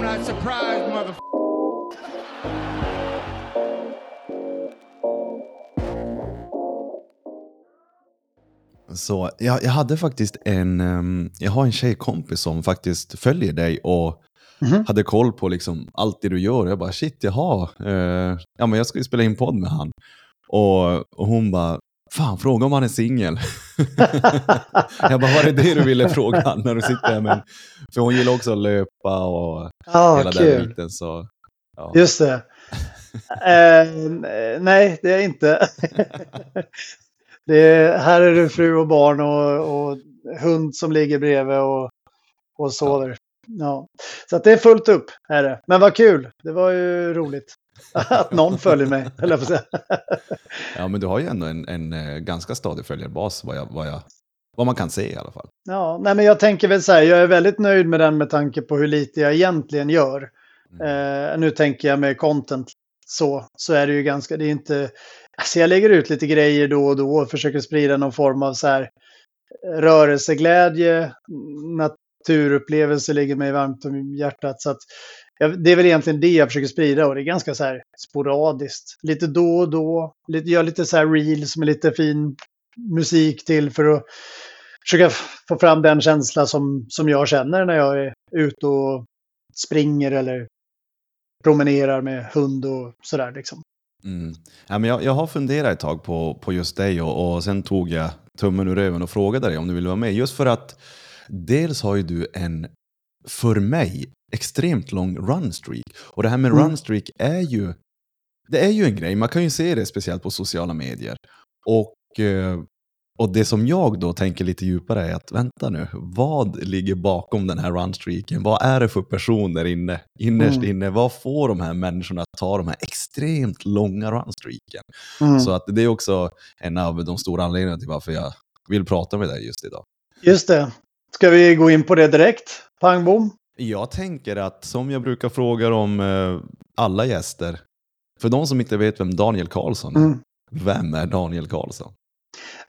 I'm not surprised, mother. Så jag, jag hade faktiskt en, ehm, jag har en tjejkompis som faktiskt följer dig och Mhm. hade koll på liksom allt det du gör. Jag bara shit, jaha, eh, ja men jag ska ju spela in podd med han. Och, och hon bara, fan fråga om han är singel. jag bara, var det det du ville fråga när du sitter här med en-" För hon gillar också att löpa och Ja, hela den kul. biten. Så, ja. Just det. Eh, nej, det är jag inte. det är, här är det fru och barn och, och hund som ligger bredvid och, och sover. Ja. Så att det är fullt upp. Är det. Men vad kul. Det var ju roligt. Att någon följer mig, höll jag på säga. ja, men du har ju ändå en, en eh, ganska stadig följarbas vad, jag, vad, jag, vad man kan se i alla fall. Ja, nej men jag tänker väl så här, jag är väldigt nöjd med den med tanke på hur lite jag egentligen gör. Eh, nu tänker jag med content så, så är det ju ganska, det är inte, alltså jag lägger ut lite grejer då och då och försöker sprida någon form av så här rörelseglädje, naturupplevelse ligger mig varmt om hjärtat. Så att, det är väl egentligen det jag försöker sprida och det är ganska så här sporadiskt. Lite då och då, lite, gör lite så här reels med lite fin musik till för att försöka få fram den känsla som, som jag känner när jag är ute och springer eller promenerar med hund och sådär liksom. Mm. Ja, men jag, jag har funderat ett tag på, på just dig och, och sen tog jag tummen ur röven och frågade dig om du ville vara med. Just för att dels har ju du en, för mig, extremt lång runstreak. Och det här med Mm. runstreak är ju, det är ju en grej. Man kan ju se det speciellt på sociala medier. Och, eh, och det som jag då tänker lite djupare är att vänta nu, vad ligger bakom den här runstreaken? Vad är det för personer inne, innerst Mm. inne? Vad får de här människorna att ta de här extremt långa runstreaken? Mm. Så att det är också en av de stora anledningarna till varför jag vill prata med dig just idag. Just det. Ska vi gå in på det direkt? Pang bom. Jag tänker att som jag brukar fråga om eh, alla gäster, för de som inte vet vem Daniel Karlsson är, Mm. vem är Daniel Karlsson?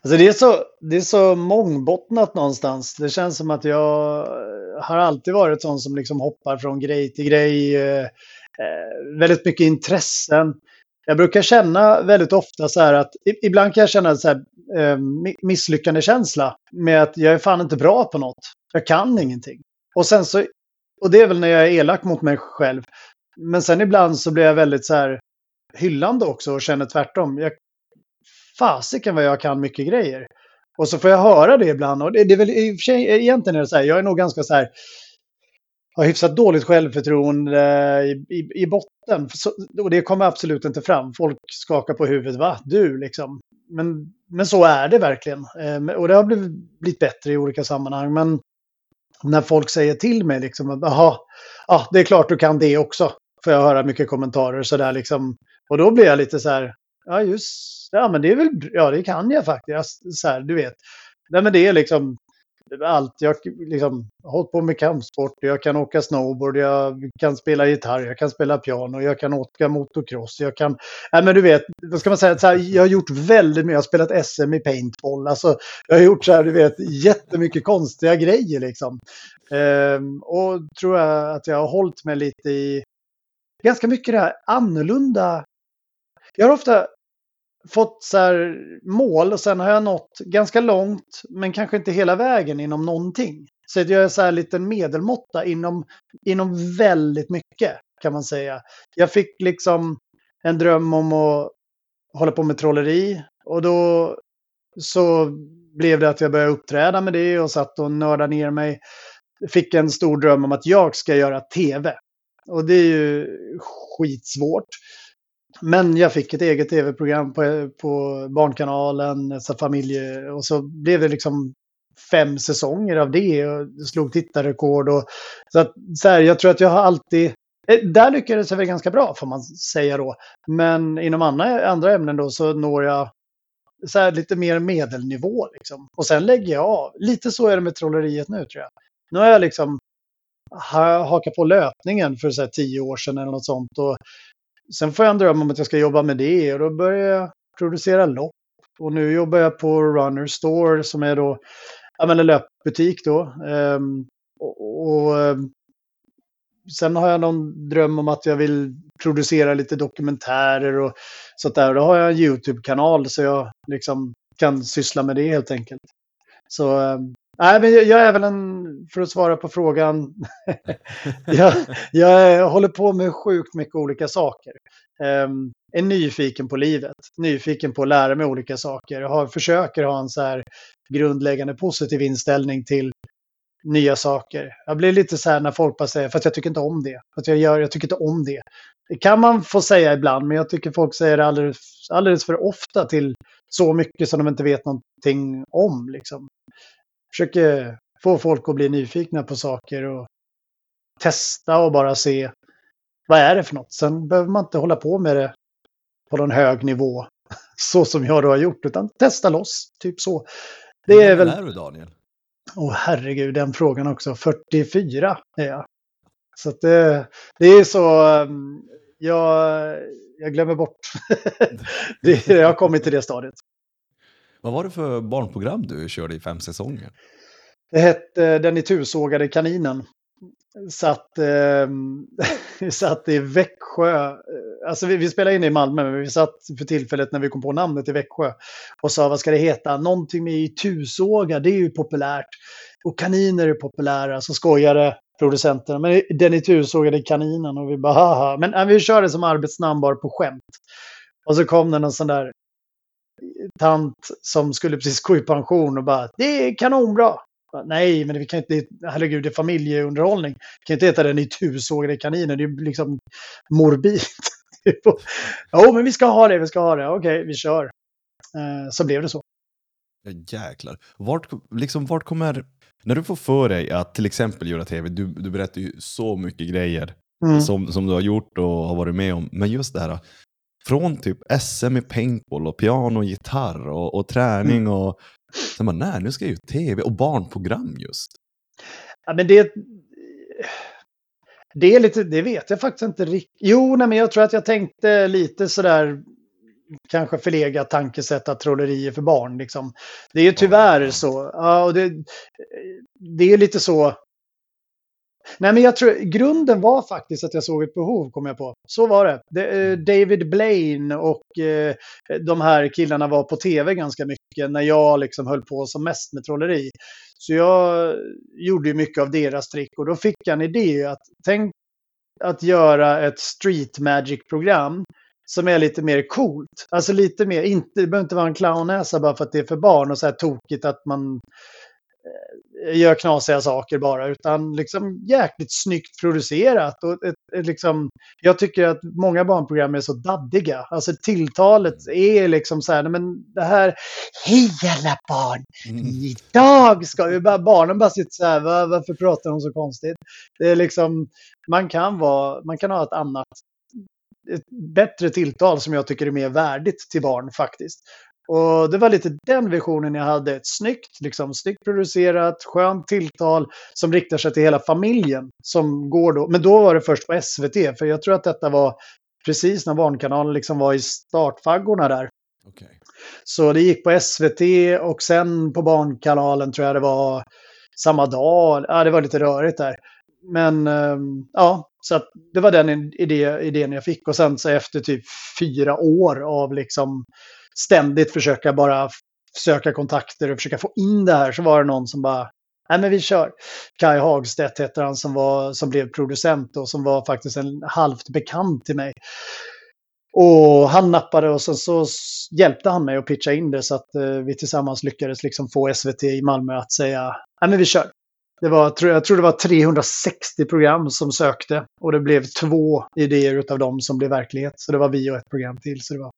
Alltså det, är så, det är så mångbottnat någonstans. Det känns som att jag har alltid varit sån som liksom hoppar från grej till grej. Eh, eh, väldigt mycket intressen. Jag brukar känna väldigt ofta så här att ibland kan jag känna så här, eh, mi- misslyckandekänsla med att jag är fan inte bra på något. Jag kan ingenting. Och sen så, och det är väl när jag är elak mot mig själv. Men sen ibland så blir jag väldigt så här hyllande också och känner tvärtom. Jag, fasiken vad jag kan mycket grejer. Och så får jag höra det ibland. Och det, det är väl i och för sig, egentligen är det så här, jag är nog ganska så här, har hyfsat dåligt självförtroende eh, i, i, i botten. Så, och det kommer absolut inte fram. Folk skakar på huvudet, va? Du liksom. Men, men så är det verkligen. Eh, och det har blivit, blivit bättre i olika sammanhang. Men när folk säger till mig liksom, att, jaha, ja, det är klart du kan det också. Får jag höra mycket kommentarer så där liksom. Och då blir jag lite så här, ja just, ja men det är väl, ja det kan jag faktiskt. Så här, du vet. Nej men det är liksom allt. Jag liksom, har hållit på med kampsport, jag kan åka snowboard, jag kan spela gitarr, jag kan spela piano, jag kan åka motocross, jag kan... Nej men du vet, vad ska man säga, så här, jag har gjort väldigt mycket, jag har spelat SM i paintball, alltså jag har gjort så här, du vet, jättemycket konstiga grejer liksom. Ehm, och tror jag att jag har hållit mig lite i ganska mycket det här annorlunda. Jag har ofta fått så här mål och sen har jag nått ganska långt men kanske inte hela vägen inom någonting. Så jag är så här liten medelmåtta inom, inom väldigt mycket kan man säga. Jag fick liksom en dröm om att hålla på med trolleri och då så blev det att jag började uppträda med det och satt och nördade ner mig. Fick en stor dröm om att jag ska göra tv. Och det är ju skitsvårt. Men jag fick ett eget tv-program på, på Barnkanalen, så familje, och så blev det liksom fem säsonger av det och slog tittarrekord. Och, så att, så här, jag tror att jag har alltid... Eh, där lyckades jag väl ganska bra får man säga då. Men inom andra, andra ämnen då så når jag så här, lite mer medelnivå. Liksom. Och sen lägger jag av. Lite så är det med trolleriet nu tror jag. Nu har jag liksom hakat på löpningen för så här, tio år sedan eller något sånt. Och sen får jag en dröm om att jag ska jobba med det och då börjar jag producera lopp. Och nu jobbar jag på Runner Store som är då ja, men en löpbutik då. Um, och, och ehm, sen har jag någon dröm om att jag vill producera lite dokumentärer och sånt där. Då har jag en YouTube-kanal så jag liksom kan syssla med det helt enkelt. Så ehm, nej, men jag är väl en, för att svara på frågan, jag, jag håller på med sjukt mycket olika saker. Um, är nyfiken på livet, nyfiken på att lära mig olika saker. Jag har, försöker ha en så här grundläggande positiv inställning till nya saker. Jag blir lite så här när folk bara säger, fast jag tycker inte om det. Att jag, gör, jag tycker inte om det. Det kan man få säga ibland, men jag tycker folk säger det alldeles, alldeles för ofta till så mycket som de inte vet någonting om. Liksom. Försöker få folk att bli nyfikna på saker och testa och bara se vad är det för något. Sen behöver man inte hålla på med det på någon hög nivå så som jag då har gjort, utan testa loss, typ så. Det är väl... är du Daniel? Åh oh, herregud, den frågan också. 44 är jag. Så det, det är så, um, jag, jag glömmer bort. det, jag har kommit till det stadiet. Vad var det för barnprogram du körde i fem säsonger? Det hette Den itusågade kaninen. Satt, eh, satt i Växjö. Alltså vi, vi spelade in i Malmö, men vi satt för tillfället när vi kom på namnet i Växjö och sa vad ska det heta? Någonting med itusåga, det är ju populärt. Och kaniner är populära, så skojade producenterna. Men den itusågade kaninen och vi bara haha. Men nej, vi körde som arbetsnamn bara på skämt. Och så kom det någon sån där tant som skulle precis gå i pension och bara det är kanonbra. Nej, men vi kan inte, herregud, det är familjeunderhållning. Vi kan inte heta den i tusågade kaniner, det är liksom morbid. jo, men vi ska ha det, vi ska ha det. Okej, vi kör. Eh, så blev det så. Jäklar. Vart, liksom, vart kommer, när du får för dig att till exempel göra tv, du, du berättar ju så mycket grejer mm. som, som du har gjort och har varit med om, men just det här, från typ SM i paintball och piano och gitarr och, och träning mm. och sen bara, nej, nu ska jag ju tv och barnprogram just. Ja, men det, det är lite, det vet jag faktiskt inte riktigt. Jo, nej, men jag tror att jag tänkte lite sådär, kanske förlegat tankesätt att trolleri är för barn. Liksom. Det är ju tyvärr så. Ja, och det, det är lite så Nej, men jag tror grunden var faktiskt att jag såg ett behov, kom jag på. Så var det. det eh, mm. David Blaine och eh, de här killarna var på tv ganska mycket när jag liksom höll på som mest med trolleri. Så jag gjorde mycket av deras trick och då fick jag en idé att tänk att göra ett street magic-program som är lite mer coolt. Alltså lite mer, inte, det behöver inte vara en clownnäsa bara för att det är för barn och så här tokigt att man gör knasiga saker bara, utan liksom jäkligt snyggt producerat. Och ett, ett, liksom, jag tycker att många barnprogram är så daddiga. Alltså tilltalet är liksom så här, men det här, hej alla barn, mm. idag ska vi bara, barnen bara sitter så här, Var, varför pratar de så konstigt? Det är liksom, man kan vara, man kan ha ett annat ett bättre tilltal som jag tycker är mer värdigt till barn faktiskt. Och det var lite den visionen jag hade. Ett snyggt, liksom, snyggt producerat, skönt tilltal som riktar sig till hela familjen. Som går då. Men då var det först på SVT, för jag tror att detta var precis när Barnkanalen liksom var i startfaggorna där. Okay. Så det gick på SVT och sen på Barnkanalen tror jag det var samma dag. Ja, det var lite rörigt där. Men ehm, ja, så att det var den idé, idén jag fick. Och sen så efter typ fyra år av liksom ständigt försöka bara söka kontakter och försöka få in det här så var det någon som bara Nej men vi kör. Kai Hagstedt heter han som, var, som blev producent och som var faktiskt en halvt bekant till mig. Och han nappade och sen så hjälpte han mig att pitcha in det så att eh, vi tillsammans lyckades liksom få SVT i Malmö att säga nej men vi kör. Det var, jag tror det var 360 program som sökte och det blev två idéer av dem som blev verklighet. Så det var vi och ett program till. Så det var,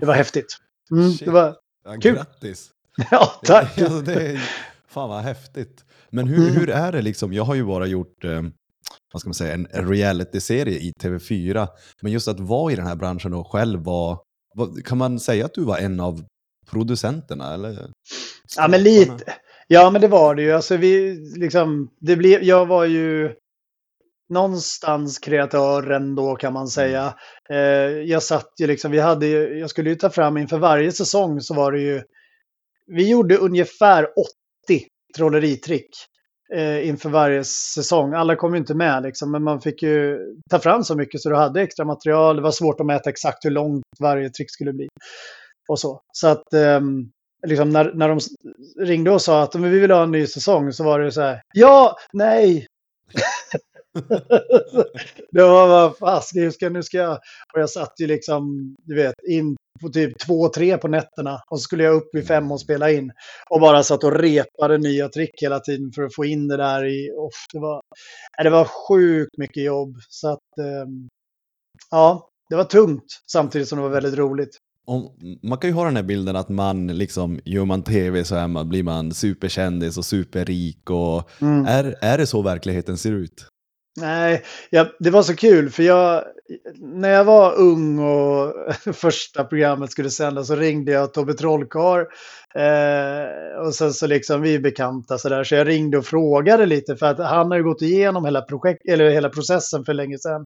det var häftigt. Mm, det var ja, kul. Grattis! ja, tack! alltså, det är, fan vad häftigt. Men hur, mm. hur är det liksom? Jag har ju bara gjort eh, vad ska man säga, en reality-serie i TV4. Men just att vara i den här branschen och själv vara, kan man säga att du var en av producenterna? Eller? Ja, men lite. Ja, men det var det ju. Alltså, vi, liksom, det blev, jag var ju någonstans kreatören då kan man säga. Eh, jag satt ju liksom, vi hade ju, jag skulle ju ta fram inför varje säsong så var det ju, vi gjorde ungefär 80 trolleritrick. eh, inför varje säsong. Alla kom ju inte med liksom, men man fick ju ta fram så mycket så du hade extra material. Det var svårt att mäta exakt hur långt varje trick skulle bli. Och så. Så att eh, liksom när, när de ringde och sa att vi vill ha en ny säsong så var det så här. Ja, nej. det var vad fasiken, ska, nu ska jag... Och jag satt ju liksom, du vet, in på typ två, tre på nätterna. Och så skulle jag upp vid fem och spela in. Och bara satt och repade nya trick hela tiden för att få in det där i... Oh, det, var, det var sjukt mycket jobb. Så att... Um, ja, det var tungt samtidigt som det var väldigt roligt. Om, man kan ju ha den här bilden att man liksom, gör man tv så är man, blir man superkändis och superrik. Och mm. är, är det så verkligheten ser ut? Nej, ja, det var så kul för jag, när jag var ung och första programmet skulle sändas så ringde jag Tobbe Trollkarl. Eh, och sen så liksom vi är bekanta så där så jag ringde och frågade lite för att han har ju gått igenom hela, projekt, eller hela processen för länge sedan.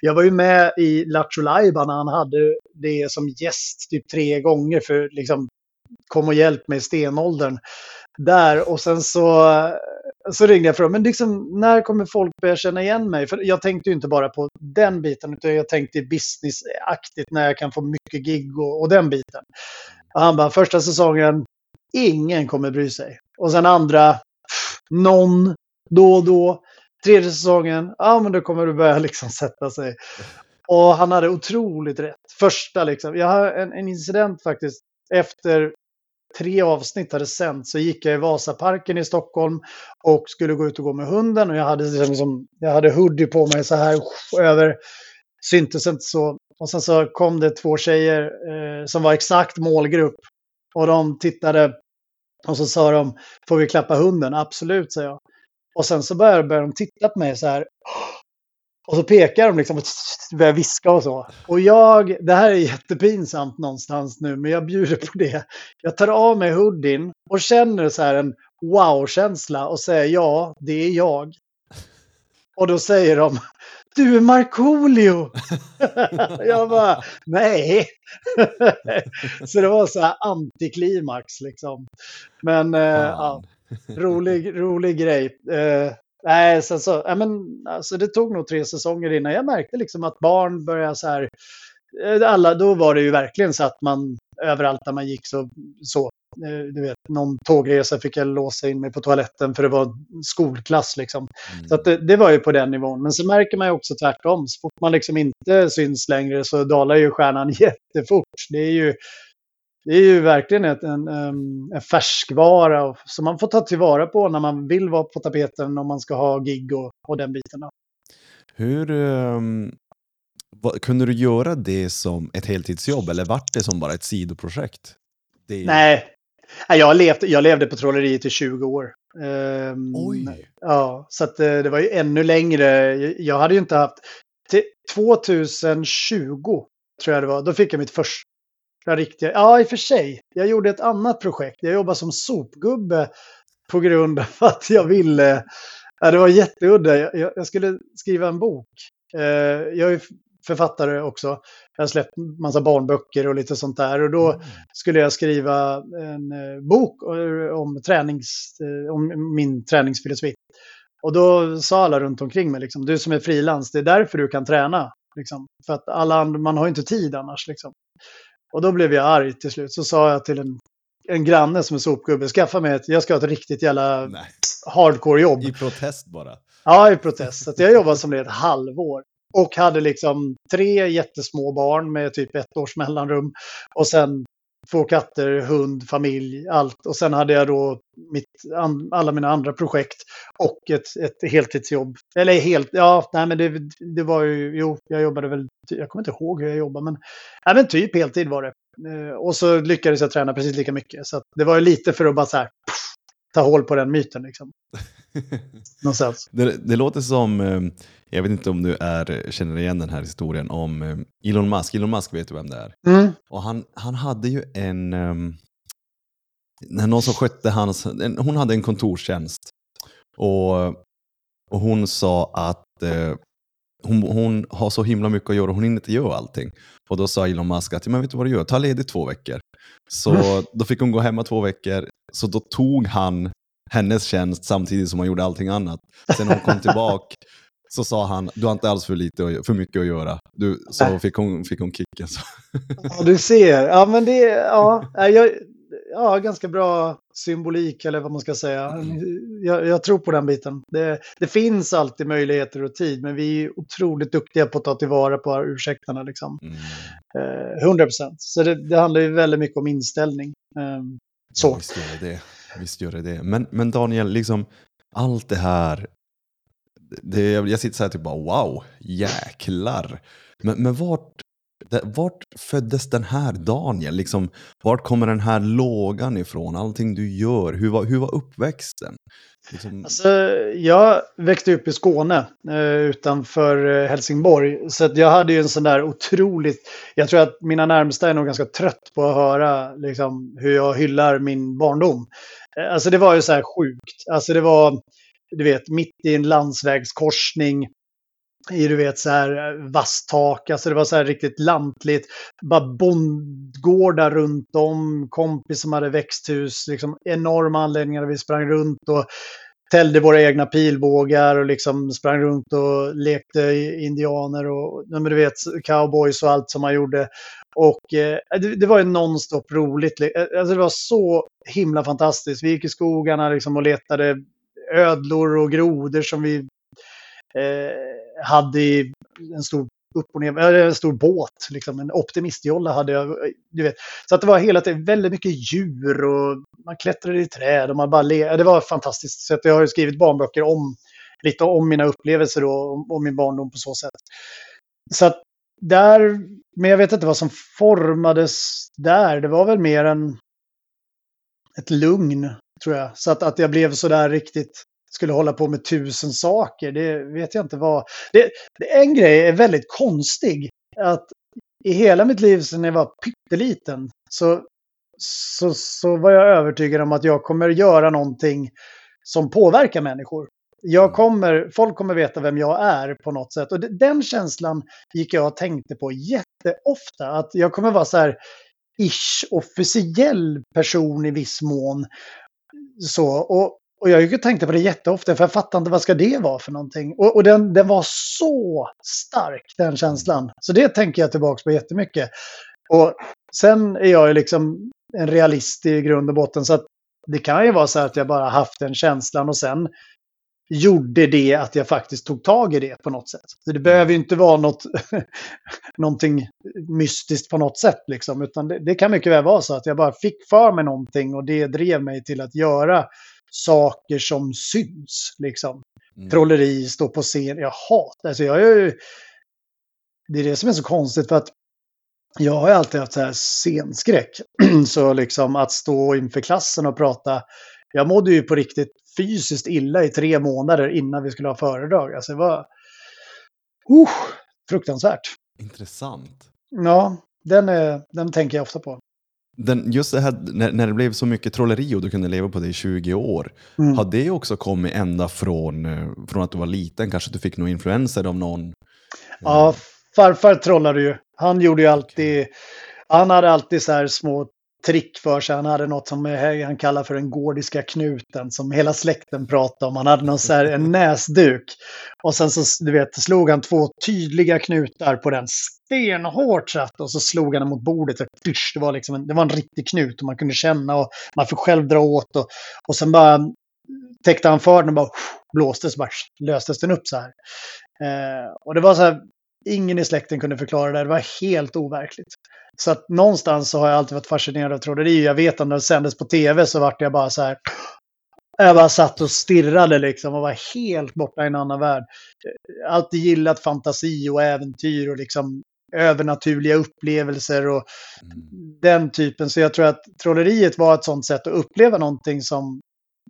Jag var ju med i Lattjo när han hade det som gäst typ tre gånger för liksom kom och hjälp mig i stenåldern. Där och sen så så ringde jag för dem, men liksom, när kommer folk börja känna igen mig? För jag tänkte ju inte bara på den biten, utan jag tänkte businessaktigt när jag kan få mycket gig och, och den biten. Och han bara, första säsongen, ingen kommer bry sig. Och sen andra, någon, då och då. Tredje säsongen, ja men då kommer det börja liksom sätta sig. Och han hade otroligt rätt. Första liksom, jag har en, en incident faktiskt efter tre avsnitt hade sänts så gick jag i Vasaparken i Stockholm och skulle gå ut och gå med hunden och jag hade, liksom, jag hade hoodie på mig så här över, syntes inte så. Och sen så kom det två tjejer eh, som var exakt målgrupp och de tittade och så sa de, får vi klappa hunden? Absolut, sa jag. Och sen så började, började de titta på mig så här. Och så pekar de liksom och börjar viska och så. Och jag, det här är jättepinsamt någonstans nu, men jag bjuder på det. Jag tar av mig hoodien och känner så här en wow-känsla och säger ja, det är jag. Och då säger de, du är Markoolio! jag bara, nej. så det var så här antiklimax liksom. Men eh, ja, rolig, rolig grej. Eh, Nej, sen så, ja, men, alltså, det tog nog tre säsonger innan jag märkte liksom att barn började så här. Eh, alla, då var det ju verkligen så att man överallt där man gick så, så eh, du vet, någon tågresa fick jag låsa in mig på toaletten för det var skolklass liksom. Mm. Så det, det, var ju på den nivån. Men så märker man ju också tvärtom. Så fort man liksom inte syns längre så dalar ju stjärnan jättefort. Det är ju det är ju verkligen ett, en, en färskvara som man får ta tillvara på när man vill vara på tapeten om man ska ha gig och, och den biten. Hur um, vad, kunde du göra det som ett heltidsjobb eller vart det som bara ett sidoprojekt? Det... Nej, jag levde, jag levde på trolleriet i 20 år. Um, Oj! Ja, så att, eh, det var ju ännu längre. Jag hade ju inte haft... Till 2020 tror jag det var, då fick jag mitt första riktiga. Ja, i och för sig. Jag gjorde ett annat projekt. Jag jobbade som sopgubbe på grund av att jag ville. Ja, det var jätteudda. Jag, jag skulle skriva en bok. Eh, jag är författare också. Jag har släppt massa barnböcker och lite sånt där. Och då mm. skulle jag skriva en eh, bok om, tränings, eh, om min träningsfilosofi. Och då sa alla runt omkring mig, liksom, du som är frilans, det är därför du kan träna. Liksom. För att alla andra, man har inte tid annars. Liksom. Och då blev jag arg till slut. Så sa jag till en, en granne som är sopgubbe, skaffa mig ett, jag ska ha ett riktigt jävla hardcore-jobb. I protest bara? Ja, i protest. Så jag jobbade som det ett halvår. Och hade liksom tre jättesmå barn med typ ett års mellanrum. Och sen två katter, hund, familj, allt. Och sen hade jag då mitt, alla mina andra projekt och ett, ett heltidsjobb. Eller helt, ja, nej men det, det var ju, jo, jag jobbade väl, jag kommer inte ihåg hur jag jobbade, men, nej, men typ heltid var det. Eh, och så lyckades jag träna precis lika mycket. Så det var ju lite för att bara så här, pff, ta hål på den myten. Liksom. det, det låter som, eh, jag vet inte om du är, känner igen den här historien om eh, Elon Musk. Elon Musk vet du vem det är. Mm. Och han, han hade ju en, um, när någon som skötte hans, en, hon hade en kontorstjänst. Och, och hon sa att uh, hon, hon har så himla mycket att göra, hon hinner inte göra allting. Och då sa Elon Musk att, men vet du vad du gör, ta ledigt två veckor. Så mm. då fick hon gå hemma två veckor, så då tog han hennes tjänst samtidigt som han gjorde allting annat. Sen när hon kom tillbaka så sa han, du har inte alls för, lite, för mycket att göra. Du, så fick hon, fick hon kicken. Så. Ja, du ser. Ja, men det ja, jag, ja, ganska bra symbolik eller vad man ska säga. Jag, jag tror på den biten. Det, det finns alltid möjligheter och tid, men vi är otroligt duktiga på att ta tillvara på ursäkterna. Liksom. Mm. Eh, 100 procent. Så det, det handlar ju väldigt mycket om inställning. Eh, så. Ja, visst gör det det. Men, men Daniel, liksom allt det här. Det, jag sitter så här typ bara wow, jäklar. Men, men vart, det, vart föddes den här Daniel? Liksom, vart kommer den här lågan ifrån? Allting du gör, hur var, hur var uppväxten? Liksom, Alltså, jag växte upp i Skåne eh, utanför eh, Helsingborg. Så att jag hade ju en sån där otroligt... Jag tror att mina närmsta är nog ganska trött på att höra liksom, hur jag hyllar min barndom. Eh, alltså det var ju så här sjukt. Alltså det var, du vet, mitt i en landsvägskorsning. I du vet så här eh, vasst vasstak, alltså det var så här riktigt lantligt. Bara bondgårdar runt om, kompis som hade växthus, liksom enorma anläggningar där vi sprang runt och täljde våra egna pilbågar och liksom sprang runt och lekte indianer och ja, men du vet, cowboys och allt som man gjorde. Och eh, det, det var ju nonstop roligt. Eh, alltså det var så himla fantastiskt. Vi gick i skogarna liksom och letade ödlor och grodor som vi eh, hade i en stor upp och ner, eller en stor båt, liksom en optimistjolla hade jag. Du vet. Så att det var hela tiden väldigt mycket djur och man klättrade i träd och man bara le- Det var fantastiskt. Så att jag har ju skrivit barnböcker om lite om mina upplevelser och om, om min barndom på så sätt. Så att där, men jag vet inte vad som formades där. Det var väl mer en ett lugn, tror jag. Så att, att jag blev så där riktigt, skulle hålla på med tusen saker, det vet jag inte vad. Det, det, en grej är väldigt konstig, att i hela mitt liv sedan jag var pytteliten så, så, så var jag övertygad om att jag kommer göra någonting som påverkar människor. Jag kommer, folk kommer veta vem jag är på något sätt. Och den känslan gick jag och tänkte på jätteofta. Att jag kommer vara så här ish officiell person i viss mån. Så, och, och jag gick och tänkte på det jätteofta för jag fattade inte vad ska det vara för någonting. Och, och den, den var så stark den känslan. Så det tänker jag tillbaka på jättemycket. Och sen är jag ju liksom en realist i grund och botten. Så att det kan ju vara så att jag bara haft den känslan och sen gjorde det att jag faktiskt tog tag i det på något sätt. Så det behöver ju inte vara något, någonting mystiskt på något sätt, liksom, utan det, det kan mycket väl vara så att jag bara fick för mig någonting och det drev mig till att göra saker som syns. Liksom. Mm. Trolleri, stå på scen, jag hatar, alltså jag är ju, det är det som är så konstigt för att jag har alltid haft så här scenskräck. Så liksom att stå inför klassen och prata. Jag mådde ju på riktigt fysiskt illa i tre månader innan vi skulle ha föredrag. Alltså det var uh, fruktansvärt. Intressant. Ja, den, är, den tänker jag ofta på. Den, just det här när, när det blev så mycket trolleri och du kunde leva på det i 20 år. Mm. Har det också kommit ända från, eh, från att du var liten? Kanske att du fick några influenser av någon? Ja, farfar trollade ju. Han gjorde ju alltid, han hade alltid så här små trick för sig. Han hade något som han kallar för den gordiska knuten som hela släkten pratade om. Han hade någon så här, en näsduk. Och sen så, du vet, slog han två tydliga knutar på den stenhårt satt och så slog han den mot bordet. Så, tysch, det, var liksom en, det var en riktig knut och man kunde känna och man fick själv dra åt. Och, och sen bara täckte han för den och bara blåste så bara löstes den upp så här. Eh, och det var så här, ingen i släkten kunde förklara det. Det var helt overkligt. Så att någonstans så har jag alltid varit fascinerad av trolleri. Jag vet att när det sändes på tv så vart jag bara så här. Jag bara satt och stirrade liksom och var helt borta i en annan värld. Alltid gillat fantasi och äventyr och liksom övernaturliga upplevelser och Mm. den typen. Så jag tror att trolleriet var ett sånt sätt att uppleva någonting som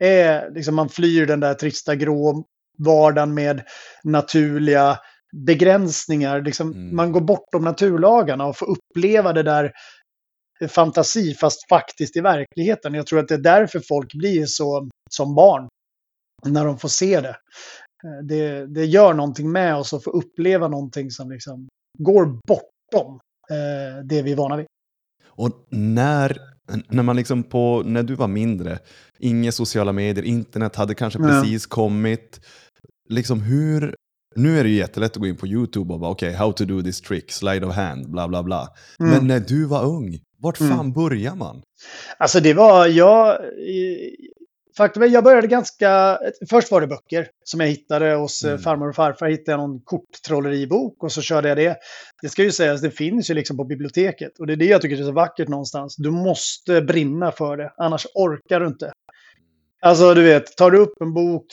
är, liksom man flyr den där trista grå vardagen med naturliga begränsningar. Liksom, Mm. Man går bortom naturlagarna och får uppleva det där fantasi fast faktiskt i verkligheten. Jag tror att det är därför folk blir så som barn. När de får se det. Eh, Det, det gör någonting med oss att få uppleva någonting som liksom går bortom eh, det vi är vana vid. Och när, när man liksom på, när du var mindre, inga sociala medier, internet hade kanske Ja. precis kommit. Liksom hur, nu är det ju jättelätt att gå in på YouTube och bara okej, how to do this trick, slide of hand, bla bla bla. Mm. Men när du var ung, vart Mm. fan börjar man? Alltså det var, jag... Faktum är, jag började ganska... Först var det böcker som jag hittade hos eh, Mm. farmor och farfar. Hittade jag någon korttrolleribok och så körde jag det. Det ska ju sägas, det finns ju liksom på biblioteket. Och det är det jag tycker är så vackert någonstans. Du måste brinna för det, annars orkar du inte. Alltså du vet, tar du upp en bok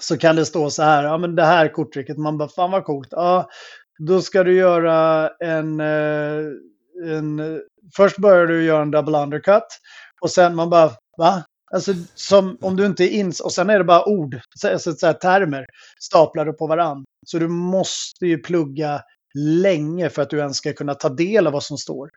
så kan det stå så här, ja men det här korttricket, man bara fan vad coolt. Ja, då ska du göra en, eh, en först börjar du göra en double undercut och sen man bara, va? Alltså som om du inte är ins och sen är det bara ord, så- alltså, så här, termer staplade på varann. Så du måste ju plugga länge för att du ens ska kunna ta del av vad som står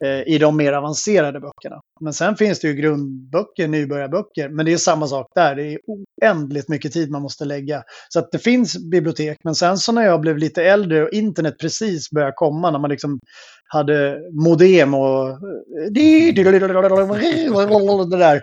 Eh, i de mer avancerade böckerna. Men sen finns det ju grundböcker, nybörjarböcker, men det är samma sak där. Det är oändligt mycket tid man måste lägga. Så att det finns bibliotek, men sen så när jag blev lite äldre och internet precis började komma, när man liksom hade modem och eh, det där,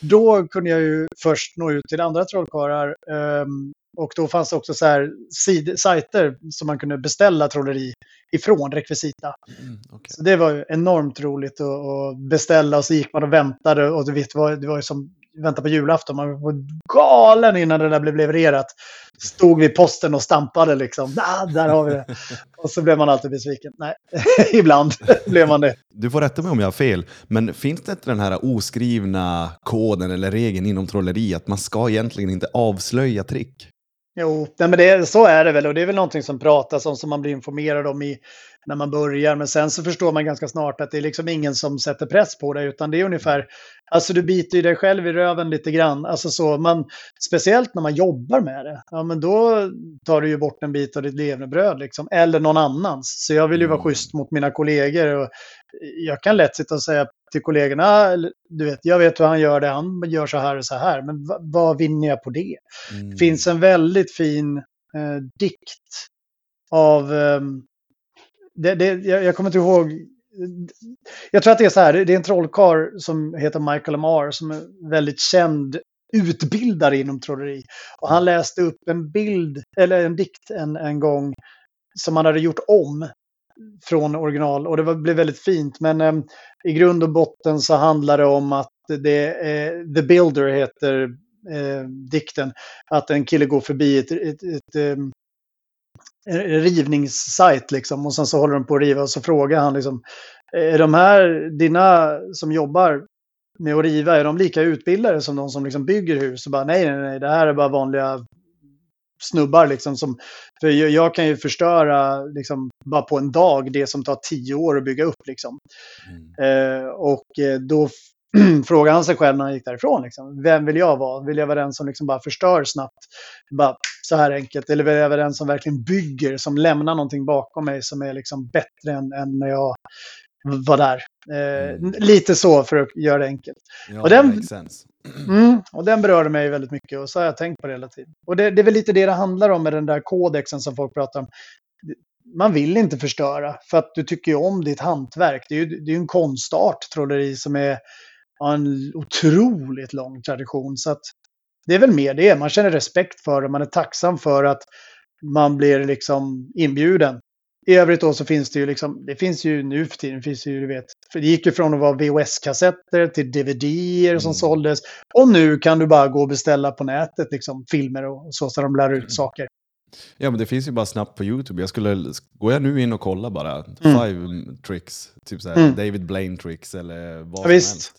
då kunde jag ju först nå ut till andra trollkarlar. Ehm, och då fanns det också så här sid- sajter som man kunde beställa trolleri ifrån rekvisita. Mm, okej. Så det var ju enormt roligt att, att beställa och så gick man och väntade och du vet, det var, det var ju som vänta på julafton. Man var galen innan det där blev levererat. Stod vid posten och stampade liksom. Ah, där har vi det. Och så blev man alltid besviken. Nej, ibland blev man det. Du får rätta mig om jag har fel, men finns det inte den här oskrivna koden eller regeln inom trolleri att man ska egentligen inte avslöja trick? Jo, nej, men det, så är det väl. Och det är väl någonting som pratas om, som man blir informerad om i, när man börjar. Men sen så förstår man ganska snart att det är liksom ingen som sätter press på dig, utan det är ungefär, alltså du biter ju dig själv i röven lite grann. Alltså så, man, speciellt när man jobbar med det, ja men då tar du ju bort en bit av ditt levebröd liksom, eller någon annans. Så jag vill ju vara Mm. schysst mot mina kollegor. Och jag kan lätt sitta och säga till kollegorna, du vet, jag vet hur han gör det, han gör så här och så här, men va, vad vinner jag på det? Mm. Det finns en väldigt fin eh, dikt av... ehm, det, det, jag, jag kommer inte ihåg. Jag tror att det är så här. Det är en trollkarl som heter Michael Amar som är väldigt känd utbildare inom trolleri. Och han läste upp en bild, eller en dikt en, en gång som han hade gjort om från original och det var, blev väldigt fint. Men eh, i grund och botten så handlar det om att det är, The Builder heter eh, dikten. Att en kille går förbi ett, ett, ett, ett en rivningssajt liksom och sen så håller de på att riva och så frågar han liksom är de här dina som jobbar med att riva, är de lika utbildade som de som liksom bygger hus? Och bara, nej, nej, nej, det här är bara vanliga snubbar liksom som, för jag, kan ju förstöra liksom bara på en dag det som tar tio år att bygga upp liksom. Mm. Eh, och eh, då frågade han sig själv när han gick därifrån. Liksom, Vem vill jag vara? Vill jag vara den som liksom bara förstör snabbt? Bara så här enkelt. Eller vill jag vara den som verkligen bygger, som lämnar någonting bakom mig som är liksom bättre än, än när jag var där. Eh, Mm. Lite så för att göra det enkelt. Ja, Och den-. Mm, och den berörde mig väldigt mycket och så har jag tänkt på det hela tiden. Och det, det är väl lite det det handlar om med den där kodexen som folk pratar om. Man vill inte förstöra för att du tycker ju om ditt hantverk. Det är ju det är ju en konstart, trolleri, som är har en otroligt lång tradition. Så att det är väl mer det. Man känner respekt för det. Man är tacksam för att man blir liksom inbjuden. I övrigt då så finns det ju liksom, det finns ju nu för tiden, finns ju, du vet, för det gick ju från att vara VHS-kassetter till DVD-er som Mm. såldes. Och nu kan du bara gå och beställa på nätet liksom filmer och så, så de lär Mm. ut saker. Ja, men det finns ju bara snabbt på YouTube. Jag skulle, går jag nu in och kollar bara, Mm. five tricks, typ såhär Mm. David Blaine tricks eller vad Ja, som visst. helst.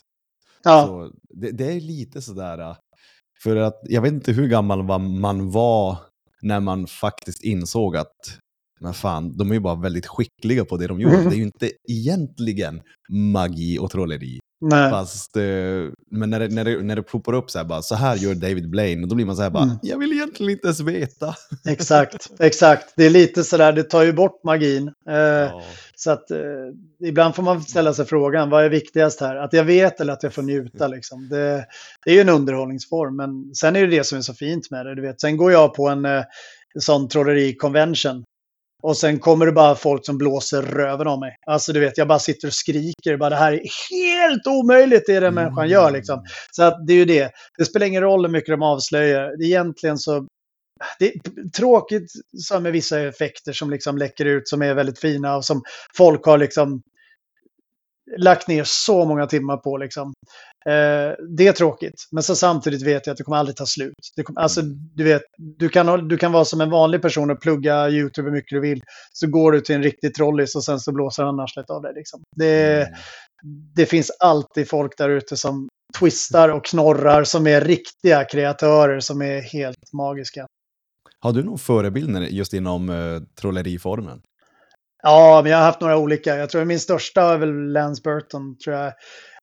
Ja, Så det, det är lite sådär, äh, för att jag vet inte hur gammal man var när man faktiskt insåg att men fan, de är ju bara väldigt skickliga på det de gör. Mm. Det är ju inte egentligen magi och trolleri. nej. Fast, eh, men när det, när, det, när det ploppar upp så här bara, så här gör David Blaine, och då blir man så här bara, Mm. jag vill egentligen inte ens veta. Exakt, exakt. Det är lite sådär, det tar ju bort magin. Eh, Ja. Så att eh, ibland får man ställa sig frågan, vad är viktigast här? Att jag vet eller att jag får njuta liksom. Det, det är ju en underhållningsform, men sen är det det som är så fint med det. Du vet. Sen går jag på en sån trolleri-convention. Och sen kommer det bara folk som blåser röven av mig. Alltså du vet, jag bara sitter och skriker. Bara, det här är helt omöjligt det den människan gör liksom. Så att det är ju det. Det spelar ingen roll hur mycket de avslöjar. Egentligen så det är tråkigt så med vissa effekter som liksom läcker ut som är väldigt fina och som folk har liksom lagt ner så många timmar på. Liksom. Eh, det är tråkigt, men så samtidigt vet jag att det kommer aldrig ta slut. Det kommer, alltså, du, vet, du, kan, du kan vara som en vanlig person och plugga YouTube hur mycket du vill. Så går du till en riktig trollis och sen så blåser han arslet av dig. Liksom. Det, mm. det finns alltid folk där ute som twistar och knorrar som är riktiga kreatörer som är helt magiska. Har du någon förebild just inom uh, trolleriformen? Ja, men jag har haft några olika. Jag tror min största är väl Lance Burton, tror jag.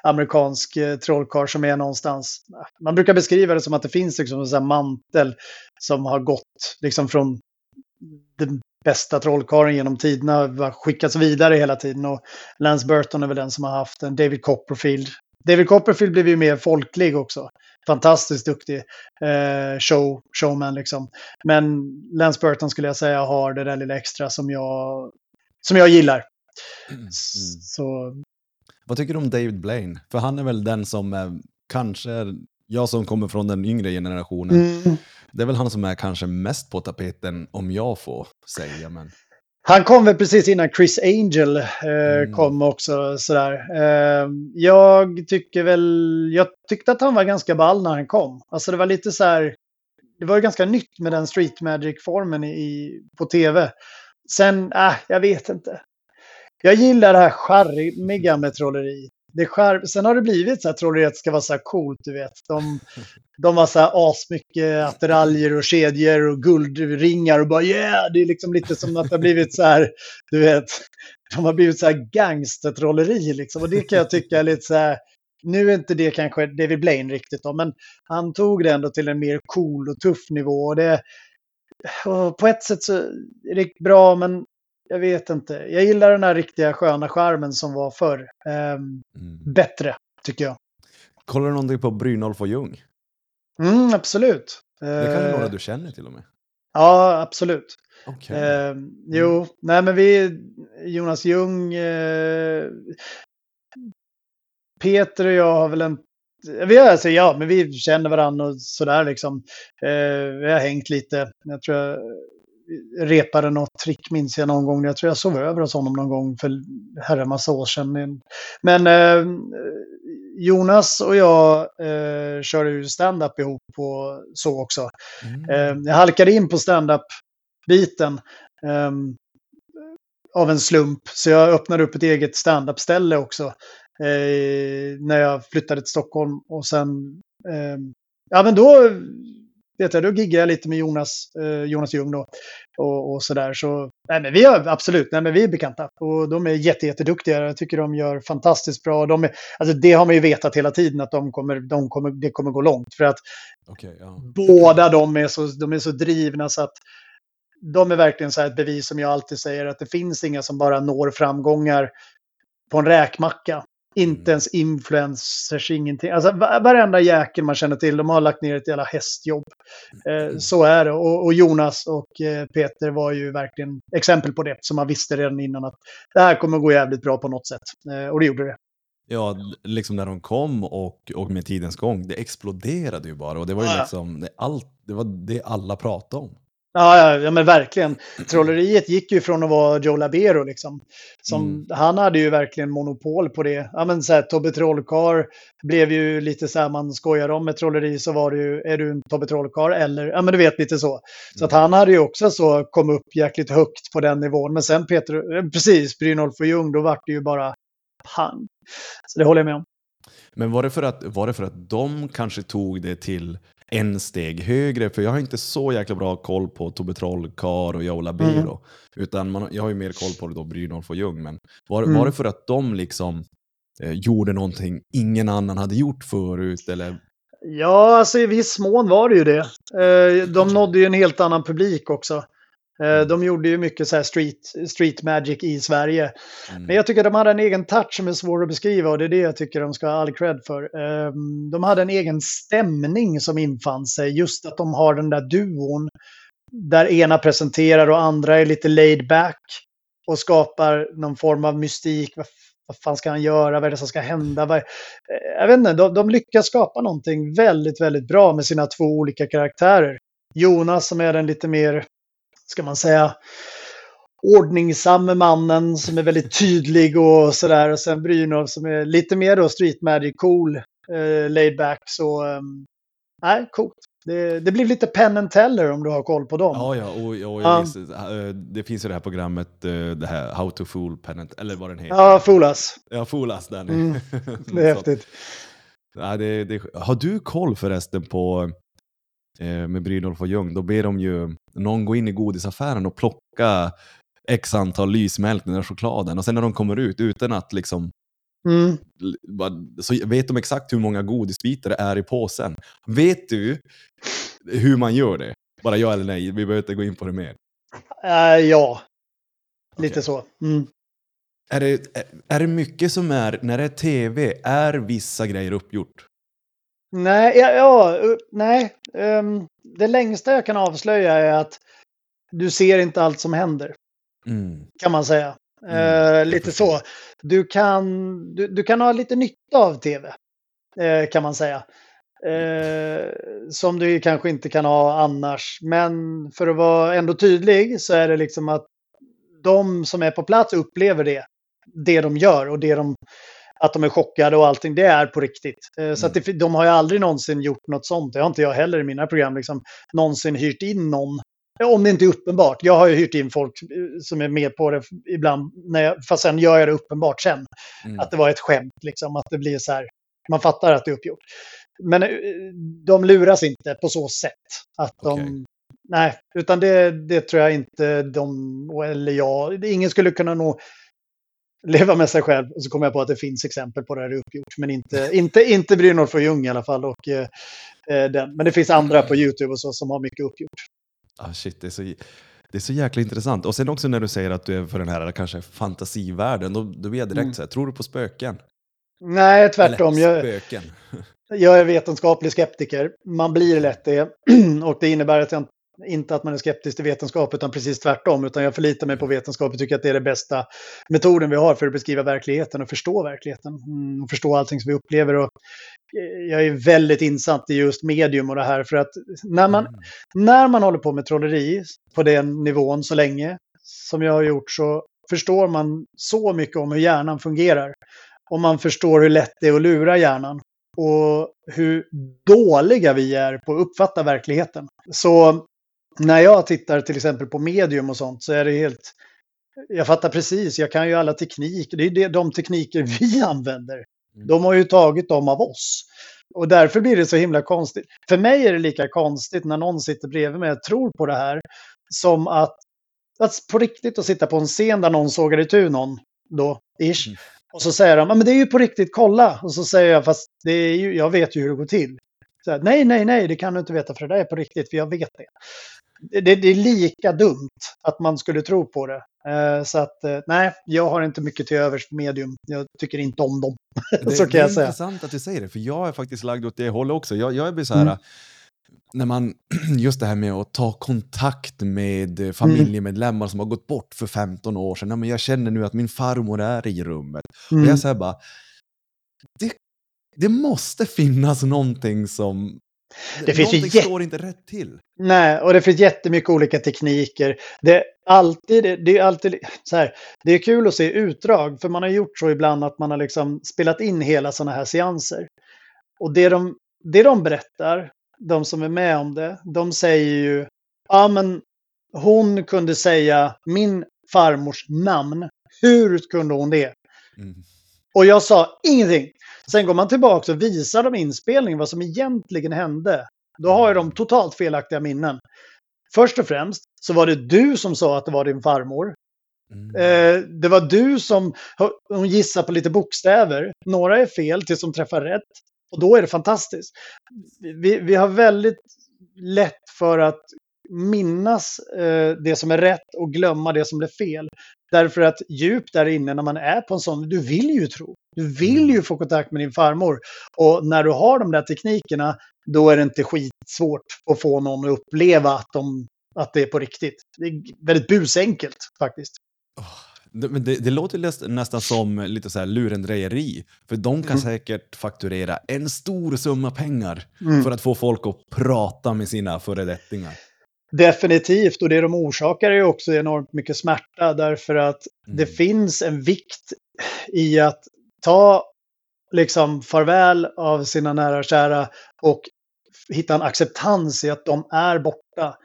Amerikansk eh, trollkarl som är någonstans. Man brukar beskriva det som att det finns liksom en mantel som har gått liksom från den bästa trollkarlen genom tiderna, skickats vidare hela tiden. Och Lance Burton är väl den som har haft den. David Copperfield. David Copperfield blev ju mer folklig också. Fantastiskt duktig eh, show, showman liksom. Men Lance Burton skulle jag säga har det där lilla extra som jag som jag gillar. Mm. Så... Vad tycker du om David Blaine? För han är väl den som är, kanske, jag som kommer från den yngre generationen, mm. det är väl han som är kanske mest på tapeten om jag får säga. Men... Han kom väl precis innan Chris Angel eh, mm. kom också. Sådär. Eh, jag tycker väl, jag tyckte att han var ganska ball när han kom. Alltså det var lite så här, det var ju ganska nytt med den Street Magic-formen i, på tv. Sen, äh, jag vet inte. Jag gillar det här charmiga med trolleri. Det skär... Sen har det blivit så att trolleriet ska vara så här coolt, du vet. De, de har så här asmycket attiraljer och kedjor och guldringar och bara yeah! Det är liksom lite som att det har blivit så här, du vet. De har blivit så här gangstertrolleri liksom. Och det kan jag tycka är lite så här, nu är inte det kanske David Blaine riktigt då, men han tog det ändå till en mer cool och tuff nivå. Och det, och på ett sätt så är det bra, men jag vet inte. Jag gillar den här riktiga sköna skärmen som var förr. Um, mm. Bättre, tycker jag. Kollar du någonting på Brynolf och Ljung? Mm, absolut. Det kan vara några du känner till och med. Ja, absolut. Okay. Uh, jo, mm. nej men vi, Jonas Ljung, uh, Peter och jag har väl en vi har, alltså, ja, men vi känner varandra och sådär liksom. Eh, vi har hängt lite. Jag tror jag repade något trick minns jag någon gång. Jag tror jag sov över hos honom någon gång för herre massa år sedan. Men eh, Jonas och jag eh, körde ju stand-up ihop på så också. Mm. Eh, jag halkade in på stand-up-biten eh, av en slump. Så jag öppnade upp ett eget stand-up-ställe också eh, när jag flyttade till Stockholm. Och sen, eh, ja men då, vet jag, då giggade jag lite med Jonas, eh, Jonas Ljung då. Och, och sådär. Så, nej men vi är absolut, nej men vi är bekanta. Och de är jätte, jätteduktiga. Jag tycker de gör fantastiskt bra. De är, alltså det har man ju vetat hela tiden att de kommer, de kommer, det kommer gå långt. För att okay, ja. båda de är, så, de är så drivna så att de är verkligen så ett bevis som jag alltid säger att det finns inga som bara når framgångar på en räkmacka. Inte ens influencers, ingenting. Alltså varenda jäkel man känner till, de har lagt ner ett jävla hästjobb. Eh, mm. så är det. Och, och, Jonas och eh, Peter var ju verkligen exempel på det. Som man visste redan innan att det här kommer gå jävligt bra på något sätt. Eh, och det gjorde det. Ja, liksom när de kom och, och med tidens gång, det exploderade ju bara. Och det var ju ja. liksom, det, allt, det var det alla pratade om. Ja, ja, men verkligen. Trolleriet gick ju från att vara Joe Labero liksom. Som, mm. Han hade ju verkligen monopol på det. Ja, men så här, Tobbe Trollkarl blev ju lite så här, man skojar om med trolleri så var det ju, är du en Tobbe Trollkarl eller, ja men du vet lite så. Så mm. att han hade ju också så kom upp jäkligt högt på den nivån. Men sen Peter, eh, precis, Brynolf och Ljung, då vart det ju bara pang. Så det håller jag med om. Men var det för att, var det för att de kanske tog det till en steg högre, för jag har inte så jäkla bra koll på Tobbe Trollkarl och Joe Labero. Mm. Utan man, jag har ju mer koll på det då Brynolf och Ljung. Men var, mm. var det för att de liksom eh, gjorde någonting ingen annan hade gjort förut? Eller? Ja, alltså i viss mån var det ju det. Eh, de nådde ju en helt annan publik också. Eh, mm. De gjorde ju mycket så street, street magic i Sverige. Mm. Men jag tycker de hade en egen touch som är svår att beskriva och det är det jag tycker de ska ha all cred för. Ehm, de hade en egen stämning som infann sig, just att de har den där duon där ena presenterar och andra är lite laid back och skapar någon form av mystik. Vad, vad fan ska han göra? Vad är det som ska hända? Vad, jag vet inte, de, de lyckas skapa någonting väldigt, väldigt bra med sina två olika karaktärer. Jonas som är den lite mer, ska man säga, ordningsamme mannen som är väldigt tydlig och sådär. Och sen Brynolf som är lite mer då street magic cool, eh, laid back. Så um, nej, coolt. Det, det blir lite Penn and Teller om du har koll på dem. Ja, ja, och, och Ja. visst, eh, det finns ju det här programmet, eh, det här How to Fool Pennant, eller vad den heter. Ja, Fool Us. Ja, Fool Us, den. Mm, Det är häftigt. Ja, det, det, har du koll förresten på, eh, med Brynolf och Ljung, då ber de ju någon gå in i godisaffären och plocka x antal lysmälk, den där chokladen, och sen när de kommer ut utan att liksom Mm. så vet de exakt hur många godisbitar det är i påsen. Vet du hur man gör det? Bara ja eller nej, vi behöver inte gå in på det mer. Eh, ja, lite Okej. så. Mm. Är det, är- är det mycket som är, när det är tv, är vissa grejer uppgjort? Nej, ja, ja, uh, nej. Ehm, det längsta jag kan avslöja är att du ser inte allt som händer, Mm. kan man säga. Mm, Eh, jag lite så. Du kan, du, du kan ha lite nytta av tv, eh, kan man säga. Eh, som du kanske inte kan ha annars. Men för att vara ändå tydlig så är det liksom att de som är på plats upplever det. Det de gör och det de, att de är chockade och allting, det är på riktigt. Eh, Så att det, de har ju aldrig någonsin gjort något sånt. Det har inte jag heller i mina program, liksom, någonsin hyrt in någon. Om det inte är uppenbart. Jag har ju hyrt in folk eh, som är med på det ibland, när jag, fast sen gör jag det uppenbart sen. Mm. Att det var ett skämt, liksom, att det blir så här, man fattar att det är uppgjort. Men eh, de luras inte på så sätt. Att de, Okej. Nej, utan det, det tror jag inte de, eller jag, ingen skulle kunna nog leva med sig själv. Och så kommer jag på att det finns exempel på det här uppgjort. Men inte, inte, inte Brynolf och Ljung i alla fall. Och, eh, eh, den. Men det finns andra på YouTube och så som har mycket uppgjort. Ah, shit, det är, så, det är så jäkla intressant. Och sen också när du säger att du är för den här kanske fantasivärlden, då, då blir jag direkt Mm. så här, tror du på spöken? Nej, tvärtom. Eller Jag, spöken. jag är vetenskaplig skeptiker. Man blir lätt det. Och det innebär att jag inte att man är skeptisk till vetenskap, utan precis tvärtom. Utan jag förlitar mig på vetenskap och tycker att det är den bästa metoden vi har för att beskriva verkligheten och förstå verkligheten. Mm, och förstå allting som vi upplever. Och eh, jag är väldigt insatt i just medium och det här. För att när man, Mm. när man håller på med trolleri på den nivån så länge som jag har gjort så förstår man så mycket om hur hjärnan fungerar. Och man förstår hur lätt det är att lura hjärnan. Och hur dåliga vi är på att uppfatta verkligheten. Så när jag tittar till exempel på medium och sånt så är det helt... Jag fattar precis, jag kan ju alla tekniker. Det är de tekniker vi använder. De har ju tagit dem av oss. Och därför blir det så himla konstigt. För mig är det lika konstigt när någon sitter bredvid mig och tror på det här. Som att, att på riktigt att sitta på en scen där någon sågar itu någon då, ish. Mm. Och så säger de, "Ja, men det är ju på riktigt, kolla. Och så säger jag, fast det är ju, jag vet ju hur det går till. Så här, nej, nej, nej, det kan du inte veta för det där är på riktigt, för jag vet det. Det, det, det är lika dumt att man skulle tro på det. Eh, så att, eh, nej, jag har inte mycket till övers för medium. Jag tycker inte om dem. Det, så kan det är jag säga. intressant att du säger det, för jag är faktiskt lagd åt det hållet också. Jag, jag blir så här, Mm. när man, just det här med att ta kontakt med eh, familjemedlemmar som har gått bort för 15 år sedan. Men jag känner nu att min farmor är i rummet. Och Mm. jag säger bara, det, det måste finnas någonting som... Det finns någonting jätte- står inte rätt till. Nej, och det finns jättemycket olika tekniker. Det är alltid, det är alltid så här, det är kul att se utdrag, för man har gjort så ibland att man har liksom spelat in hela sådana här seanser. Och det de, det de berättar, de som är med om det, de säger ju, ja men hon kunde säga min farmors namn. Hur kunde hon det? Mm. Och jag sa ingenting. Sen går man tillbaka och visar dem inspelningen vad som egentligen hände. Då har ju de totalt felaktiga minnen. Först och främst så var det du som sa att det var din farmor. Mm. Eh, det var du som hon gissar på lite bokstäver. Några är fel tills de träffar rätt. Och då är det fantastiskt. Vi, vi har väldigt lätt för att minnas eh, det som är rätt och glömma det som blev fel. Därför att djupt där inne när man är på en sån, du vill ju tro. Du vill ju få kontakt med din farmor. Och när du har de där teknikerna, då är det inte skitsvårt att få någon att uppleva att de att det är på riktigt. Det är väldigt busenkelt faktiskt. Det, men det, det låter nästan som lite så här lurendrejeri. För de kan Mm. säkert fakturera en stor summa pengar Mm. för att få folk att prata med sina föredettingar. Definitivt, och det de orsakar är också enormt mycket smärta därför att det Mm. finns en vikt i att ta liksom farväl av sina nära och kära och hitta en acceptans i att de är borta.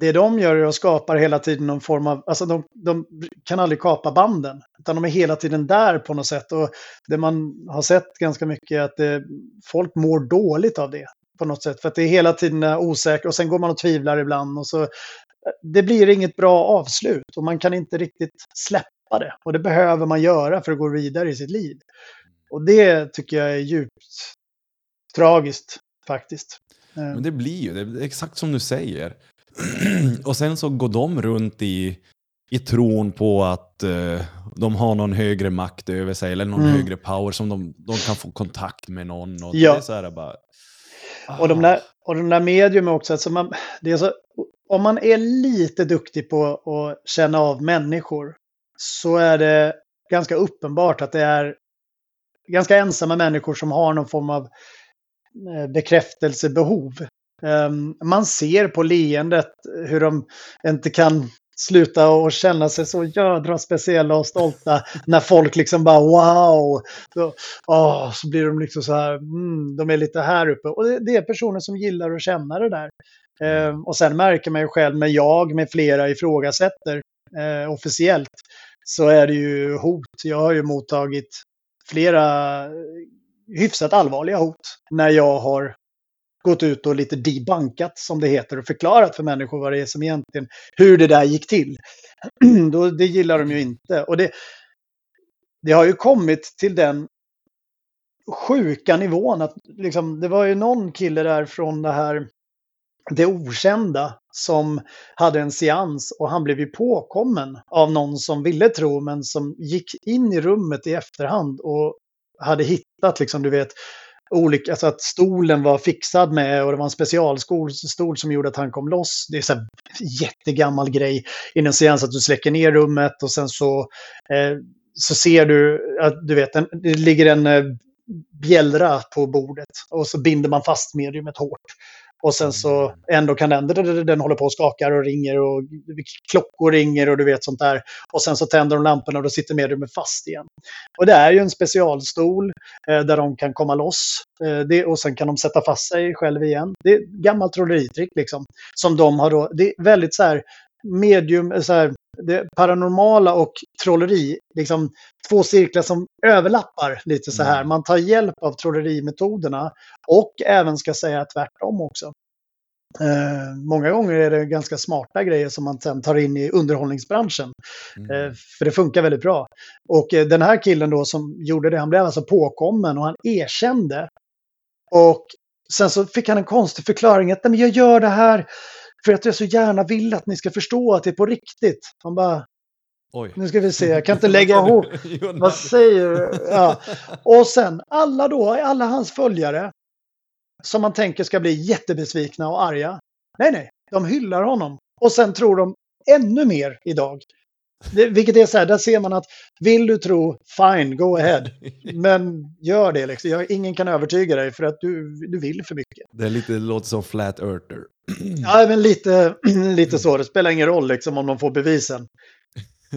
Det de gör är att skapa hela tiden någon form av, alltså de, de kan aldrig kapa banden, utan de är hela tiden där på något sätt. Och det man har sett ganska mycket är att det, folk mår dåligt av det på något sätt. För att det är hela tiden osäkert och sen går man och tvivlar ibland. Och så, det blir inget bra avslut och man kan inte riktigt släppa det. Och det behöver man göra för att gå vidare i sitt liv. Och det tycker jag är djupt tragiskt faktiskt. Eh, Men det blir ju, det är exakt som du säger. och sen så går de runt i, i tron på att eh, de har någon högre makt över sig eller någon Mm. högre power som de, de kan få kontakt med någon. Och Ja. det är så här bara... Och de där, och de där medium också, alltså man, det är så, om man är lite duktig på att känna av människor så är det ganska uppenbart att det är ganska ensamma människor som har någon form av eh, bekräftelsebehov. Ehm, Man ser på leendet hur de inte kan sluta och känna sig så jädra speciella och stolta när folk liksom bara wow. Så, åh, så blir de liksom så här, mm, de är lite här uppe. Och det, det är personer som gillar att känna det där. Eh, och sen märker man ju själv när jag med flera ifrågasätter eh, officiellt så är det ju hot. Jag har ju mottagit flera eh, hyfsat allvarliga hot när jag har gått ut och lite debankat som det heter och förklarat för människor vad det är som egentligen, hur det där gick till. Då, det gillar de ju inte. Och det, det har ju kommit till den sjuka nivån att liksom, det var ju någon kille där från det här det okända som hade en seans och han blev ju påkommen av någon som ville tro men som gick in i rummet i efterhand och hade hittat liksom du vet olika, alltså att stolen var fixad med och det var en specialstol stol som gjorde att han kom loss. Det är så här jättegammal grej i en seans att du släcker ner rummet och sen så, eh, så ser du att du vet, en, det ligger en eh, bjällra på bordet och så binder man fast mediumet hårt. Och sen så ändå kan den, den håller på och skakar och ringer och klockor ringer och du vet sånt där. Och sen så tänder de lamporna och då sitter mediumet fast igen. Och det är ju en specialstol eh, där de kan komma loss. Eh, det, och sen kan de sätta fast sig själv igen. Det är ett gammalt trolleritrick liksom. Som de har då, det är väldigt så här medium, så här, det paranormala och trolleri, liksom två cirklar som överlappar lite så här. Mm. Man tar hjälp av trollerimetoderna och även ska säga tvärtom också. Eh, många gånger är det ganska smarta grejer som man sen tar in i underhållningsbranschen. Mm. Eh, för det funkar väldigt bra. Och eh, den här killen då som gjorde det, han blev alltså påkommen och han erkände. Och sen så fick han en konstig förklaring att "Nej, men jag gör det här för att jag så gärna vill att ni ska förstå att det är på riktigt. Han bara, Oj. nu ska vi se, jag kan inte lägga ihop. Vad säger du? Ja. Och sen alla då, alla hans följare som man tänker ska bli jättebesvikna och arga. Nej, nej, de hyllar honom. Och sen tror de ännu mer idag. Det, vilket är så här, där ser man att vill du tro, fine, go ahead. Men gör det liksom. Jag, ingen kan övertyga dig för att du, du vill för mycket. Det är lite, det låter som flat earther. Ja, men lite, lite så. Det spelar ingen roll liksom om de får bevisen.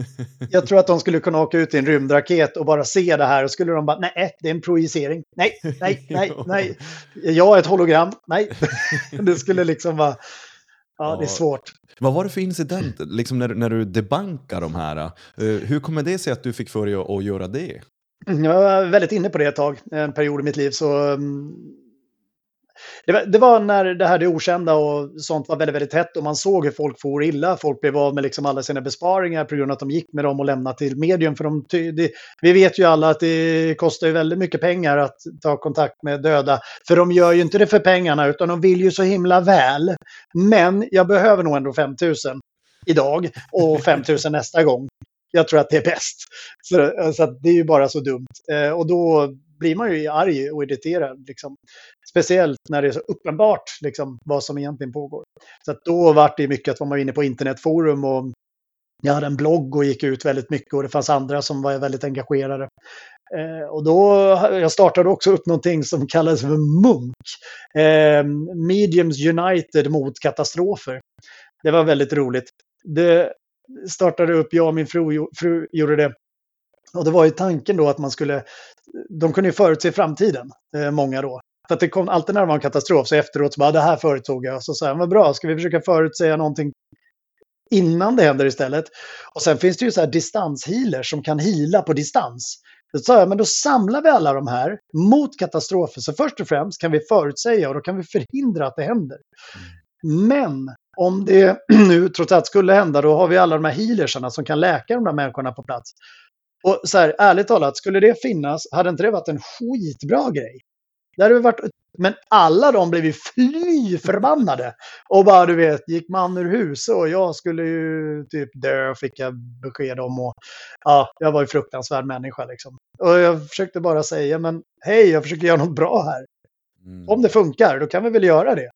Jag tror att de skulle kunna åka ut i en rymdraket och bara se det här och skulle de bara, nej, det är en projicering. Nej, nej, nej, nej. Jag är ett hologram. Nej. Det skulle liksom vara, ja, det är svårt. Vad var det för incident, liksom när, när du debankar de här? eh, hur kommer det sig att du fick för dig att, att göra det? Jag var väldigt inne på det ett tag, en period i mitt liv. Så, mm, det, var, det var när det här det okända och sånt var väldigt, väldigt hett och man såg hur folk for illa. Folk blev av med liksom alla sina besparingar på grund av att de gick med dem och lämnade till medium. För de, det, vi vet ju alla att det kostar ju väldigt mycket pengar att ta kontakt med döda. För de gör ju inte det för pengarna utan de vill ju så himla väl. Men jag behöver nog ändå 5 000 idag och 5 000 nästa gång. Jag tror att det är bäst. Så, så det är ju bara så dumt. Eh, och då blir man ju arg och irriterad. Liksom. Speciellt när det är så uppenbart liksom, vad som egentligen pågår. Så att då var det mycket att man var inne på internetforum och jag hade en blogg och gick ut väldigt mycket och det fanns andra som var väldigt engagerade. Eh, och då, jag startade också upp någonting som kallades för MUNK. Eh, Mediums United mot katastrofer. Det var väldigt roligt. Det startade upp, jag och min fru, fru gjorde det. Och det var ju tanken då att man skulle, de kunde ju förutse framtiden, eh, många då. För att det kom alltid när det var en katastrof, så efteråt så bara, det här förutsåg jag. Så sa jag, vad bra, ska vi försöka förutsäga någonting innan det händer istället? Och sen finns det ju så här distanshealers som kan hila på distans. Då sa jag, men då samlar vi alla de här mot katastrofer. Så först och främst kan vi förutsäga och då kan vi förhindra att det händer. Men om det nu trots allt skulle hända, då har vi alla de här healersarna som kan läka de där människorna på plats. Och så här, ärligt talat, skulle det finnas, hade inte det varit en skitbra grej? Det hade varit, men alla de blev ju fly förbannade. Och bara du vet, gick man ur huset och jag skulle ju typ dö, fick jag besked om. Och, ja, jag var ju fruktansvärd människa liksom. Och jag försökte bara säga, men hej, jag försöker göra något bra här. Mm. Om det funkar, då kan vi väl göra det.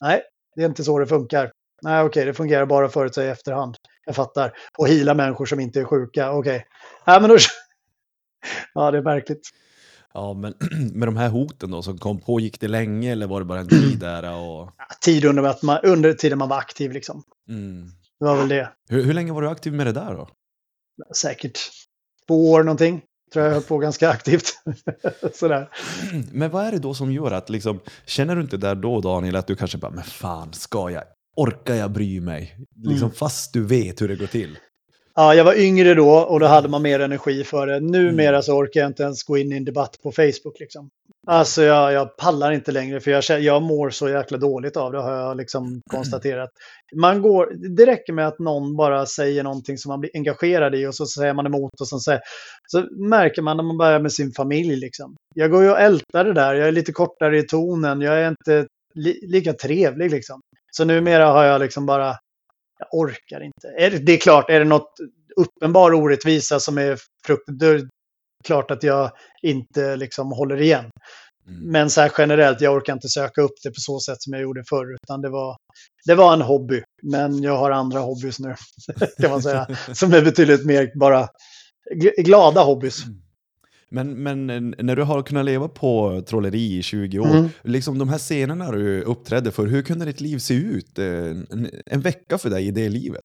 Nej, det är inte så det funkar. Nej, okej, okay, det fungerar bara förut i efterhand. Jag fattar. Och hila människor som inte är sjuka. Okej. Okay. Ja, men då... ja, det är märkligt. Ja, men med de här hoten då som kom på, gick det länge eller var det bara en tid där? Och... Ja, tid under, att man, under tiden man var aktiv liksom. Mm. Det var väl det. Hur, hur länge var du aktiv med det där då? Säkert två år någonting tror jag höll på ganska aktivt. Sådär. Men vad är det då som gör att, liksom, känner du inte där då Daniel att du kanske bara, men fan, ska jag, orkar jag bry mig? Liksom, mm. Fast du vet hur det går till. Ja, jag var yngre då och då hade man mer energi för det. Numera mm. så orkar jag inte ens gå in i en debatt på Facebook. Liksom. Alltså jag, jag pallar inte längre för jag, jag mår så jäkla dåligt av det har jag liksom konstaterat. Man går, det räcker med att någon bara säger någonting som man blir engagerad i och så säger man emot och så, säger, så märker man när man börjar med sin familj. Liksom. Jag går ju och ältar det där, jag är lite kortare i tonen, jag är inte li, lika trevlig. Liksom. Så numera har jag liksom bara jag orkar inte. Det är klart, är det något uppenbar orättvisa som är fruktansvärt, då är det klart att jag inte liksom håller igen. Mm. Men så här generellt, jag orkar inte söka upp det på så sätt som jag gjorde förr, utan det var, det var en hobby. Men jag har andra hobbys nu, kan man säga, som är betydligt mer bara glada hobbys. Mm. Men, men när du har kunnat leva på trolleri i 20 år, mm. liksom de här scenerna du uppträdde för, hur kunde ditt liv se ut eh, en, en vecka för dig i det livet?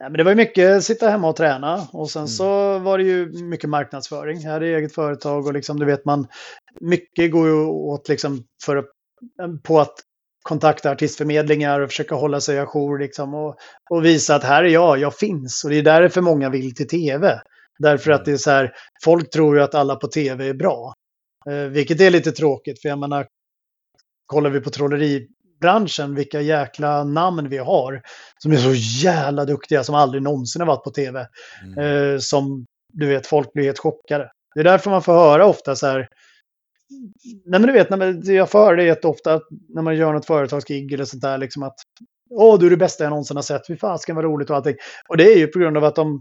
Nej, men det var mycket sitta hemma och träna och sen mm. så var det ju mycket marknadsföring. Jag hade eget företag och liksom, du vet man, mycket går ju åt liksom för, på att kontakta artistförmedlingar och försöka hålla sig ajour liksom och, och visa att här är jag, jag finns. Och det är därför många vill till tv. Därför att det är så här, folk tror ju att alla på tv är bra. Eh, vilket är lite tråkigt, för jag menar, kollar vi på trolleribranschen, vilka jäkla namn vi har, som är så jävla duktiga, som aldrig någonsin har varit på tv. Mm. Eh, som, du vet, folk blir helt chockade. Det är därför man får höra ofta så här, Nej men du vet, när jag får höra det jätteofta när man gör något företagsgig eller sånt där, liksom att Åh, du är det bästa jag någonsin har sett, fy fasken vad roligt och allting. Och det är ju på grund av att de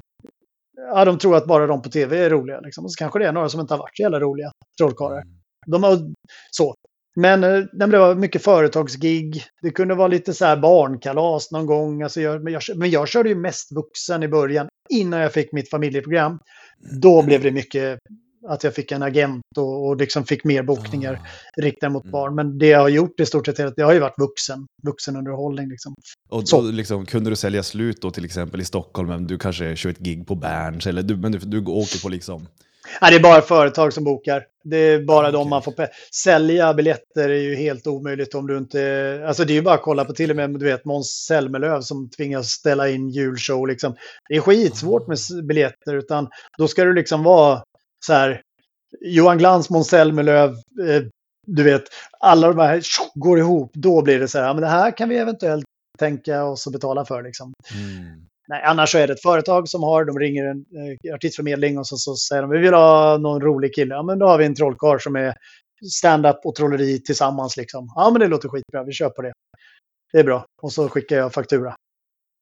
ja, de tror att bara de på tv är roliga. Liksom. Och så kanske det är några som inte har varit så jävla roliga trollkarlar. Mm. De har, så. Men eh, det var mycket företagsgig. Det kunde vara lite så här barnkalas någon gång. Alltså jag, men, jag, men jag körde ju mest vuxen i början, innan jag fick mitt familjeprogram. Då blev det mycket att jag fick en agent och, och liksom fick mer bokningar ah. riktade mot mm. barn. Men det jag har gjort i stort sett, det har ju varit vuxen, vuxenunderhållning. Liksom. Och så. liksom, kunde du sälja slut då till exempel i Stockholm, men du kanske kör ett gig på Berns, eller du, men du, du åker på liksom... Nej, det är bara företag som bokar. Det är bara okay. de man får Sälja biljetter är ju helt omöjligt om du inte... Alltså det är ju bara att kolla på till och med du vet Måns Zelmerlöw som tvingas ställa in julshow. Liksom. Det är skitsvårt med biljetter, utan då ska du liksom vara så här, Johan Glans, Måns Zelmerlöw, eh, du vet, alla de här går ihop, då blir det så här, ja, men det här kan vi eventuellt tänka oss att betala för. Liksom. Mm. Nej, annars så är det ett företag som har, de ringer en eh, artistförmedling och så, så säger de vi vill ha någon rolig kille. Ja, men då har vi en trollkarl som är stand-up och trolleri tillsammans. Liksom. Ja, men det låter skitbra, vi kör på det. Det är bra. Och så skickar jag faktura.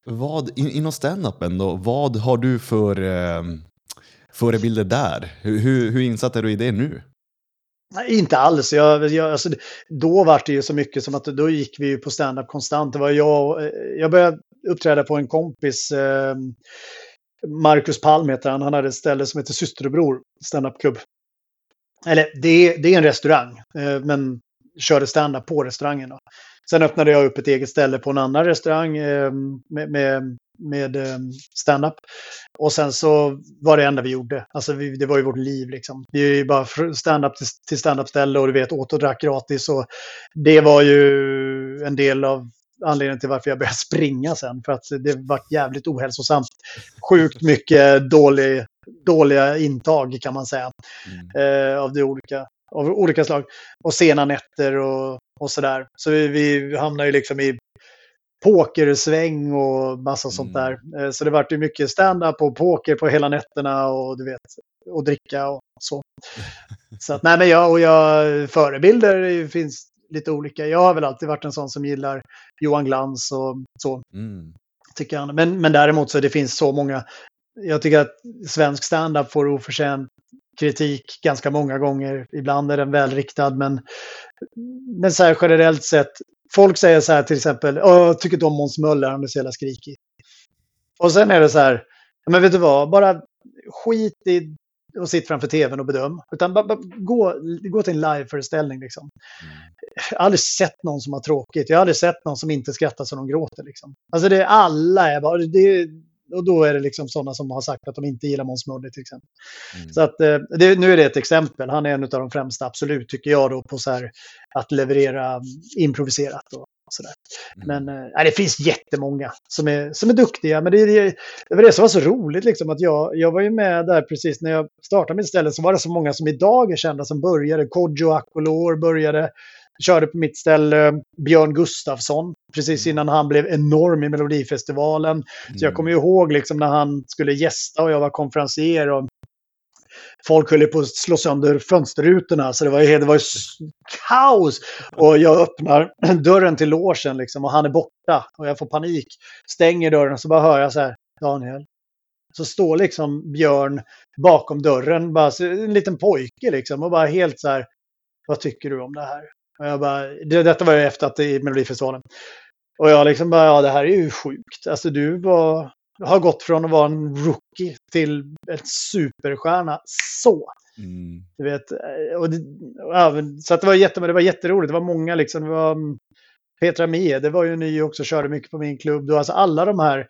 Vad, inom stand-upen då, vad har du för eh, förebilder där? Hur, hur, hur insatt är du i det nu? Nej, inte alls. Jag, jag, alltså, då var det ju så mycket som att då gick vi ju på standup konstant. Det var jag, eh, jag började uppträda på en kompis, eh, Marcus Palm heter han. Han hade ett ställe som heter Systerbror standupklubb. Eller det, det är en restaurang, eh, men körde standup på restaurangen. Då. Sen öppnade jag upp ett eget ställe på en annan restaurang eh, med, med, med eh, stand-up. Och sen så var det enda vi gjorde. Alltså vi, det var ju vårt liv liksom. Vi är ju bara stand-up till, till stand-up-ställe och du vet åt och drack gratis. Och det var ju en del av anledningen till varför jag började springa sen. För att det var jävligt ohälsosamt. Sjukt mycket dålig, dåliga intag kan man säga. Mm. Eh, av, de olika, av olika slag. Och sena nätter och, och sådär. Så vi, vi hamnade ju liksom i pokersväng och massa mm. sånt där. Eh, så det vart ju mycket stand-up och poker på hela nätterna och du vet, och dricka och så. så att, nej men jag och jag, förebilder finns lite olika. Jag har väl alltid varit en sån som gillar Johan Glans och så. Mm. Tycker han. Men, men däremot så det finns så många. Jag tycker att svensk standup får oförtjänt kritik ganska många gånger. Ibland är den välriktad, men, men så här generellt sett. Folk säger så här till exempel, jag tycker inte om Måns Möller, han är så jävla skrikig. Och sen är det så här, men vet du vad, bara skit i och sitt framför tvn och bedöm. Utan bara, bara gå, gå till en liveföreställning. Liksom. Mm. Jag har aldrig sett någon som har tråkigt. Jag har aldrig sett någon som inte skrattar så de gråter. Liksom. Alltså det är alla är bara, det, och då är det liksom sådana som har sagt att de inte gillar Måns Möller till exempel. Mm. Så att, eh, det, nu är det ett exempel. Han är en av de främsta, absolut, tycker jag, då, på så här, att leverera improviserat. Och, sådär. Mm. Men äh, det finns jättemånga som är, som är duktiga. Men det, det, det var det som var så roligt, liksom, att jag, jag var ju med där precis när jag startade mitt ställe. Så var det så många som idag är kända som började. Kodjo Akolor började. Körde på mitt ställe Björn Gustafsson precis mm. innan han blev enorm i Melodifestivalen. Mm. Så jag mm. kommer ihåg liksom när han skulle gästa och jag var konferencier. Och folk höll på att slå sönder fönsterrutorna. Så det var, det var kaos. Och jag öppnar dörren till låsen liksom, och han är borta. Och jag får panik. Stänger dörren och så bara hör jag så här, Daniel. Så står liksom Björn bakom dörren, bara en liten pojke liksom. Och bara helt så här, vad tycker du om det här? Och jag bara, det, detta var ju efter att det i Melodifestivalen. Och jag liksom bara, ja det här är ju sjukt. Alltså du var, har gått från att vara en rookie till en superstjärna så. Mm. Du vet, och det, ja, så att det var, jätte, det var jätteroligt. Det var många liksom. Det var mm, Petra Mie, det var ju ny också, körde mycket på min klubb. Då, alltså alla de här.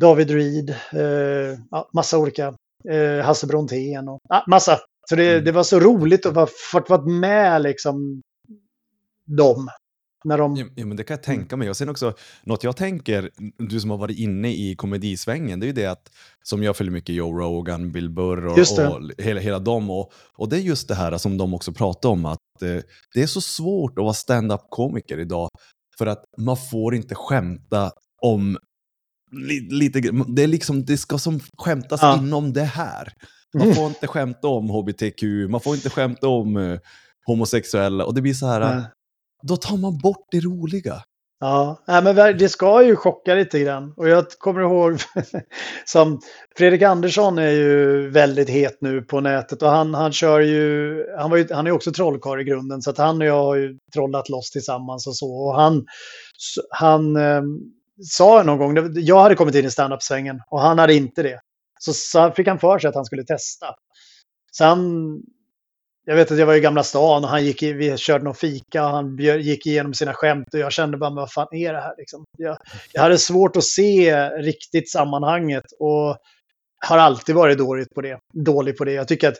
David Reed, eh, massa olika. Eh, Hasse Brontén och ah, massa. Så det, mm. det var så roligt att vara, fått vara med liksom dem. När de... ja, men det kan jag tänka mig. Och sen också, något jag tänker, du som har varit inne i komedisvängen, det är ju det att, som jag följer mycket Joe Rogan, Bill Burr och, och hela, hela dem. Och, och det är just det här som de också pratar om, att eh, det är så svårt att vara stand-up-komiker idag, för att man får inte skämta om lite, det är liksom, det ska som skämtas ja. inom det här. Man mm. får inte skämta om hbtq, man får inte skämta om homosexuella. Och det blir så här, Nej då tar man bort det roliga. Ja, men det ska ju chocka lite grann. Och jag kommer ihåg som Fredrik Andersson är ju väldigt het nu på nätet och han, han kör ju, han, var ju, han är också trollkarl i grunden så att han och jag har ju trollat loss tillsammans och så. Och han, han eh, sa någon gång, jag hade kommit in i standup-svängen och han hade inte det. Så, så fick han för sig att han skulle testa. Så han jag vet att jag var i Gamla stan och han gick i, vi körde någon fika och han gick igenom sina skämt och jag kände bara, vad fan är det här liksom? Jag, jag hade svårt att se riktigt sammanhanget och har alltid varit dålig på det. Dålig på det. Jag tycker att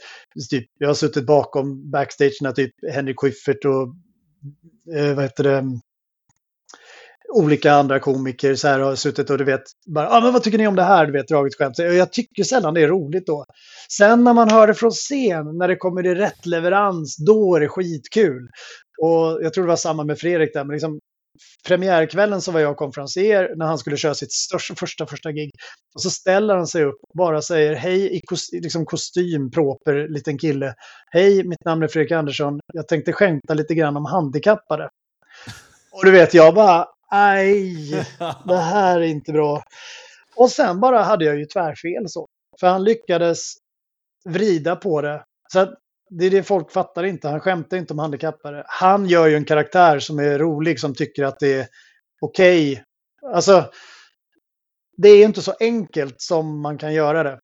typ, jag har suttit bakom backstage när typ Henrik Schyffert och eh, vad heter det, olika andra komiker så här har suttit och du vet, bara, ah, men vad tycker ni om det här? Du vet, dragit skämt. Jag tycker sällan det är roligt då. Sen när man hör det från scen, när det kommer i rätt leverans, då är det skitkul. Och jag tror det var samma med Fredrik där, men liksom premiärkvällen så var jag konferenser när han skulle köra sitt största, första, första gig. Och så ställer han sig upp och bara säger hej i kostym, liksom kostym, proper, liten kille. Hej, mitt namn är Fredrik Andersson. Jag tänkte skämta lite grann om handikappade. Och du vet, jag bara, aj, det här är inte bra. Och sen bara hade jag ju tvärfel så. För han lyckades vrida på det. Så att det är det folk fattar inte. Han skämtar inte om handikappade. Han gör ju en karaktär som är rolig, som tycker att det är okej. Okay. Alltså, det är inte så enkelt som man kan göra det.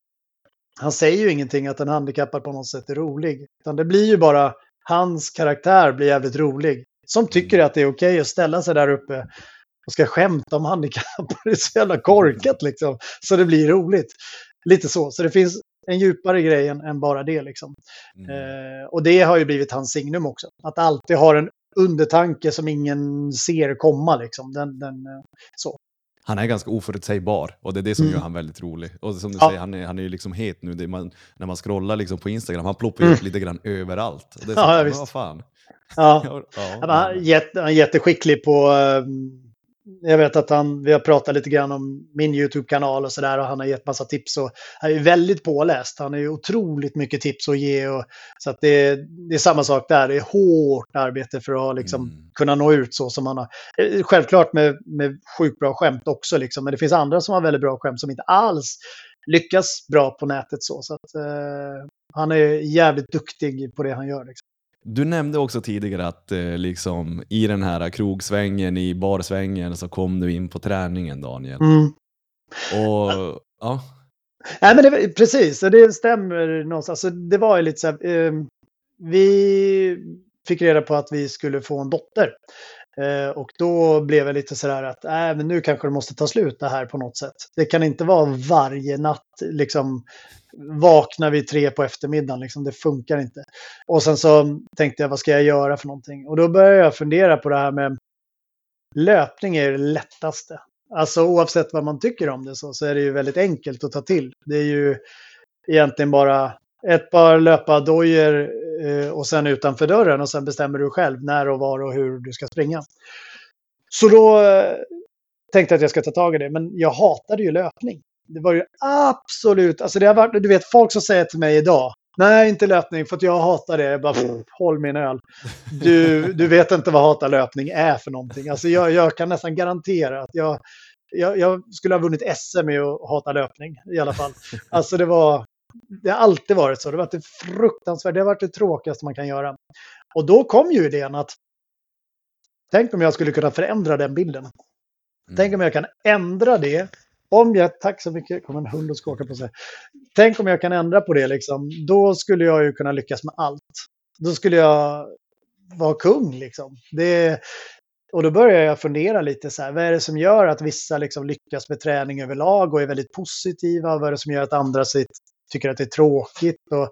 Han säger ju ingenting att en handikappad på något sätt är rolig. Utan det blir ju bara hans karaktär blir jävligt rolig. Som tycker att det är okej okay att ställa sig där uppe och ska skämta om handikappade. Det är så jävla korkat liksom. Så det blir roligt. Lite så. Så det finns en djupare grej än, än bara det. Liksom. Mm. Eh, och det har ju blivit hans signum också. Att alltid ha en undertanke som ingen ser komma. Liksom. Den, den, eh, så. Han är ganska oförutsägbar och det är det som mm. gör han väldigt rolig. Och som du ja. säger, han är, han är ju liksom het nu. Man, när man scrollar liksom på Instagram, han ploppar ju mm. upp lite grann överallt. Och det är så, ja, ja, vad fan. Ja. ja, ja. Han, är jätte, han är jätteskicklig på um jag vet att han, vi har pratat lite grann om min YouTube-kanal och sådär och han har gett massa tips och han är väldigt påläst. Han har ju otroligt mycket tips att ge och så att det, det är samma sak där. Det är hårt arbete för att liksom mm. kunna nå ut så som han har. Eh, självklart med, med sjukt bra skämt också liksom, men det finns andra som har väldigt bra skämt som inte alls lyckas bra på nätet så. Så att eh, han är jävligt duktig på det han gör. Liksom. Du nämnde också tidigare att eh, liksom, i den här krogsvängen, i barsvängen, så kom du in på träningen, Daniel. Mm. Och, ja. Nej, men det, precis, det stämmer någonstans. Alltså, det var ju lite så här, eh, vi fick reda på att vi skulle få en dotter. Eh, och då blev jag lite sådär att äh, men nu kanske det måste ta slut det här på något sätt. Det kan inte vara varje natt, liksom vakna vid tre på eftermiddagen, liksom, det funkar inte. Och sen så tänkte jag, vad ska jag göra för någonting? Och då började jag fundera på det här med löpning är det lättaste. Alltså oavsett vad man tycker om det så, så är det ju väldigt enkelt att ta till. Det är ju egentligen bara ett par löpardojor Eh, och sen utanför dörren och sen bestämmer du själv när och var och hur du ska springa. Så då eh, tänkte jag att jag ska ta tag i det, men jag hatade ju löpning. Det var ju absolut, alltså det har varit, du vet folk som säger till mig idag, nej inte löpning för att jag hatar det, jag bara pff, håll min öl. Du, du vet inte vad hata löpning är för någonting. Alltså jag, jag kan nästan garantera att jag, jag, jag, skulle ha vunnit SM i att hata löpning i alla fall. Alltså det var, det har alltid varit så. Det har varit det fruktansvärt, det har varit det tråkigaste man kan göra. Och då kom ju idén att tänk om jag skulle kunna förändra den bilden. Mm. Tänk om jag kan ändra det. Om jag, tack så mycket, kom en hund och skakade på sig. Tänk om jag kan ändra på det liksom. Då skulle jag ju kunna lyckas med allt. Då skulle jag vara kung liksom. Det, och då börjar jag fundera lite så här, vad är det som gör att vissa liksom lyckas med träning överlag och är väldigt positiva? Vad är det som gör att andra sitt, tycker att det är tråkigt. Och,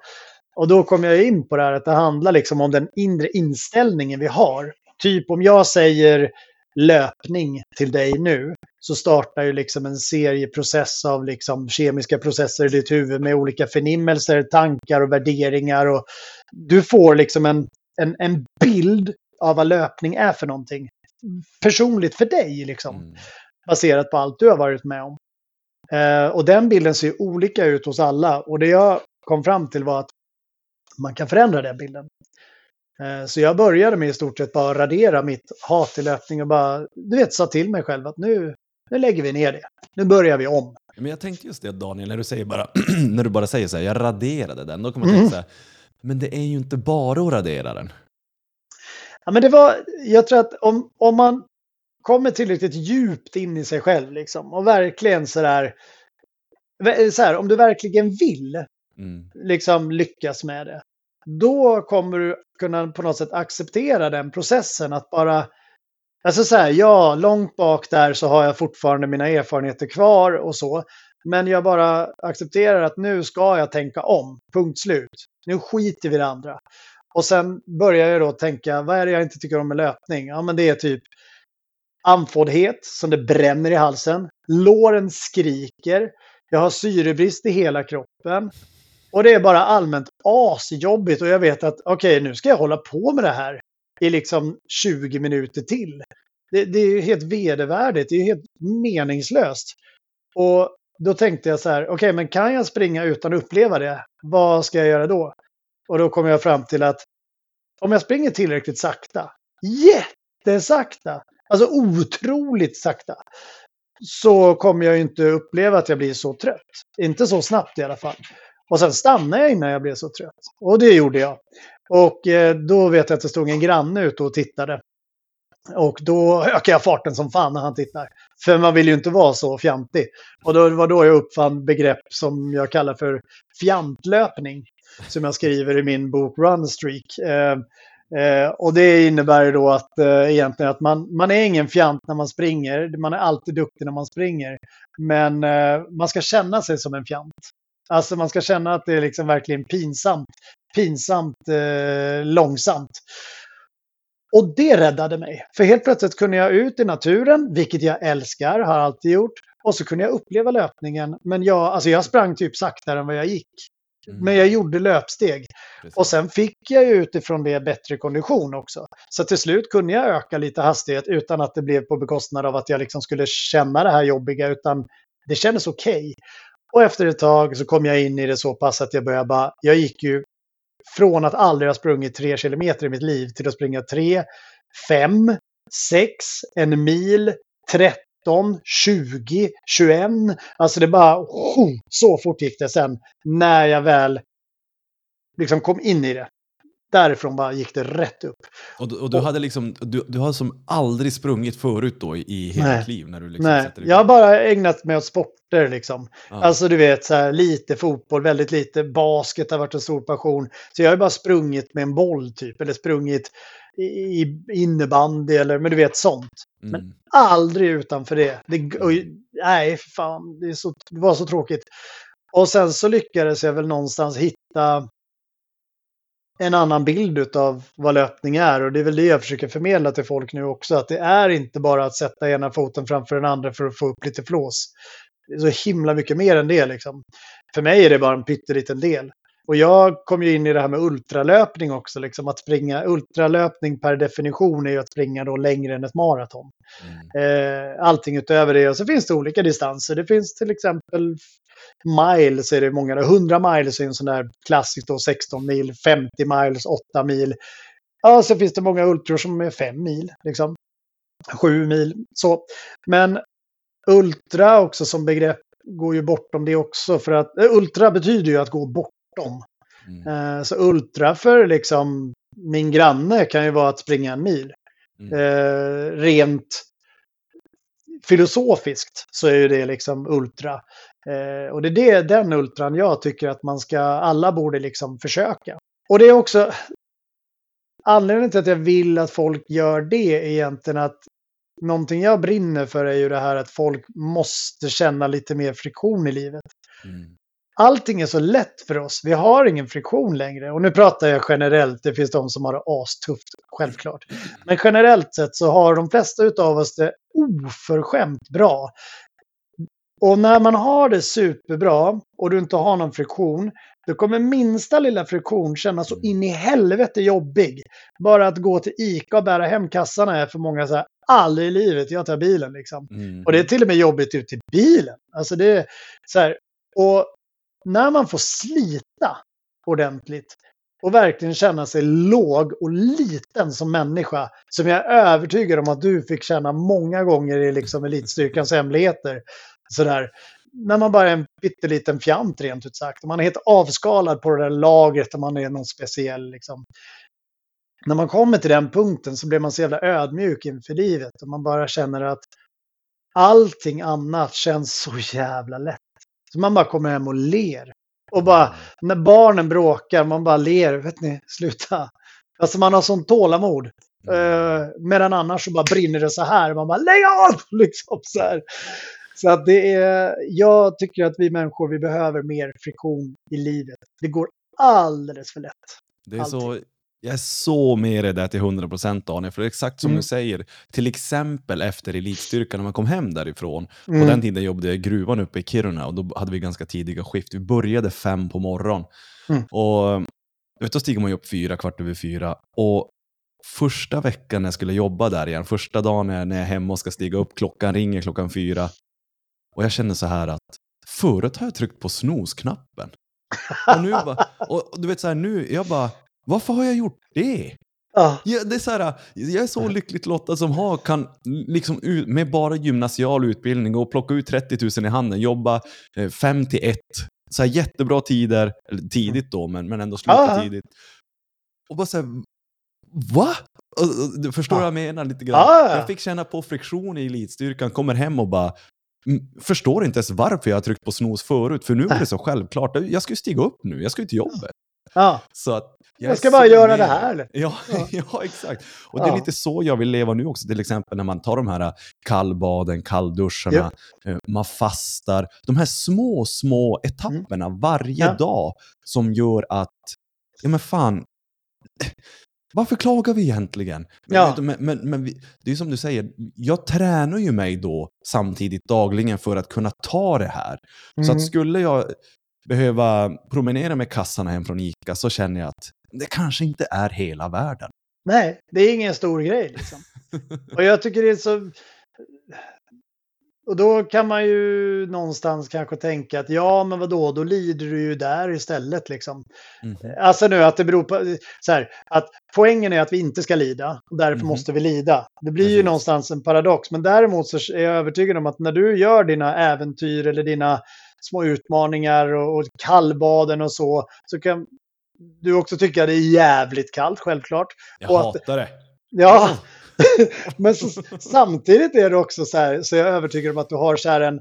och då kommer jag in på det här att det handlar liksom om den inre inställningen vi har. Typ om jag säger löpning till dig nu så startar ju liksom en serieprocess av liksom kemiska processer i ditt huvud med olika förnimmelser, tankar och värderingar. Och du får liksom en, en, en bild av vad löpning är för någonting. Personligt för dig, liksom. Mm. Baserat på allt du har varit med om. Eh, och den bilden ser olika ut hos alla. Och det jag kom fram till var att man kan förändra den bilden. Eh, så jag började med i stort sett bara radera mitt hat till löpning och bara, du vet, sa till mig själv att nu, nu lägger vi ner det. Nu börjar vi om. Men jag tänkte just det Daniel, när du, säger bara, när du bara säger så här, jag raderade den, då kommer man mm. tänka så här, men det är ju inte bara att radera den. Ja, men det var, jag tror att om, om man kommer tillräckligt djupt in i sig själv liksom, och verkligen sådär, så här, om du verkligen vill mm. liksom lyckas med det, då kommer du kunna på något sätt acceptera den processen. Att bara, alltså så här, ja, långt bak där så har jag fortfarande mina erfarenheter kvar och så. Men jag bara accepterar att nu ska jag tänka om, punkt slut. Nu skiter vi i det andra. Och sen börjar jag då tänka, vad är det jag inte tycker om med löpning? Ja, men det är typ andfåddhet som det bränner i halsen. Låren skriker. Jag har syrebrist i hela kroppen. Och det är bara allmänt asjobbigt och jag vet att okej, okay, nu ska jag hålla på med det här i liksom 20 minuter till. Det, det är ju helt vedervärdigt, det är ju helt meningslöst. Och då tänkte jag så här, okej, okay, men kan jag springa utan att uppleva det? Vad ska jag göra då? Och då kom jag fram till att om jag springer tillräckligt sakta, jättesakta, alltså otroligt sakta, så kommer jag inte uppleva att jag blir så trött. Inte så snabbt i alla fall. Och sen stannade jag innan jag blev så trött. Och det gjorde jag. Och eh, då vet jag att det stod en granne ute och tittade. Och då ökade jag farten som fan när han tittar. För man vill ju inte vara så fjantig. Och då var då jag uppfann begrepp som jag kallar för fjantlöpning. Som jag skriver i min bok Run Streak. Eh, Eh, och det innebär då att eh, egentligen att man, man är ingen fjant när man springer. Man är alltid duktig när man springer. Men eh, man ska känna sig som en fjant. Alltså man ska känna att det är liksom verkligen pinsamt. Pinsamt eh, långsamt. Och det räddade mig. För helt plötsligt kunde jag ut i naturen, vilket jag älskar, har alltid gjort. Och så kunde jag uppleva löpningen. Men jag, alltså jag sprang typ saktare än vad jag gick. Mm. Men jag gjorde löpsteg. Precis. Och sen fick jag ju utifrån det bättre kondition också. Så till slut kunde jag öka lite hastighet utan att det blev på bekostnad av att jag liksom skulle känna det här jobbiga. Utan det kändes okej. Okay. Och efter ett tag så kom jag in i det så pass att jag började bara, jag gick ju från att aldrig ha sprungit tre kilometer i mitt liv till att springa tre, fem, sex, en mil, 13, 20, 21. Alltså det bara, oh, så fort gick det sen när jag väl liksom kom in i det därifrån bara gick det rätt upp. Och, och du, och, hade liksom, du, du har som aldrig sprungit förut då i hela nej, ditt liv? När du liksom nej, jag har bara ägnat mig åt sporter liksom. Ah. Alltså du vet, så här, lite fotboll, väldigt lite. Basket har varit en stor passion. Så jag har bara sprungit med en boll typ, eller sprungit i innebandy eller men du vet sånt. Mm. Men aldrig utanför det. det och, nej, fan, det, så, det var så tråkigt. Och sen så lyckades jag väl någonstans hitta en annan bild av vad löpning är. Och det är väl det jag försöker förmedla till folk nu också. Att det är inte bara att sätta ena foten framför den andra för att få upp lite flås. Det är så himla mycket mer än det liksom. För mig är det bara en pytteliten del. Och jag kom ju in i det här med ultralöpning också. Liksom att springa ultralöpning per definition är ju att springa då längre än ett maraton. Mm. Eh, allting utöver det. Och så finns det olika distanser. Det finns till exempel miles är det många. 100 miles är en sån där klassisk då, 16 mil, 50 miles, 8 mil. Ja, så finns det många ultror som är 5 mil, liksom. 7 mil, så. Men ultra också som begrepp går ju bortom det också. För att äh, ultra betyder ju att gå bortom. Mm. Uh, så ultra för liksom min granne kan ju vara att springa en mil. Mm. Uh, rent filosofiskt så är ju det liksom ultra. Eh, och det är det, den ultran jag tycker att man ska, alla borde liksom försöka. Och det är också anledningen till att jag vill att folk gör det är egentligen att någonting jag brinner för är ju det här att folk måste känna lite mer friktion i livet. Mm. Allting är så lätt för oss. Vi har ingen friktion längre. Och nu pratar jag generellt. Det finns de som har det astufft, självklart. Men generellt sett så har de flesta av oss det oförskämt bra. Och när man har det superbra och du inte har någon friktion, då kommer minsta lilla friktion kännas så in i helvete jobbig. Bara att gå till ICA och bära hem kassarna är för många så här, aldrig i livet, jag tar bilen liksom. Mm. Och det är till och med jobbigt ut till bilen. Alltså det är så här, och när man får slita ordentligt och verkligen känna sig låg och liten som människa, som jag är övertygad om att du fick känna många gånger i liksom elitstyrkans hemligheter, sådär. När man bara är en pytteliten fjant rent ut sagt. Man är helt avskalad på det där lagret och man är någon speciell liksom. När man kommer till den punkten så blir man så jävla ödmjuk inför livet och man bara känner att allting annat känns så jävla lätt. Så man bara kommer hem och ler. Och bara, när barnen bråkar, man bara ler. Vet ni, sluta. Alltså man har sånt tålamod. Uh, medan annars så bara brinner det så här. Man bara, lägg av! Liksom så här. Så att det är, jag tycker att vi människor, vi behöver mer friktion i livet. Det går alldeles för lätt. Det är så, jag är så med dig där till 100% Daniel, för det är exakt som mm. du säger. Till exempel efter elitstyrkan, när man kom hem därifrån. Mm. På den tiden jobbade jag i gruvan uppe i Kiruna och då hade vi ganska tidiga skift. Vi började fem på morgonen. Mm. Och då stiger man ju upp fyra, kvart över fyra. Och första veckan när jag skulle jobba där igen, första dagen när jag är hemma och ska stiga upp, klockan ringer klockan fyra. Och jag känner så här att förut har jag tryckt på snosknappen. Och nu bara, och du vet så här nu, jag bara, varför har jag gjort det? Ah. Jag, det är så här, jag är så lyckligt lottad som har, kan liksom med bara gymnasial utbildning och plocka ut 30 000 i handen, jobba 5 eh, till 1 så här jättebra tider, tidigt då, men, men ändå sluta Ja. tidigt. Och bara så här, va? Du förstår Ja. vad jag menar lite grann? Ja. Jag fick känna på friktion i elitstyrkan, kommer hem och bara "Mm, förstår inte ens varför jag har tryckt på snooze förut, för nu var det så självklart. Jag ska ju stiga upp nu, jag ska ju till jobbet. Ja, Så att jag är ska bara göra med. det här. Ja, Ja. ja. exakt. Och det är Ja. lite så jag vill leva nu också, till exempel när man tar de här äh, kallbaden, kallduscharna, eh, man fastar. De här små, små etapperna varje Mm. Ja. dag som gör att, ja men fan, varför klagar vi egentligen? Men, Ja. vet men, men, men vi, det är som du säger, jag tränar ju mig då samtidigt dagligen för att kunna ta det här. Så Mm. att skulle jag behöva promenera med kassarna hem från Ica så känner jag att det kanske inte är hela världen. Nej, det är ingen stor grej liksom. Och jag tycker det är så... Och då kan man ju någonstans kanske tänka att ja, men vadå, då lider du ju där istället liksom. Mhm. Alltså nu att det beror på, så här, att poängen är att vi inte ska lida och därför Mhm. måste vi lida. Det blir ju Precis. någonstans en paradox, men däremot så är jag övertygad om att när du gör dina äventyr eller dina små utmaningar och, och kallbaden och så, så kan du också tycka det är jävligt kallt självklart. Jag Och att- hatar det. Ja, men så, samtidigt är det också så här, så jag är övertygad om att du har så här en...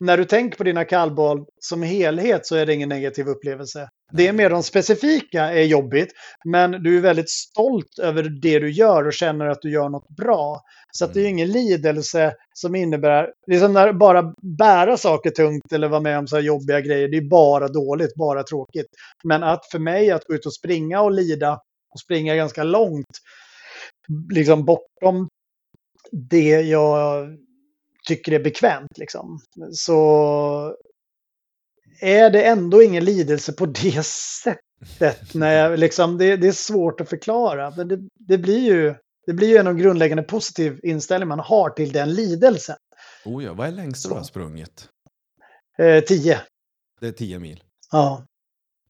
När du tänker på dina kallbad som helhet så är det ingen negativ upplevelse. Det är mer de specifika är jobbigt, men du är väldigt stolt över det du gör och känner att du gör något bra. Så att det är Mm. ingen lidelse som innebär, liksom när bara bära saker tungt eller vara med om så här jobbiga grejer, det är bara dåligt, bara tråkigt. Men att för mig att gå ut och springa och lida och springa ganska långt, liksom bortom det jag tycker är bekvämt. Liksom. Så är det ändå ingen lidelse på det sättet. När jag, liksom, det, det är svårt att förklara. Men det, det, blir ju, det blir ju en grundläggande positiv inställning man har till den lidelsen. Oh ja, vad är längsta du har sprungit? Eh, tio. Det är 10 mil. Ja.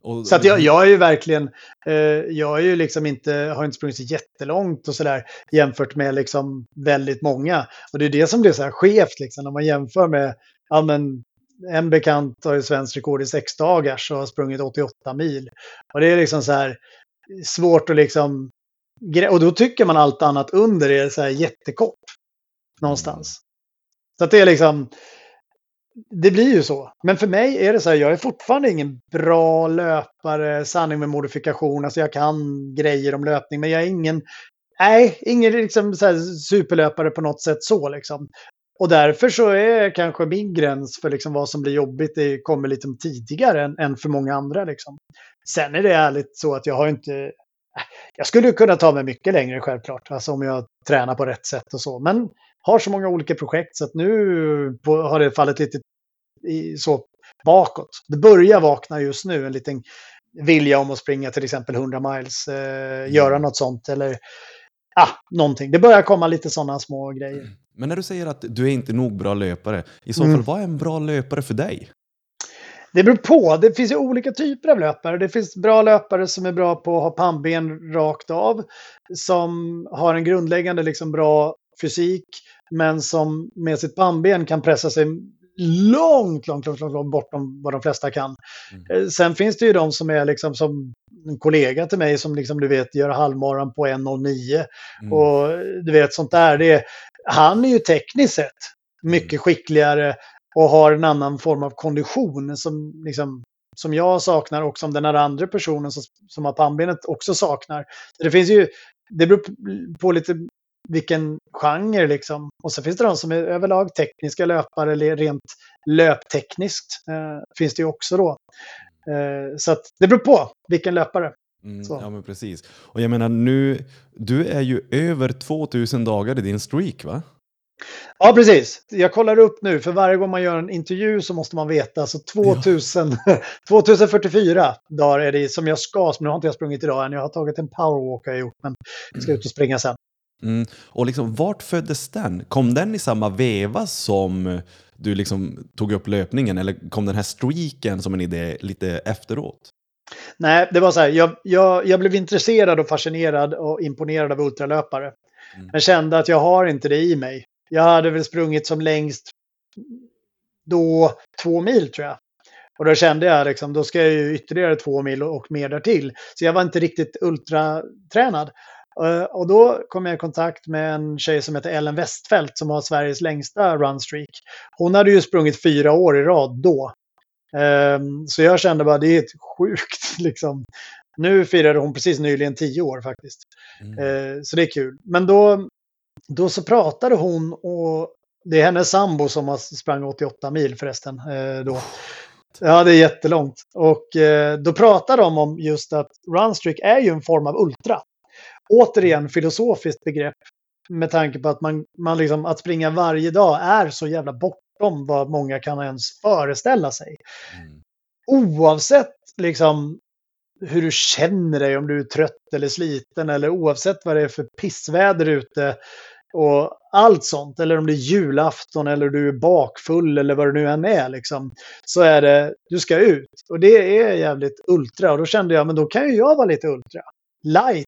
Och, Så att jag, jag är ju verkligen, eh, jag är ju liksom inte, har inte sprungit så jättelångt och sådär jämfört med liksom väldigt många. Och det är det som blir så här skevt liksom när man jämför med, ja men en bekant har ju svenskt rekord i sex dagars och har sprungit 88 mil. Och det är liksom så här svårt att liksom, och då tycker man allt annat under är så här jättekort. Någonstans. Så att det är liksom, det blir ju så. Men för mig är det så här, jag är fortfarande ingen bra löpare, sanning med modifikation. Alltså jag kan grejer om löpning, men jag är ingen, nej, ingen liksom så här superlöpare på något sätt så liksom. Och därför så är kanske min gräns för liksom vad som blir jobbigt, det kommer lite tidigare än, än för många andra liksom. Sen är det ärligt så att jag har inte, jag skulle kunna ta mig mycket längre självklart, alltså om jag tränar på rätt sätt och så. Men har så många olika projekt så att nu har det fallit lite i, så bakåt. Det börjar vakna just nu, en liten vilja om att springa till exempel 100 miles, eh, göra något sånt eller ja, någonting. Det börjar komma lite sådana små grejer. Men när du säger att du är inte nog bra löpare, i så Mm. fall, vad är en bra löpare för dig? Det beror på. Det finns ju olika typer av löpare. Det finns bra löpare som är bra på att ha pannben rakt av. Som har en grundläggande liksom bra fysik. Men som med sitt pannben kan pressa sig långt, långt, långt, långt, långt bortom vad de flesta kan. Mm. Eh, Sen finns det ju de som är liksom som en kollega till mig som liksom du vet gör halvmaran på 1.09. Mm. Och du vet sånt där. Det är, han är ju tekniskt sett mycket skickligare och har en annan form av kondition som, liksom, som jag saknar och som den här andra personen som, som har pannbenet också saknar. Så det finns ju, det beror på, lite vilken genre liksom. Och så finns det de som är överlag tekniska löpare eller rent löptekniskt. Eh, finns det ju också då. Eh, så att det beror på vilken löpare. Mm, ja, men precis. Och jag menar nu, du är ju över 2000 dagar i din streak, va? Ja, precis. Jag kollar upp nu, för varje gång man gör en intervju så måste man veta. Så 2000, 2044 dagar är det som jag ska, nu har inte jag sprungit idag än, jag har tagit en powerwalk har jag gjort, men jag ska ut och springa sen. Mm. Och liksom, vart föddes den? Kom den i samma veva som du liksom tog upp löpningen, eller kom den här streaken som en idé lite efteråt? Nej, det var så här, jag, jag, jag blev intresserad och fascinerad och imponerad av ultralöpare. Mm. Men kände att jag har inte det i mig. Jag hade väl sprungit som längst då två mil tror jag. Och då kände jag liksom, då ska jag ju ytterligare två mil och, mer därtill. Så jag var inte riktigt ultratränad. Uh, och då kom jag i kontakt med en tjej som heter Ellen Westfält som har Sveriges längsta runstreak. Hon hade ju sprungit fyra år i rad då. Um, så jag kände bara, det är ett sjukt liksom. Nu firade hon precis nyligen tio år faktiskt. Mm. Uh, så det är kul. Men då, då så pratade hon och det är hennes sambo som har sprang 88 mil förresten. Uh, då. Ja, det är jättelångt. Och då pratade de om just att runstreak är ju en form av ultra återigen filosofiskt begrepp med tanke på att man, man liksom, att springa varje dag är så jävla bortom vad många kan ens föreställa sig. Mm. Oavsett liksom hur du känner dig, om du är trött eller sliten eller oavsett vad det är för pissväder ute och allt sånt, eller om det är julafton eller du är bakfull eller vad det nu än är, liksom, så är det, du ska ut. Och det är jävligt ultra och då kände jag, men då kan ju jag vara lite ultra. Light.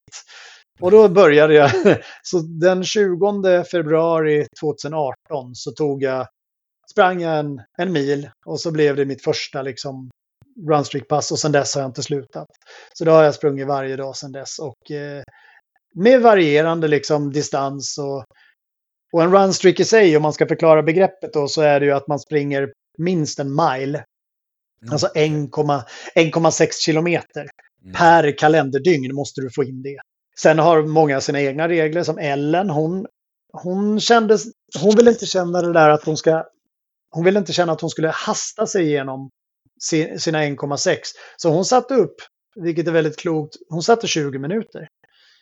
Och då började jag. Så den 20 februari 2018 så tog jag, sprang jag en, en mil och så blev det mitt första liksom runstreak-pass och sen dess har jag inte slutat. Så då har jag sprungit varje dag sen dess och eh, med varierande liksom distans och, och en runstreak i sig, om man ska förklara begreppet då, så är det ju att man springer minst en mile. Mm. Alltså 1,6 kilometer. Mm. Per kalenderdygn måste du få in det. Sen har många sina egna regler, som Ellen. Hon, hon, kände, hon vill inte känna det där att hon ska... Hon vill inte känna att hon skulle hasta sig igenom sina 1,6. Så hon satte upp, vilket är väldigt klokt, hon satte 20 minuter.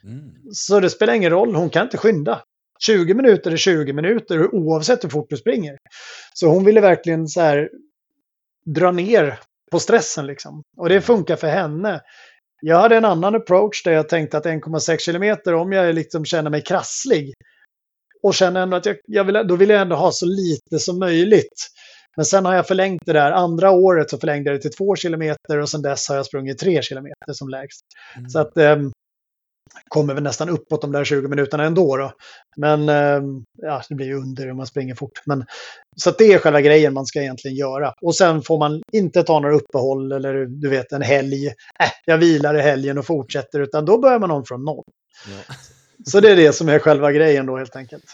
Mm. Så det spelar ingen roll, hon kan inte skynda. 20 minuter är 20 minuter oavsett hur fort du springer. Så hon ville verkligen så här dra ner på stressen liksom. Och det funkar för henne. Jag hade en annan approach där jag tänkte att 1,6 kilometer, om jag liksom känner mig krasslig och känner ändå att jag, jag vill, då vill jag ändå ha så lite som möjligt. Men sen har jag förlängt det där. Andra året så förlängde jag det till 2 kilometer och sen dess har jag sprungit 3 kilometer som lägst. Mm. Så att um, kommer väl nästan uppåt de där 20 minuterna ändå. Då. Men äh, ja, det blir ju under om man springer fort. Men, så det är själva grejen man ska egentligen göra. Och sen får man inte ta några uppehåll eller du vet en helg. Äh, jag vilar i helgen och fortsätter. Utan då börjar man om från noll. Ja. Så det är det som är själva grejen då helt enkelt.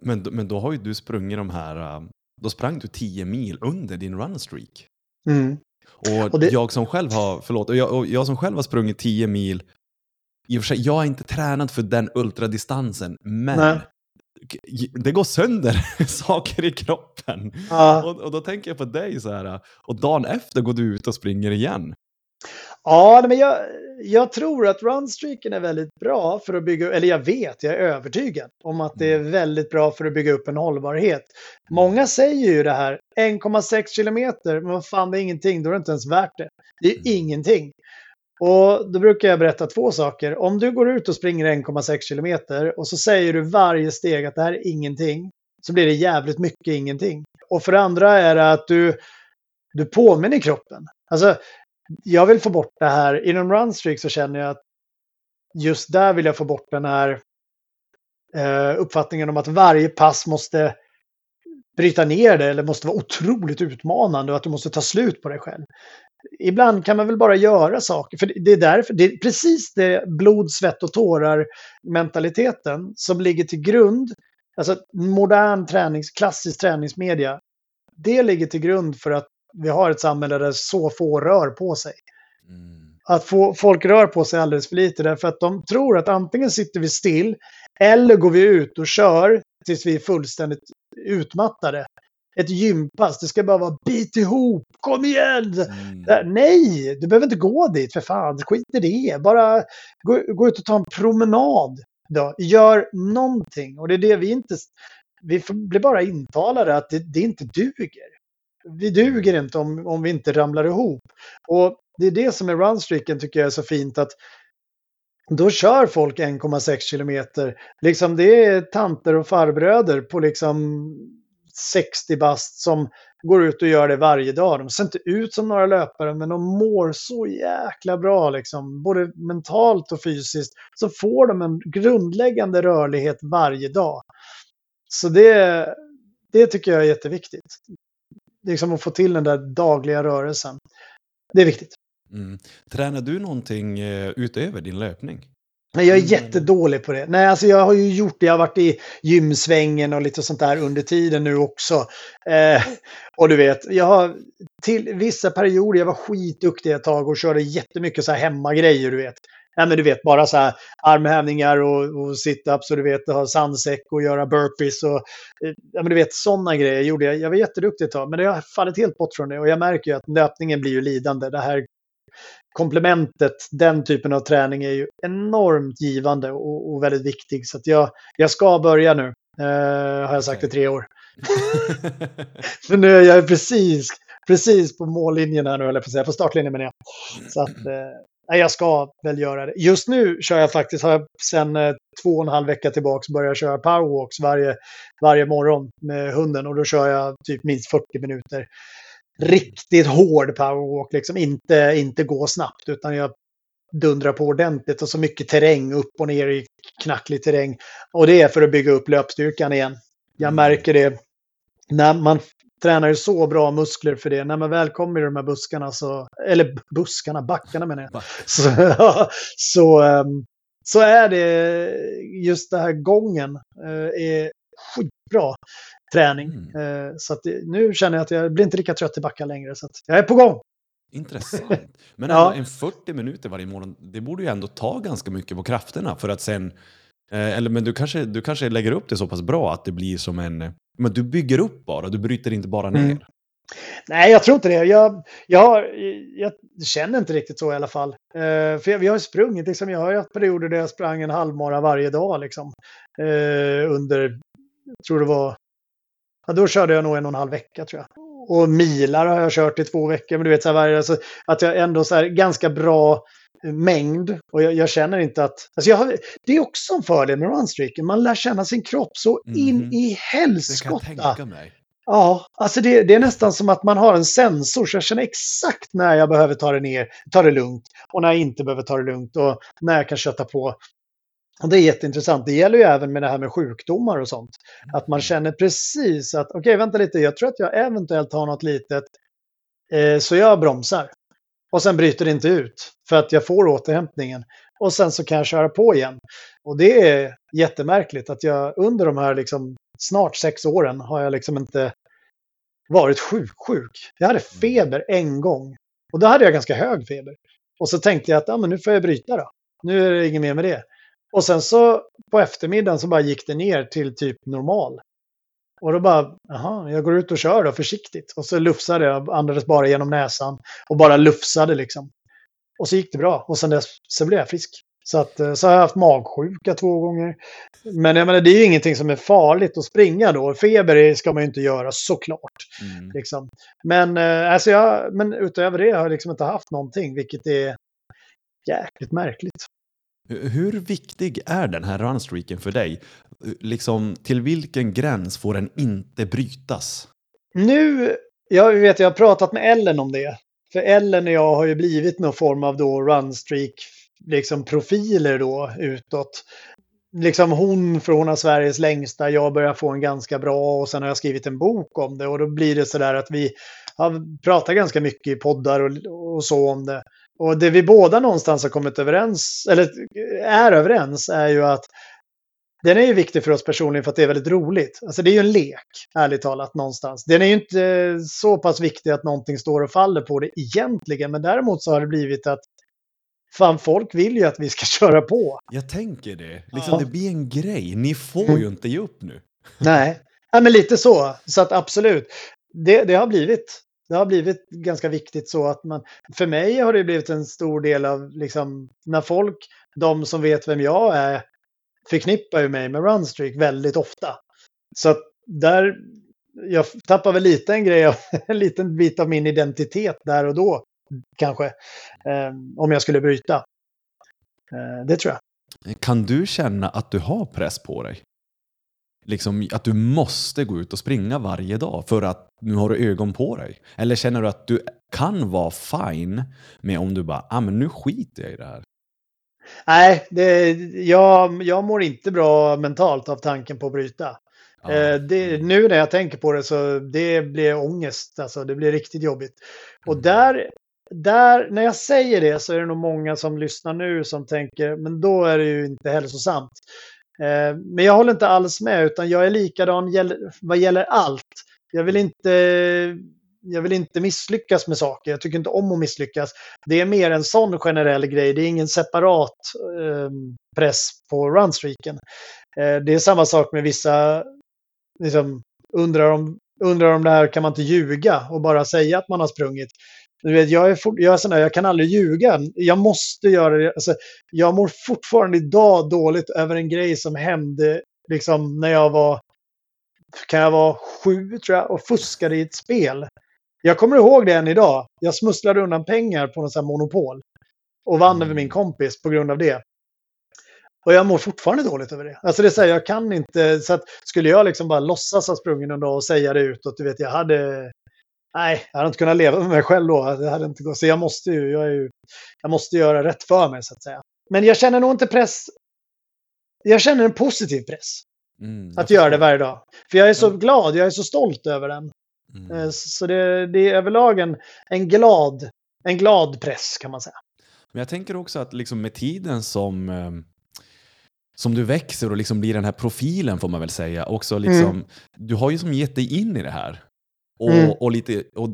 Men, men då har ju du sprungit de här, äh, då sprang du 10 mil under din runstreak. Mm. Och, och det... jag som själv har, förlåt, och jag, och jag som själv har sprungit 10 mil i och för sig, jag är inte tränad för den ultradistansen, men Nej. det går sönder saker i kroppen. Ja. Och, och, då tänker jag på dig så här, och dagen efter går du ut och springer igen. Ja, men jag, jag tror att runstreaken är väldigt bra för att bygga, eller jag vet, jag är övertygad om att det är mm. väldigt bra för att bygga upp en hållbarhet. Många säger ju det här, 1,6 kilometer, men vad fan det är ingenting, då är det inte ens värt det. Det är mm. ingenting. Och då brukar jag berätta två saker. Om du går ut och springer 1,6 kilometer och så säger du varje steg att det här är ingenting, så blir det jävligt mycket ingenting. Och för det andra är det att du, du påminner kroppen. Alltså, jag vill få bort det här. Inom Runstreak så känner jag att just där vill jag få bort den här eh, uppfattningen om att varje pass måste bryta ner det eller måste vara otroligt utmanande och att du måste ta slut på dig själv ibland kan man väl bara göra saker. För det är därför, det är precis det blod, svett och tårar mentaliteten som ligger till grund, alltså modern tränings, klassisk träningsmedia, det ligger till grund för att vi har ett samhälle där så få rör på sig. Mm. Att få, folk rör på sig alldeles för lite därför att de tror att antingen sitter vi still eller går vi ut och kör tills vi är fullständigt utmattade ett gympass. Det ska bara vara bit ihop, kom igen! Mm. Nej, du behöver inte gå dit för fan, skit i det. Bara gå, gå ut och ta en promenad. Då. Gör någonting. Och det är det vi inte... Vi blir bara intalade att det, det inte duger. Vi duger inte om, om vi inte ramlar ihop. Och det är det som är runstreaken tycker jag är så fint att då kör folk 1,6 kilometer. Liksom det är tanter och farbröder på liksom 60 bast som går ut och gör det varje dag. De ser inte ut som några löpare, men de mår så jäkla bra, liksom. både mentalt och fysiskt. Så får de en grundläggande rörlighet varje dag. Så det, det tycker jag är jätteviktigt liksom att få till den där dagliga rörelsen. Det är viktigt. Mm. Tränar du någonting eh, utöver din löpning? Men jag är Mm. jättedålig på det. Nej, alltså jag har ju gjort det. Jag har varit i gymsvängen och lite sånt där under tiden nu också. Eh, och du vet, jag har till vissa perioder, jag var skitduktig ett tag och körde jättemycket så här hemmagrejer, du vet. Ja, men du vet, bara så här armhävningar och, och sit-ups och du vet, ha sandsäck och göra burpees och eh, ja, men du vet, sådana grejer gjorde jag. Jag var jätteduktig ett tag, men det har fallit helt bort från det och jag märker ju att löpningen blir ju lidande. Det här komplementet, den typen av träning är ju enormt givande och, och väldigt viktig. Så jag, jag ska börja nu, eh, har jag sagt i tre år. Men nu är jag precis, precis på mållinjen här nu, eller på, på startlinjen menar jag. Så att, eh, nej, jag ska väl göra det. Just nu kör jag faktiskt, har jag sedan eh, två och en halv vecka tillbaka börjat köra powerwalks varje, varje morgon med hunden och då kör jag typ minst 40 minuter. Riktigt hård powerwalk, liksom inte, inte gå snabbt utan jag dundrar på ordentligt och så mycket terräng upp och ner i knacklig terräng. Och det är för att bygga upp löpstyrkan igen. Jag Mm. märker det när man tränar ju så bra muskler för det. När man väl kommer i de här buskarna så, eller buskarna, backarna menar jag. Back. Så, så, ehm, så är det just det här gången eh, är skitbra träning. Mm. Eh, Så nu känner jag att jag blir inte lika trött i backar längre. Så jag är på gång. Intressant. Men Ja. en 40 minuter varje morgon, det borde ju ändå ta ganska mycket på krafterna för att sen... Eh, eller men du kanske, du kanske lägger upp det så pass bra att det blir som en... Men du bygger upp bara, du bryter inte bara ner. Mm. Nej, jag tror inte det. Jag, jag, jag känner inte riktigt så i alla fall. Eh, för jag, vi har ju sprungit, liksom, jag har haft perioder där jag sprang en halvmara varje dag. Liksom, eh, under, jag tror det var, ja, då körde jag nog en och en halv vecka tror jag. Och milar har jag kört i två veckor. Men du vet, så här, alltså, att jag ändå så här, ganska bra mängd. Och jag, jag känner inte att... Alltså har, det är också en fördel med runstreaken. Man lär känna sin kropp så in Mhm. i Det kan jag helskotta. tänka mig. Ja, alltså det, det är nästan som att man har en sensor så jag känner exakt när jag behöver ta det ner, ta det lugnt och när jag inte behöver ta det lugnt och när jag kan kötta på. Och det är jätteintressant. Det gäller ju även med det här med sjukdomar och sånt. Att man känner precis att okej, vänta lite, jag tror att jag eventuellt har något litet. Eh, så jag bromsar. Och sen bryter det inte ut för att jag får återhämtningen. Och sen så kan jag köra på igen. Och det är jättemärkligt att jag under de här liksom snart sex åren har jag liksom inte varit sjuk, sjuk. Jag hade feber en gång. Och då hade jag ganska hög feber. Och så tänkte jag att ja, men nu får jag bryta då. Nu är det inget mer med det. Och sen så på eftermiddagen så bara gick det ner till typ normal. Och då bara, jaha, jag går ut och kör då försiktigt. Och så lufsade jag, andades bara genom näsan. Och bara lufsade liksom. Och så gick det bra. Och sen dess så blev jag frisk. Så, att, eh, så har jag haft magsjuka två gånger. Men jag menar, det är ju ingenting som är farligt att springa då. Feber ska man ju inte göra såklart. Mm. Liksom. Men, eh, alltså jag, men utöver det har jag liksom inte haft någonting, vilket är jäkligt märkligt. Hur- viktig är den här runstreaken för dig? Liksom, till vilken gräns får den inte brytas? Nu, jag vet, jag har pratat med Ellen om det. För Ellen och jag har ju blivit någon form av då runstreak, liksom profiler då utåt. Liksom hon, för hon har Sveriges längsta, jag börjar få en ganska bra och sen har jag skrivit en bok om det och då blir det sådär att vi har pratat ganska mycket i poddar och, och så om det. Och det vi båda någonstans har kommit överens, eller är överens, är ju att den är ju viktig för oss personligen för att det är väldigt roligt. Alltså det är ju en lek, ärligt talat, någonstans. Den är ju inte så pass viktig att någonting står och faller på det egentligen, men däremot så har det blivit att fan, folk vill ju att vi ska köra på. Jag tänker det. Liksom, Ja. Det blir en grej. Ni får Mm. ju inte ge upp nu. Nej, ja, men lite så. Så att absolut, det, det har blivit. Det har blivit ganska viktigt så att man, för mig har det blivit en stor del av, liksom, när folk, de som vet vem jag är, förknippar ju mig med Runstreak väldigt ofta. Så att där, jag tappar väl lite en grej, av, en liten bit av min identitet där och då, kanske, eh, om jag skulle bryta. Eh, det tror jag. Kan du känna att du har press på dig? Liksom att du måste gå ut och springa varje dag för att nu har du ögon på dig? Eller känner du att du kan vara fine med om du bara, ah men nu skiter jag i det här? Nej, det, jag, jag mår inte bra mentalt av tanken på att bryta. Ja. Eh, det, nu när jag tänker på det så det blir ångest, alltså det blir riktigt jobbigt. Och Mm. där, där, när jag säger det så är det nog många som lyssnar nu som tänker, men då är det ju inte hälsosamt. Eh, men jag håller inte alls med, utan jag är likadan vad gäller allt. Jag vill inte, jag vill inte misslyckas med saker. Jag tycker inte om att misslyckas. Det är mer en sån generell grej. Det är ingen separat eh, press på runstreaken. Eh, det är samma sak med vissa, liksom, undrar om, undrar om det här kan man inte ljuga och bara säga att man har sprungit. Du vet, jag, är fort, jag, är sån där, jag kan aldrig ljuga. Jag måste göra det. Alltså, jag mår fortfarande idag dåligt över en grej som hände liksom, när jag var, kan jag vara sju tror jag, och fuskade i ett spel. Jag kommer ihåg det än idag. Jag smusslade undan pengar på någon sån här monopol. Och vann över min kompis på grund av det. Och jag mår fortfarande dåligt över det. Alltså det säger jag kan inte, så att skulle jag liksom bara låtsas ha sprungit någon dag och säga det utåt, du vet jag hade, nej, jag hade inte kunnat leva med mig själv då. Det hade inte gått. Så jag måste ju, jag är ju, jag måste göra rätt för mig så att säga. Men jag känner nog inte press, jag känner en positiv press Mm, att göra det varje dag. För jag är så Ja. glad, jag är så stolt över den. Mm. Eh, Så det, det är överlag en, en, glad, en glad press kan man säga. Men jag tänker också att liksom med tiden som, eh, som du växer och liksom blir den här profilen får man väl säga. Också liksom, Du har ju som gett dig in i det här. Och, Mm. och, lite, och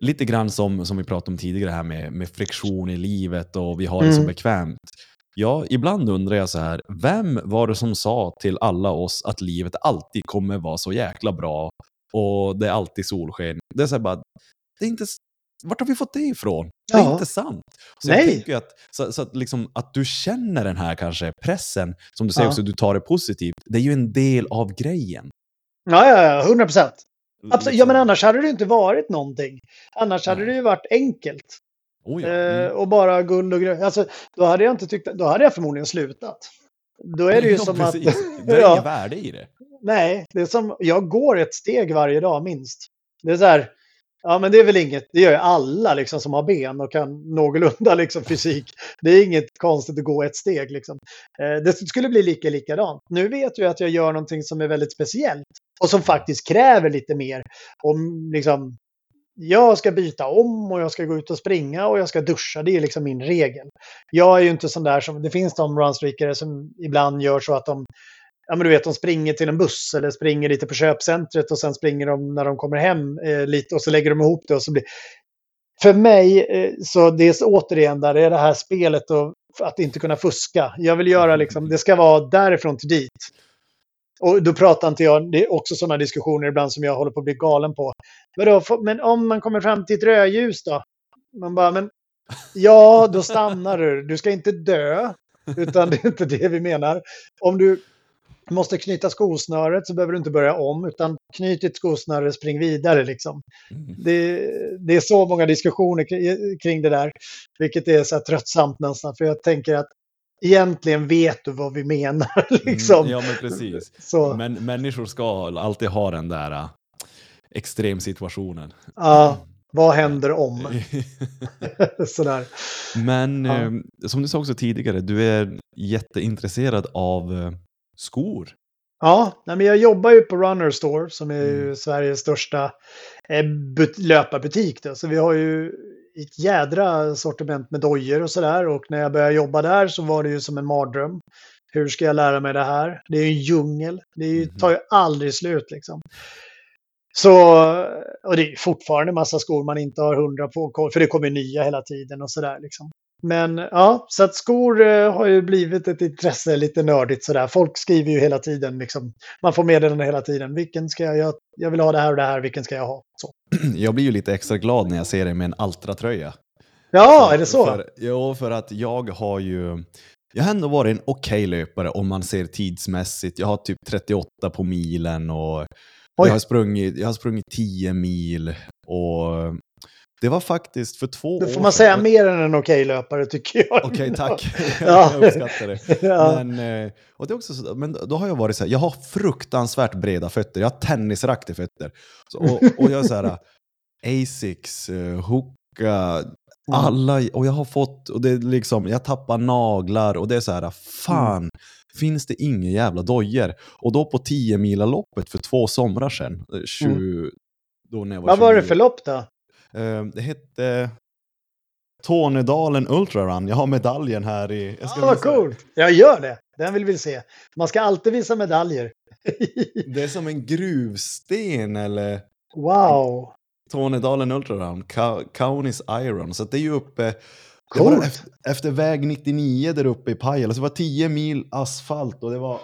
lite grann som, som vi pratade om tidigare här med, med friktion i livet och vi har det så Mm. bekvämt. Ja, ibland undrar jag så här, vem var det som sa till alla oss att livet alltid kommer vara så jäkla bra och det är alltid solsken? Det är så här bara, det är inte, vart har vi fått det ifrån? Det är Ja. inte sant. Så Nej. jag tänker ju att, så, så att, liksom, att du känner den här kanske pressen, som du säger Ja. också, du tar det positivt, det är ju en del av grejen. Ja, ja, ja, 100 procent. Absolut. Ja, men annars hade det inte varit någonting. Annars hade det ju varit enkelt. Oh ja. Eh, mm. och bara guld och grönt. Alltså, då hade jag inte tyckt, då hade jag förmodligen slutat. Då är det ju Ja, som precis. att... Det är Ja. inget värde i det. Nej, det är som, jag går ett steg varje dag minst. Det är så här, ja men det är väl inget, det gör ju alla liksom som har ben och kan någorlunda liksom fysik. Det är inget konstigt att gå ett steg liksom. Eh, det skulle bli lika likadant. Nu vet jag att jag gör någonting som är väldigt speciellt och som faktiskt kräver lite mer. Och, liksom, jag ska byta om och jag ska gå ut och springa och jag ska duscha. Det är liksom min regel. Jag är ju inte sån där som, det finns de runstreakare som ibland gör så att de ja men du vet, de springer till en buss eller springer lite på köpcentret och sen springer de när de kommer hem eh, lite och så lägger de ihop det och så blir... För mig, eh, så det är återigen där, det är det här spelet och att inte kunna fuska. Jag vill göra liksom, det ska vara därifrån till dit. Och då pratar inte jag, det är också sådana diskussioner ibland som jag håller på att bli galen på. Vadå, då, men om man kommer fram till ett rödljus då? Man bara, men ja, då stannar du. Du ska inte dö, utan det är inte det vi menar. Om du måste knyta skosnöret så behöver du inte börja om, utan knyt ditt skosnöre, spring vidare liksom. Mm. Det, det är så många diskussioner kring- det där, vilket är så tröttsamt nästan, för jag tänker att egentligen vet du vad vi menar. Liksom. Mm, ja, men precis. Så, Men människor ska alltid ha den där äh, extremsituationen. ja, vad händer om? Sådär. Men Ja. eh, som du sa också tidigare, du är jätteintresserad av eh, skor. Ja, men jag jobbar ju på Runner Store som är Mm. Sveriges största eh, but- löparbutik. Då. Så vi har ju ett jädra sortiment med dojor och sådär. Och när jag började jobba där så var det ju som en mardröm. Hur ska jag lära mig det här? Det är ju en djungel. Det ju, Mhm. tar ju aldrig slut liksom. Så, och det är fortfarande massa skor man inte har hundra på, för det kommer nya hela tiden och sådär liksom. Men ja, så att skor eh, har ju blivit ett intresse, lite nördigt sådär. Folk skriver ju hela tiden liksom. Man får meddelanden hela tiden. Vilken ska jag, jag, jag vill ha det här och det här, vilken ska jag ha? Så. Jag blir ju lite extra glad när jag ser dig med en Altra-tröja. Ja, För- är det så? För, jo, för att jag har ju... Jag har ändå varit en okej löpare om man ser tidsmässigt. Jag har typ 38 på milen och Oj. jag har, sprungit, jag har sprungit 10 mil. Och det var faktiskt för två år får man sedan- säga mer än en okej löpare tycker jag. Okej, tack. Ja. jag uppskattar det. ja. Men, eh, och det är också så, men då har jag varit så här, jag har fruktansvärt breda fötter, jag har tennisrack fötter. Så, och, och jag är så här, Asics, eh, Hoka, alla, och jag har fått, och det är liksom, jag tappar naglar och det är så här, fan, finns det inga jävla dojor. Och då på 10 loppet för två somrar sedan, eh, 20, då när jag var Vad var det 29. för lopp då? Eh, det hette Tornedalen Ultra Run. Jag har medaljen här i... Jag Ja, ska vad visa. coolt. Jag gör det. Den vill vi se. Man ska alltid visa medaljer. Det är som en gruvsten eller wow. Tornedalen Ultra Run, Ka- Kaunis Iron. Så det är ju uppe... Coolt. efter, efter väg 99 där uppe i Pajala, så det var 10 mil asfalt och det var...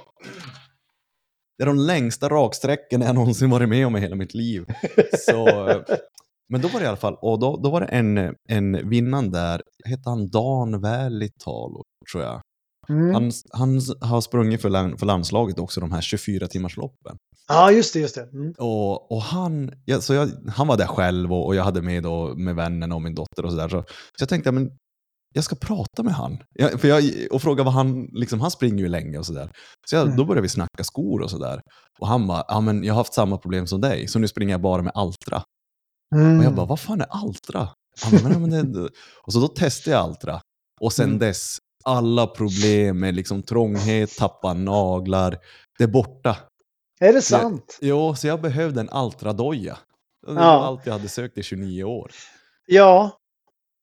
Det är de längsta raksträckorna jag någonsin varit med om i hela mitt liv. Så, eh, men då var det i alla fall, och då, då var det en, en vinnare där, hette han Dan Välitalo, tror jag. Mm. Han, han har sprungit för, för landslaget också, de här 24 timmarsloppen. Ja, just det. Just det. Mm. Och, och han, ja, så jag, han var där själv och, och jag hade med då med vännen och min dotter och sådär. Så, så jag tänkte, men jag ska prata med han. Jag, för jag, och fråga vad han, liksom, han springer ju länge och sådär. Så jag, Mm. då började vi snacka skor och sådär. Och han bara, ja men jag har haft samma problem som dig, så nu springer jag bara med Altra. Mm. Och jag bara, vad fan är Altra? Bara, men, men och så då testade jag Altra. Och sen Mm. dess, alla problem med liksom trånghet, tappa naglar, det är borta. Är det sant? Jo, så jag behövde en Altra-doja. Det var Ja. allt jag hade sökt i 29 år. Ja.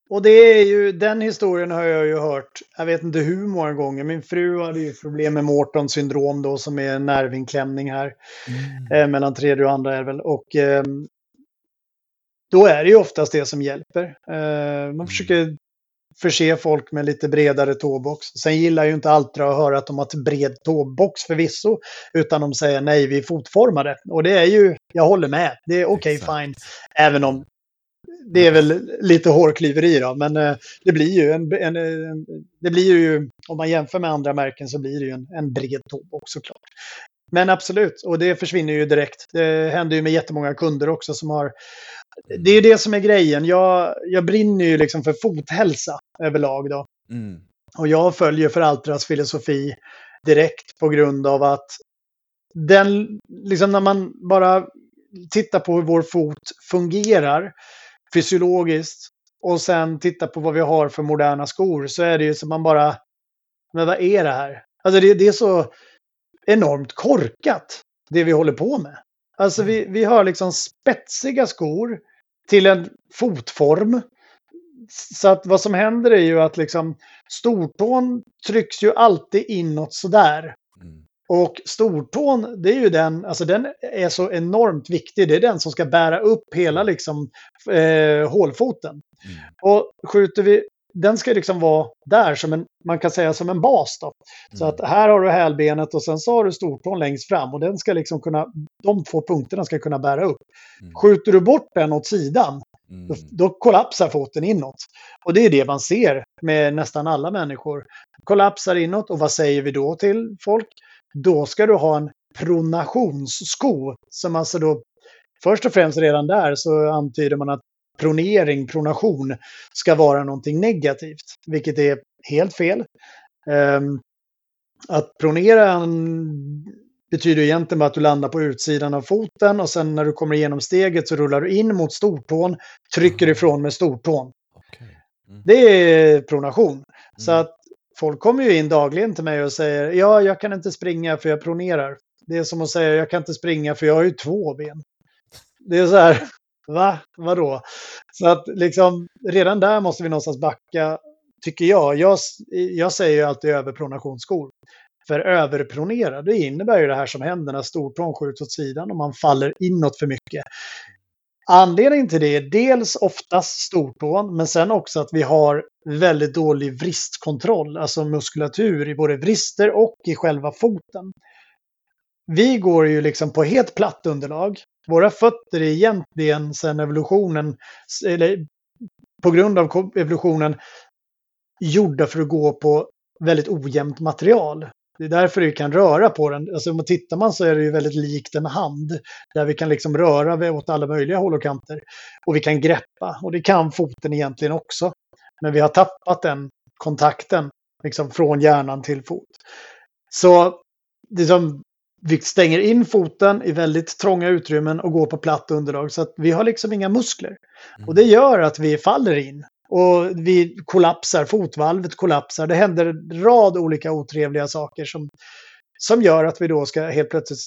Och det är ju, den historien har jag ju hört, jag vet inte hur många gånger. Min fru hade ju problem med Mortons syndrom då, som är en nervinklämning här. eh, mellan tredje och andra är väl. Och ehm, då är det ju oftast det som hjälper. Eh, man försöker förse folk med lite bredare tåbox. Sen gillar ju inte Altra att höra att de har ett bred tåbox förvisso, utan de säger nej, vi är fotformade. Och det är ju, jag håller med, det är okej, Exakt. fine. Även om det är väl lite hårklyveri då, men eh, det blir ju en, en, en, det blir ju, om man jämför med andra märken så blir det ju en, en bred tåbox såklart. Men absolut, och det försvinner ju direkt. Det händer ju med jättemånga kunder också som har... Det är ju det som är grejen. Jag, jag brinner ju liksom för fothälsa överlag då. Mm. Och jag följer för Altras filosofi direkt på grund av att den, liksom när man bara tittar på hur vår fot fungerar fysiologiskt och sen tittar på vad vi har för moderna skor så är det ju som man bara, men vad är det här? Alltså det, det är så enormt korkat, det vi håller på med. Alltså vi, vi har liksom spetsiga skor till en fotform. Så att vad som händer är ju att liksom stortån trycks ju alltid inåt sådär. Mm. Och stortån, det är ju den, alltså den är så enormt viktig. Det är den som ska bära upp hela liksom eh, hålfoten. Mm. Och skjuter vi, den ska liksom vara där som en, man kan säga som en bas då. Så Mm. att här har du hälbenet och sen så har du stortån längst fram och den ska liksom kunna, de två punkterna ska kunna bära upp. Mm. Skjuter du bort den åt sidan, Mm. då, då kollapsar foten inåt. Och det är det man ser med nästan alla människor. Kollapsar inåt och vad säger vi då till folk? Då ska du ha en pronationssko. Som alltså då, först och främst redan där så antyder man att pronering, pronation, ska vara någonting negativt. Vilket är helt fel. Ehm, att pronera betyder egentligen bara att du landar på utsidan av foten och sen när du kommer igenom steget så rullar du in mot stortån, trycker ifrån med stortån. Okej. Det är pronation. Så Mm. att folk kommer ju in dagligen till mig och säger ja, jag kan inte springa för jag pronerar. Det är som att säga jag kan inte springa för jag har ju två ben. Det är så här, va? Vadå? Så att liksom redan där måste vi någonstans backa, tycker jag. Jag, jag säger ju alltid överpronationsskor. För överpronera, det innebär ju det här som händer när stortån skjuts åt sidan och man faller inåt för mycket. Anledningen till det är dels oftast stortån, men sen också att vi har väldigt dålig vristkontroll, alltså muskulatur i både vrister och i själva foten. Vi går ju liksom på helt platt underlag. Våra fötter är egentligen sedan evolutionen, eller på grund av evolutionen, gjorda för att gå på väldigt ojämnt material. Det är därför vi kan röra på den. Alltså om man tittar man så är det ju väldigt likt en hand. Där vi kan liksom röra åt alla möjliga håll och kanter. Och vi kan greppa. Och det kan foten egentligen också. Men vi har tappat den kontakten liksom från hjärnan till fot. Så det som, vi stänger in foten i väldigt trånga utrymmen och går på platt underlag. Så att vi har liksom inga muskler. Och det gör att vi faller in. Och vi kollapsar, fotvalvet kollapsar. Det händer en rad olika otrevliga saker som, som gör att vi då ska helt plötsligt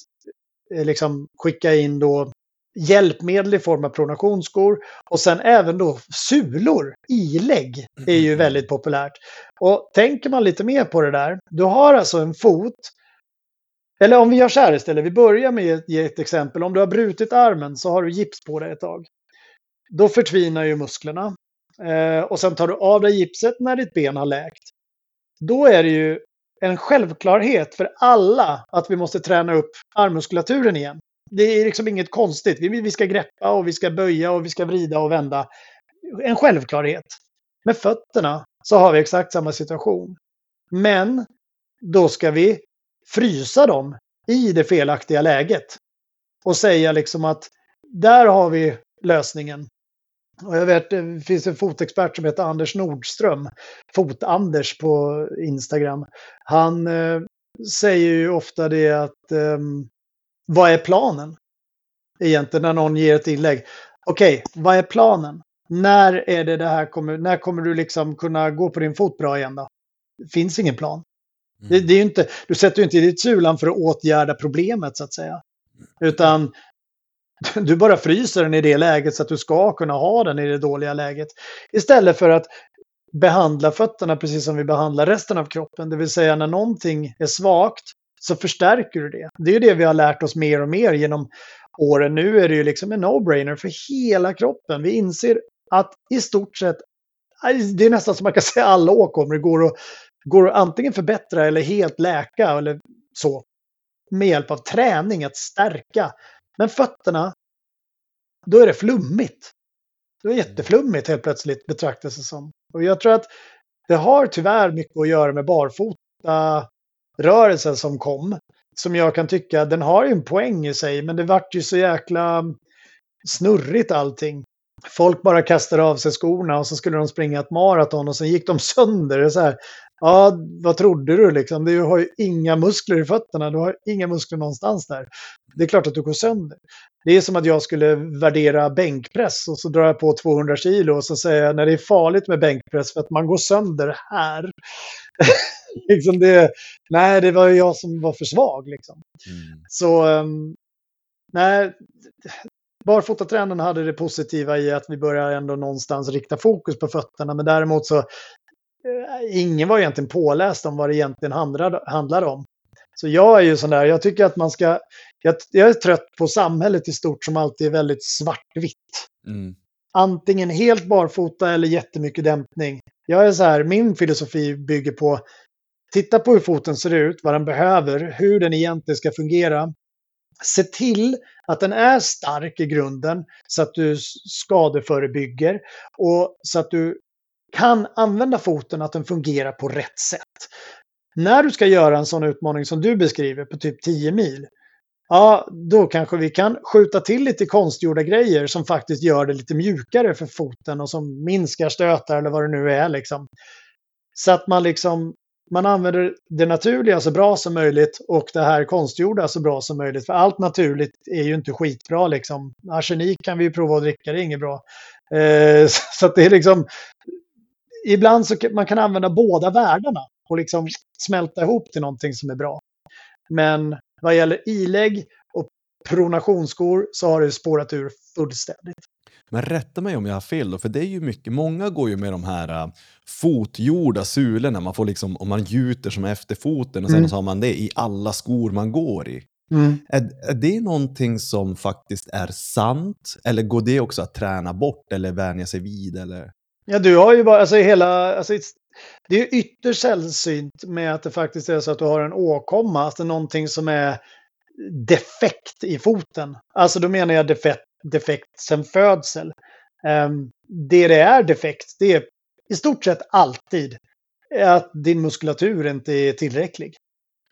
eh, liksom skicka in då hjälpmedel i form av pronationsskor och sen även då sulor, ilägg, är ju Mm. väldigt populärt. Och tänker man lite mer på det där, du har alltså en fot, eller om vi gör så här istället, vi börjar med att ge ett exempel. Om du har brutit armen så har du gips på dig ett tag. Då förtvinar ju musklerna. Eh, och sen tar du av dig gipset när ditt ben har läkt. Då är det ju en självklarhet för alla att vi måste träna upp armmuskulaturen igen. Det är liksom inget konstigt. Vi, vi ska greppa och vi ska böja och vi ska vrida och vända. En självklarhet. Med fötterna så har vi exakt samma situation. Men då ska vi frysa dem i det felaktiga läget. Och säga liksom att där har vi lösningen. Och jag vet, det finns en fotexpert som heter Anders Nordström, Fot-Anders på Instagram. Han eh, säger ju ofta det att eh, vad är planen? Egentligen när någon ger ett inlägg. Okej, vad är planen? När är det det här kommer, när kommer du liksom kunna gå på din fot bra igen då? Det finns ingen plan. Det, det är inte, du sätter ju inte i ditt sulan för att åtgärda problemet så att säga. Utan du bara fryser den i det läget så att du ska kunna ha den i det dåliga läget. Istället för att behandla fötterna precis som vi behandlar resten av kroppen. Det vill säga när någonting är svagt så förstärker du det. Det är ju det vi har lärt oss mer och mer genom åren. Nu är det ju liksom en no-brainer för hela kroppen. Vi inser att i stort sett, det är nästan som man kan säga alla åkommor går att, går att antingen förbättra eller helt läka eller så. Med hjälp av träning, att stärka. Men fötterna, då är det flummigt. Det är jätteflummigt helt plötsligt betraktas det som. Och jag tror att det har tyvärr mycket att göra med barfota rörelsen som kom. Som jag kan tycka, den har ju en poäng i sig, men det vart ju så jäkla snurrigt allting. Folk bara kastade av sig skorna och så skulle de springa ett maraton och sen gick de sönder. Så här, ja, vad trodde du liksom? Du har ju inga muskler i fötterna, du har inga muskler någonstans där. Det är klart att du går sönder. Det är som att jag skulle värdera bänkpress och så drar jag på 200 kilo och så säger jag när det är farligt med bänkpress för att man går sönder här. liksom det, nej, det var ju jag som var för svag liksom. Mm. Så um, nej, barfotatränaren hade det positiva i att vi börjar ändå någonstans rikta fokus på fötterna. Men däremot så, ingen var egentligen påläst om vad det egentligen handlade, handlade om. Så jag är ju sån där, jag tycker att man ska, jag, jag är trött på samhället i stort som alltid är väldigt svartvitt. Mm. Antingen helt barfota eller jättemycket dämpning. Jag är så här, min filosofi bygger på, titta på hur foten ser ut, vad den behöver, hur den egentligen ska fungera. Se till att den är stark i grunden så att du skadeförebygger och så att du kan använda foten att den fungerar på rätt sätt. När du ska göra en sån utmaning som du beskriver på typ 10 mil, ja, då kanske vi kan skjuta till lite konstgjorda grejer som faktiskt gör det lite mjukare för foten och som minskar stötar eller vad det nu är liksom. Så att man liksom man använder det naturliga så bra som möjligt och det här konstgjorda så bra som möjligt. För allt naturligt är ju inte skitbra liksom. Arsenik kan vi ju prova att dricka, det är inget bra. Eh, så att det är liksom, ibland så man kan använda båda världarna och liksom smälta ihop till någonting som är bra. Men vad gäller ilägg och pronationsskor så har det spårat ur fullständigt. Men rätta mig om jag har fel då, för det är ju mycket, många går ju med de här uh, fotgjorda sulorna, man får liksom, om man gjuter som efter foten och sen Mm. så har man det i alla skor man går i. Mm. Är, är det någonting som faktiskt är sant? Eller går det också att träna bort eller vänja sig vid? Eller? Ja, du har ju bara, alltså hela, alltså, det är ytterst sällsynt med att det faktiskt är så att du har en åkomma, alltså någonting som är defekt i foten. Alltså då menar jag defekt, defekt sen födsel. Ehm, det det är defekt, det är i stort sett alltid att din muskulatur inte är tillräcklig.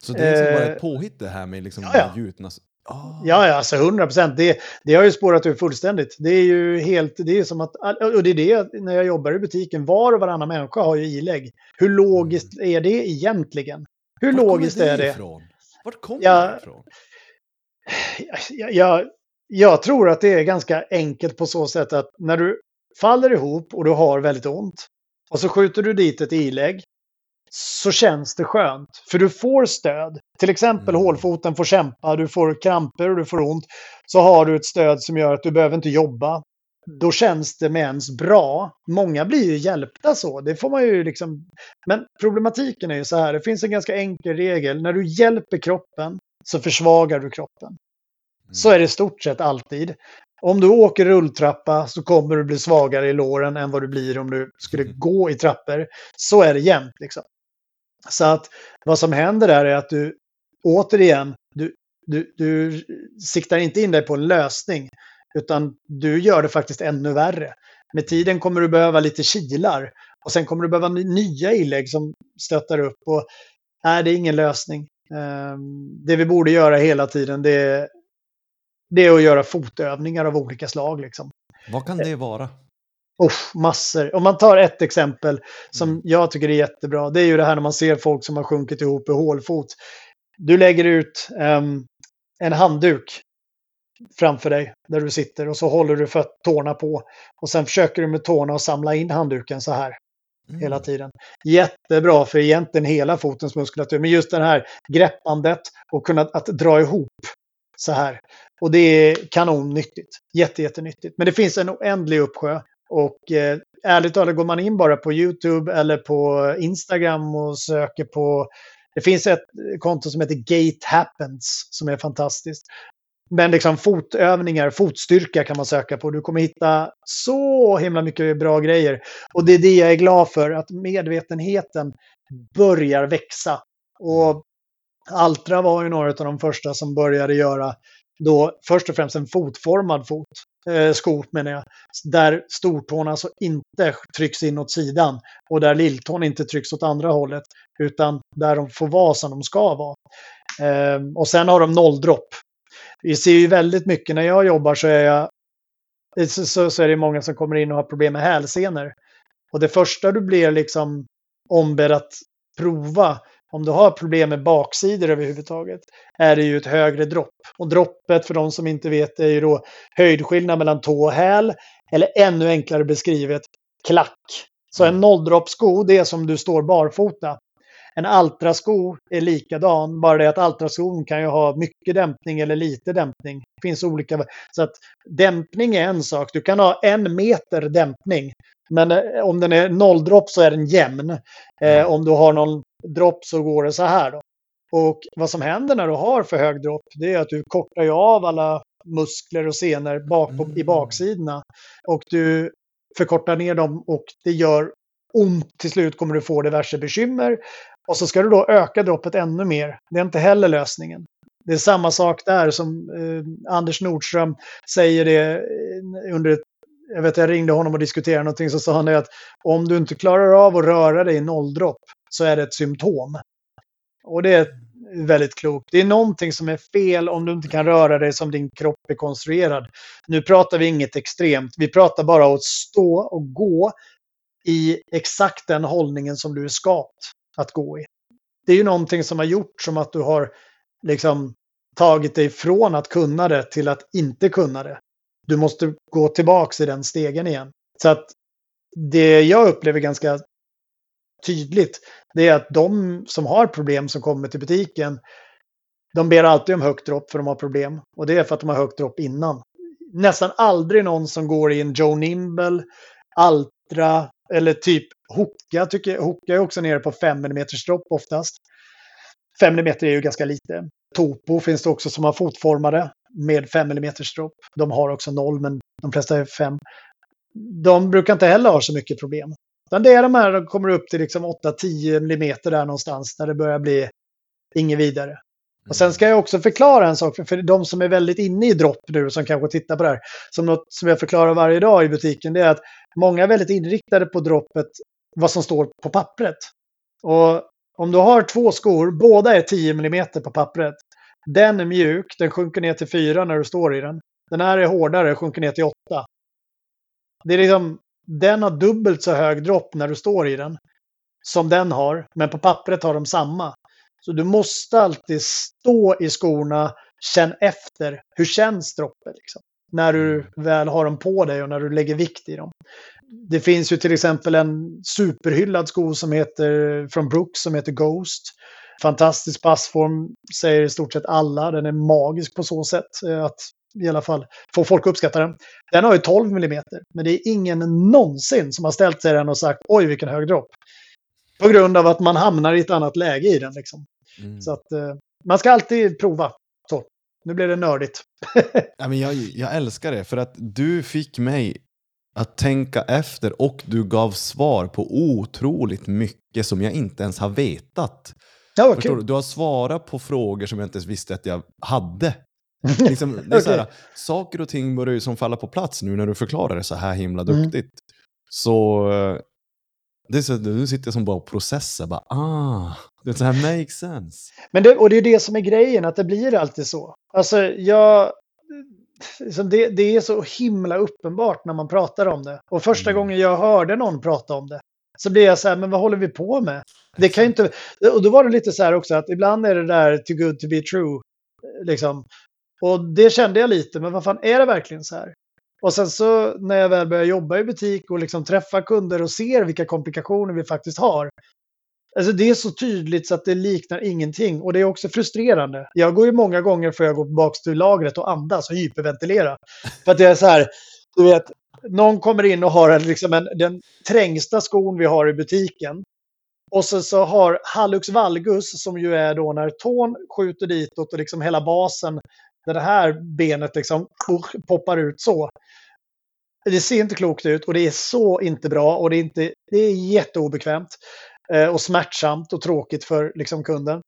Så det är liksom bara Eh, ett påhitt det här med liksom ja, ja. gjutna... Ah. Ja, ja, alltså 100 procent. Det, det har ju spårat ur fullständigt. Det är ju helt, det är som att, och det är det när jag jobbar i butiken, var och varannan människa har ju ilägg. Hur logiskt är det egentligen? Hur Vart logiskt är det? Ifrån? Vart kommer Ja. det ifrån? Jag, jag, jag tror att det är ganska enkelt på så sätt att när du faller ihop och du har väldigt ont och så skjuter du dit ett ilägg så känns det skönt. För du får stöd. Till exempel Mm. hålfoten får kämpa, du får kramper och du får ont. Så har du ett stöd som gör att du behöver inte jobba. Då känns det med ens bra. Många blir ju hjälpta så. Det får man ju liksom... Men problematiken är ju så här, det finns en ganska enkel regel. När du hjälper kroppen så försvagar du kroppen. Så är det i stort sett alltid. Om du åker rulltrappa så kommer du bli svagare i låren än vad du blir om du skulle gå i trappor. Så är det jämt. Liksom. Så att vad som händer där är att du återigen, du, du, du siktar inte in dig på en lösning. Utan du gör det faktiskt ännu värre. Med tiden kommer du behöva lite kilar. Och sen kommer du behöva nya inlägg som stöttar upp. Och nej, det är ingen lösning. Ehm, det vi borde göra hela tiden det är, det är att göra fotövningar av olika slag. Liksom. Vad kan det vara? Uff, massor. Om man tar ett exempel som Mm. jag tycker är jättebra. Det är ju det här när man ser folk som har sjunkit ihop i hålfot. Du lägger ut ehm, en handduk framför dig där du sitter och så håller du för tårna på. Och sen försöker du med tårna att samla in handduken så här Mm. hela tiden. Jättebra för egentligen hela fotens muskulatur. Men just det här greppandet och kunna att dra ihop så här. Och det är kanonnyttigt. Jätte, jättenyttigt. Men det finns en oändlig uppsjö. Och eh, ärligt talat, går man in bara på YouTube eller på Instagram och söker på... Det finns ett konto som heter Gate Happens som är fantastiskt. Men liksom fotövningar, fotstyrka kan man söka på. Du kommer hitta så himla mycket bra grejer. Och det är det jag är glad för, att medvetenheten börjar växa. Och Altra var ju några av de första som började göra då först och främst en fotformad fot, eh, sko menar jag. Där stortån alltså inte trycks in åt sidan och där lilltån inte trycks åt andra hållet. Utan där de får vara som de ska vara. Eh, och sen har de nolldropp. Vi ser ju väldigt mycket när jag jobbar så är jag så, så är det många som kommer in och har problem med hälsenor. Och det första du blir liksom ombedd att prova om du har problem med baksidor överhuvudtaget är det ju ett högre dropp. Och droppet för de som inte vet är ju då höjdskillnad mellan tå och häl eller ännu enklare beskrivet klack. Så en nolldroppsko det är som du står barfota. En Altra-sko är likadan, bara det att Altra-skon kan ju ha mycket dämpning eller lite dämpning. Det finns olika. Så att dämpning är en sak. Du kan ha en meter dämpning. Men eh, om den är nolldropp så är den jämn. Eh, om du har någon dropp så går det så här då. Och vad som händer när du har för hög dropp det är att du kortar ju av alla muskler och senor bak i baksidorna. Och du förkortar ner dem och det gör ont. Till slut kommer du få diverse bekymmer. Och så ska du då öka droppet ännu mer. Det är inte heller lösningen. Det är samma sak där som eh, Anders Nordström säger det eh, under ett jag vet jag ringde honom och diskuterade någonting så sa han det att om du inte klarar av att röra dig i nolldropp så är det ett symptom. Och det är väldigt klokt. Det är någonting som är fel om du inte kan röra dig som din kropp är konstruerad. Nu pratar vi inget extremt. Vi pratar bara om att stå och gå i exakt den hållningen som du är skapt att gå i. Det är ju någonting som har gjort som att du har liksom tagit dig från att kunna det till att inte kunna det. Du måste gå tillbaks i den stegen igen. Så att det jag upplever ganska tydligt, det är att de som har problem som kommer till butiken, de ber alltid om högt dropp för de har problem. Och det är för att de har högt dropp innan. Nästan aldrig någon som går i en Joe Nimble, Altra eller typ Hoka. Tycker, Hoka är också nere på 5 mm dropp oftast. 5 mm är ju ganska lite. Topo finns det också som har fotformade med 5 mm dropp. De har också 0 men de flesta är 5. De brukar inte heller ha så mycket problem. Utan det är de här som kommer upp till liksom 8-10 mm där någonstans när det börjar bli inget vidare. Och sen ska jag också förklara en sak för, för de som är väldigt inne i dropp nu som kanske tittar på det här. Som något som jag förklarar varje dag i butiken det är att många är väldigt inriktade på droppet, vad som står på pappret. Och om du har två skor, båda är 10 mm på pappret. Den är mjuk, den sjunker ner till 4 när du står i den. Den här är hårdare, sjunker ner till 8. Det är liksom, den har dubbelt så hög dropp när du står i den som den har, men på pappret har de samma. Så du måste alltid stå i skorna, känn efter. Hur känns droppet? Liksom? när du väl har dem på dig och när du lägger vikt i dem. Det finns ju till exempel en superhyllad sko som heter, från Brooks som heter Ghost. Fantastisk passform, säger i stort sett alla. Den är magisk på så sätt eh, att i alla fall få folk att uppskatta den. Den har ju 12 mm, men det är ingen någonsin som har ställt sig den och sagt oj vilken hög dropp. På grund av att man hamnar i ett annat läge i den. Liksom. Mm. Så att eh, man ska alltid prova. Så, nu blir det nördigt. ja, men jag, jag älskar det, för att du fick mig att tänka efter och du gav svar på otroligt mycket som jag inte ens har vetat. Ja, Förstår du? du har svarat på frågor som jag inte ens visste att jag hade. liksom, det är så här, saker och ting börjar ju som falla på plats nu när du förklarar det så här himla mm. duktigt. Mm. Så det är så, nu sitter jag som bara och processar, bara ah, det så här makes sense. Men det, och det är det som är grejen, att det blir alltid så. Alltså jag, liksom det, det är så himla uppenbart när man pratar om det. Och första mm. gången jag hörde någon prata om det, så blir jag så här, men vad håller vi på med? Det kan ju inte, och då var det lite så här också att ibland är det där too good to be true. Liksom. Och det kände jag lite, men vad fan är det verkligen så här? Och sen så när jag väl börjar jobba i butik och liksom träffa kunder och ser vilka komplikationer vi faktiskt har. Alltså det är så tydligt så att det liknar ingenting och det är också frustrerande. Jag går ju många gånger för jag går tillbaka till lagret och andas och hyperventilera. För att det är så här, du vet, någon kommer in och har liksom en, den trängsta skon vi har i butiken. Och så, så har hallux valgus som ju är då när tån skjuter ditåt och liksom hela basen där det här benet liksom poppar ut så. Det ser inte klokt ut och det är så inte bra och det är, inte, det är jätteobekvämt eh, och smärtsamt och tråkigt för liksom, kunden.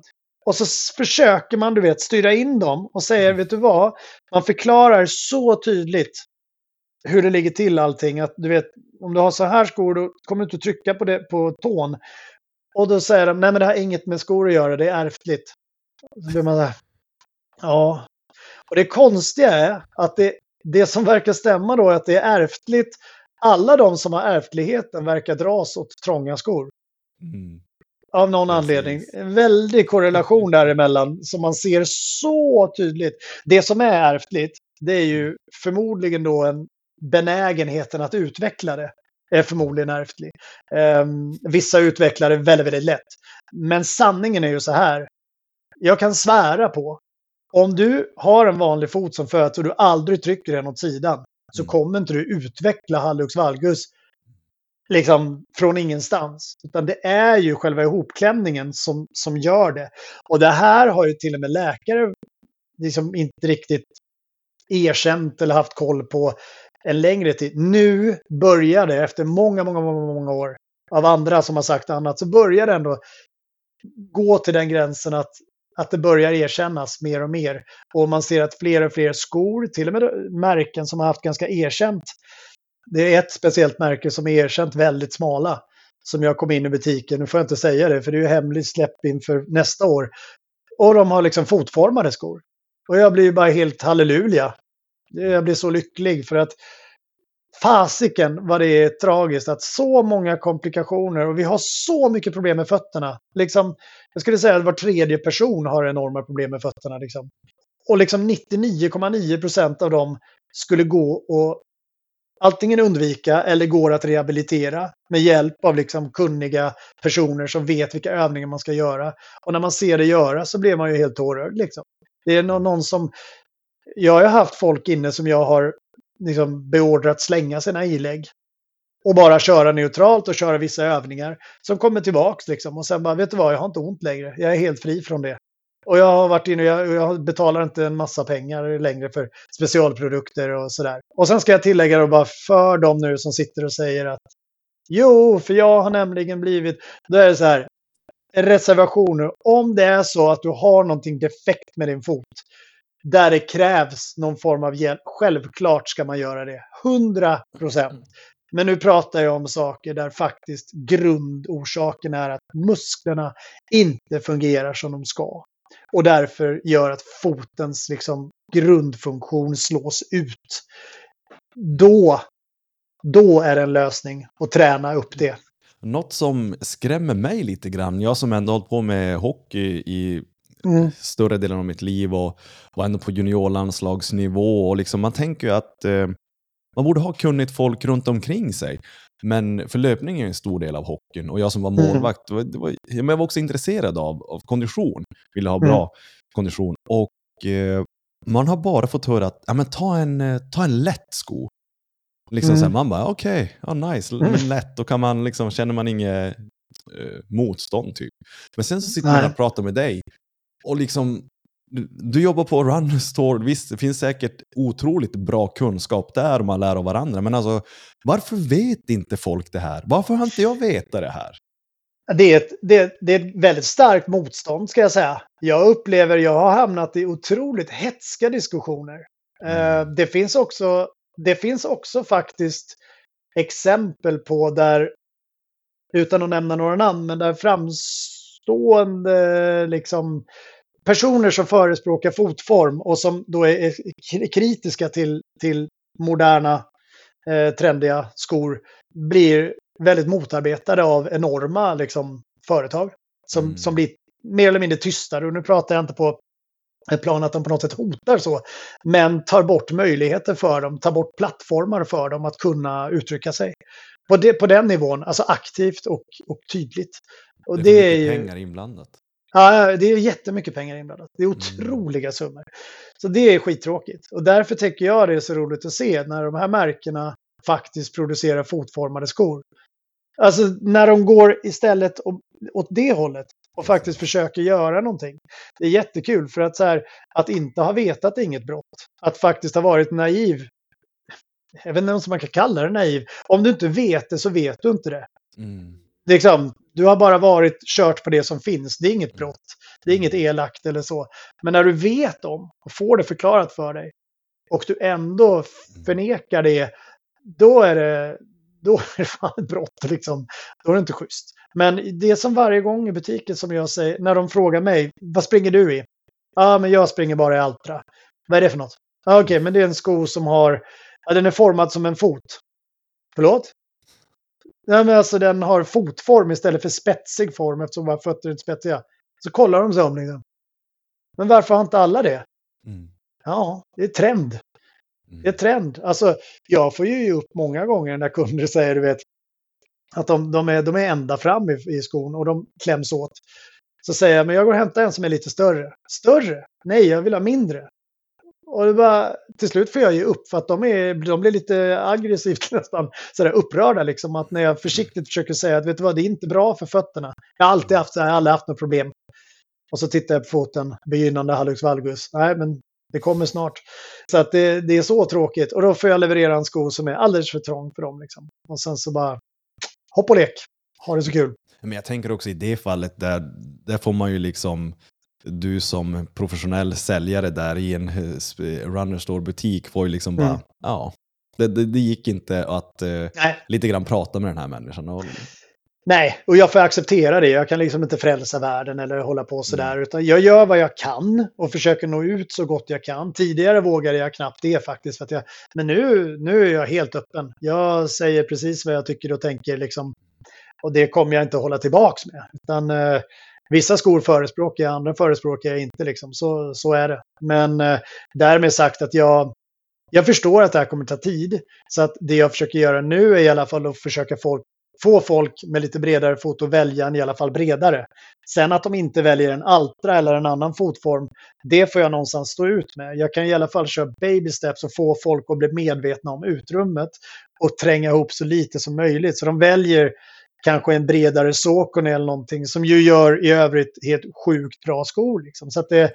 Och så försöker man, du vet, styra in dem och säger, vet du vad? Man förklarar så tydligt hur det ligger till allting. Att du vet, om du har så här skor, då kommer du inte trycka på, det, på tån. Och då säger de, nej men det har inget med skor att göra, det är ärftligt. Så blir man där, ja, och det konstiga är att det, det som verkar stämma då är att det är ärftligt. Alla de som har ärftligheten verkar dras åt trånga skor. Mm. Av någon Precis. anledning. En väldig korrelation däremellan som man ser så tydligt. Det som är ärftligt, det är ju förmodligen då en benägenheten att utveckla det är förmodligen ärftlig. Um, vissa utvecklar det väldigt, väldigt lätt. Men sanningen är ju så här. Jag kan svära på om du har en vanlig fot som föds och du aldrig trycker den åt sidan så mm. kommer inte du utveckla hallux valgus liksom från ingenstans. Utan det är ju själva ihopklämningen som, som gör det. Och det här har ju till och med läkare liksom inte riktigt erkänt eller haft koll på en längre tid. Nu börjar det, efter många, många, många, många år av andra som har sagt annat, så börjar det ändå gå till den gränsen att att det börjar erkännas mer och mer. Och man ser att fler och fler skor, till och med märken som har haft ganska erkänt. Det är ett speciellt märke som är erkänt väldigt smala. Som jag kom in i butiken, nu får jag inte säga det för det är ju hemligt släpp inför nästa år. Och de har liksom fotformade skor. Och jag blir ju bara helt halleluja. Jag blir så lycklig för att fasiken vad det är tragiskt att så många komplikationer och vi har så mycket problem med fötterna. Liksom, jag skulle säga att var tredje person har enorma problem med fötterna. Liksom. Och liksom 99,9 procent av dem skulle gå och antingen undvika eller går att rehabilitera med hjälp av liksom kunniga personer som vet vilka övningar man ska göra. Och när man ser det göra så blir man ju helt tårögd. Liksom. Det är någon som... Jag har haft folk inne som jag har liksom beordrat slänga sina ilägg. Och bara köra neutralt och köra vissa övningar som kommer tillbaks liksom. Och sen bara, vet du vad, jag har inte ont längre. Jag är helt fri från det. Och jag har varit inne och jag, jag betalar inte en massa pengar längre för specialprodukter och sådär. Och sen ska jag tillägga då bara för dem nu som sitter och säger att jo, för jag har nämligen blivit, då är det så här, reservationer. Om det är så att du har någonting defekt med din fot, där det krävs någon form av hjälp. Självklart ska man göra det. 100 procent. Men nu pratar jag om saker där faktiskt grundorsaken är att musklerna inte fungerar som de ska. Och därför gör att fotens liksom, grundfunktion slås ut. Då, då är det en lösning att träna upp det. Något som skrämmer mig lite grann, jag som ändå hållit på med hockey i Mm. större delen av mitt liv och var ändå på juniorlandslagsnivå. Och liksom, man tänker ju att eh, man borde ha kunnigt folk runt omkring sig. Men för löpning är en stor del av hockeyn och jag som var Mm. målvakt, det var, var, jag var också intresserad av, av kondition, ville ha bra Mm. kondition. Och eh, man har bara fått höra att ja, men ta, en, eh, ta en lätt sko. Liksom Mm. så här, man bara okej, ja, nice, Mm. men lätt, då kan man liksom, känner man inget eh, motstånd typ. Men sen så sitter Nej. man och pratar med dig och liksom du, du jobbar på Runner Store, visst det finns säkert otroligt bra kunskap där man lär av varandra, men alltså varför vet inte folk det här? Varför har inte jag vetat det här? Det är, ett, det, det är ett väldigt starkt motstånd ska jag säga. Jag upplever, jag har hamnat i otroligt hetska diskussioner. Mm. Eh, det, finns också, det finns också faktiskt exempel på där, utan att nämna några namn, men där framstående liksom, personer som förespråkar fotform och som då är, är kritiska till, till moderna eh, trendiga skor blir väldigt motarbetade av enorma liksom, företag som, Mm. som blir mer eller mindre tystare. Och nu pratar jag inte på ett plan att de på något sätt hotar så, men tar bort möjligheter för dem, tar bort plattformar för dem att kunna uttrycka sig. På, det, på den nivån, alltså aktivt och, och tydligt. Och Det det, är, är för mycket ju... pengar inblandat. Ja, det är jättemycket pengar inblandat. Det är Mm. otroliga summor. Så det är skittråkigt. Och därför tycker jag det är så roligt att se när de här märkena faktiskt producerar fotformade skor. Alltså när de går istället åt det hållet och faktiskt försöker göra någonting. Det är jättekul för att så här, att inte ha vetat inget brott. Att faktiskt ha varit naiv. Jag vet inte om man kan kalla det naiv. Om du inte vet det så vet du inte det. Mm. Liksom, du har bara varit kört på det som finns. Det är inget brott. Det är inget elakt eller så. Men när du vet om och får det förklarat för dig och du ändå förnekar det, då är det, då är det fan ett brott. Liksom. Då är det inte schysst. Men det är som varje gång i butiken som jag säger, när de frågar mig, vad springer du i? Ja, ah, men jag springer bara i Altra. Vad är det för något? Ah, Okej, men det är en sko som har, ja, den är formad som en fot. Förlåt? Nej, men alltså den har fotform istället för spetsig form eftersom våra fötter är inte spetsiga. Så kollar de sig om liksom. Men varför har inte alla det? Mm. Ja, det är trend. Mm. Det är trend. Alltså, jag får ju ge upp många gånger när kunder säger, du vet, att de, de, är, de är ända fram i, i skon och de kläms åt. Så säger jag, men jag går och hämtar en som är lite större. Större? Nej, jag vill ha mindre. Och det bara, till slut får jag ge upp för att de, är, de blir lite aggressivt nästan sådär upprörda liksom. Att när jag försiktigt försöker säga att vet du vad, det är inte bra för fötterna. Jag har alltid haft jag har aldrig haft något problem. Och så tittar jag på foten, begynnande hallux valgus. Nej, men det kommer snart. Så att det, det är så tråkigt. Och då får jag leverera en sko som är alldeles för trång för dem. Liksom. Och sen så bara, hopp och lek. Ha det så kul. Men jag tänker också i det fallet, där, där får man ju liksom, du som professionell säljare där i en eh, runner store butik får ju liksom bara, Mm. ja, det, det, det gick inte att eh, lite grann prata med den här människan. Och, Nej, och jag får acceptera det. Jag kan liksom inte frälsa världen eller hålla på sådär. Utan jag gör vad jag kan och försöker nå ut så gott jag kan. Tidigare vågade jag knappt det faktiskt. För att jag, men nu, nu är jag helt öppen. Jag säger precis vad jag tycker och tänker. Liksom, och det kommer jag inte att hålla tillbaks med. Utan, eh, vissa skor förespråkar jag, andra förespråkar jag inte. Liksom. Så, så är det. Men eh, därmed sagt att jag, jag förstår att det här kommer ta tid. Så att det jag försöker göra nu är i alla fall att försöka folk, få folk med lite bredare fot att välja en i alla fall bredare. Sen att de inte väljer en Altra eller en annan fotform, det får jag någonstans stå ut med. Jag kan i alla fall köra baby steps och få folk att bli medvetna om utrymmet och tränga ihop så lite som möjligt. Så de väljer kanske en bredare Saucony eller någonting som ju gör i övrigt helt sjukt bra skor. Liksom. Så att det, eh,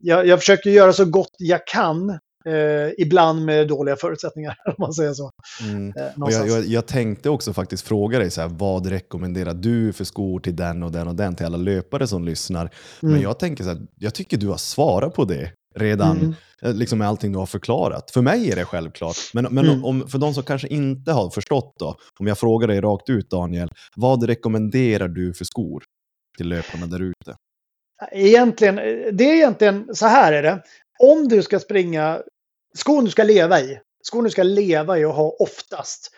jag, jag försöker göra så gott jag kan, eh, ibland med dåliga förutsättningar om man säger så. mm. Eh, och jag, jag, jag tänkte också faktiskt fråga dig, så här, vad rekommenderar du för skor till den och den och den, till alla löpare som lyssnar. Men Mm. jag tänker så här, jag tycker du har svarat på det redan, Mm. Eh, liksom med allting du har förklarat. För mig är det självklart. Men, men Mm. om, för de som kanske inte har förstått då, om jag frågar dig rakt ut Daniel, vad rekommenderar du för skor till löparna där ute? Egentligen, det är egentligen, så här är det. Om du ska springa, skon du ska leva i, skon du ska leva i och ha oftast,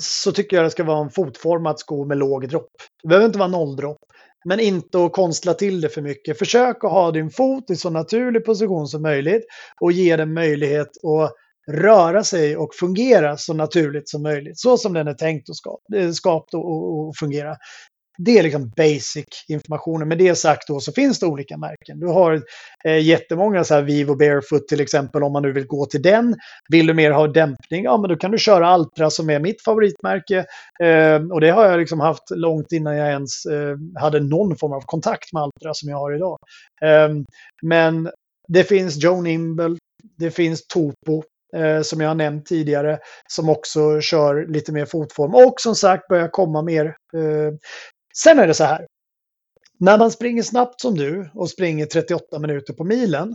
så tycker jag det ska vara en fotformad sko med låg dropp. Det behöver inte vara nolldropp men inte att konstla till det för mycket. Försök att ha din fot i så naturlig position som möjligt och ge den möjlighet att röra sig och fungera så naturligt som möjligt. Så som den är tänkt att skapa, eh, skapt och, fungera. Det är liksom basic informationen. Med det sagt då så finns det olika märken. Du har eh, jättemånga så här Vivo Barefoot till exempel om man nu vill gå till den. Vill du mer ha dämpning, ja men då kan du köra Altra som är mitt favoritmärke. Eh, och det har jag liksom haft långt innan jag ens eh, hade någon form av kontakt med Altra som jag har idag. Eh, men det finns Joe Nimble, det finns Topo, eh, som jag har nämnt tidigare, som också kör lite mer fotform och som sagt börjar komma mer. Eh, sen är det så här. När man springer snabbt som du och springer 38 minuter på milen,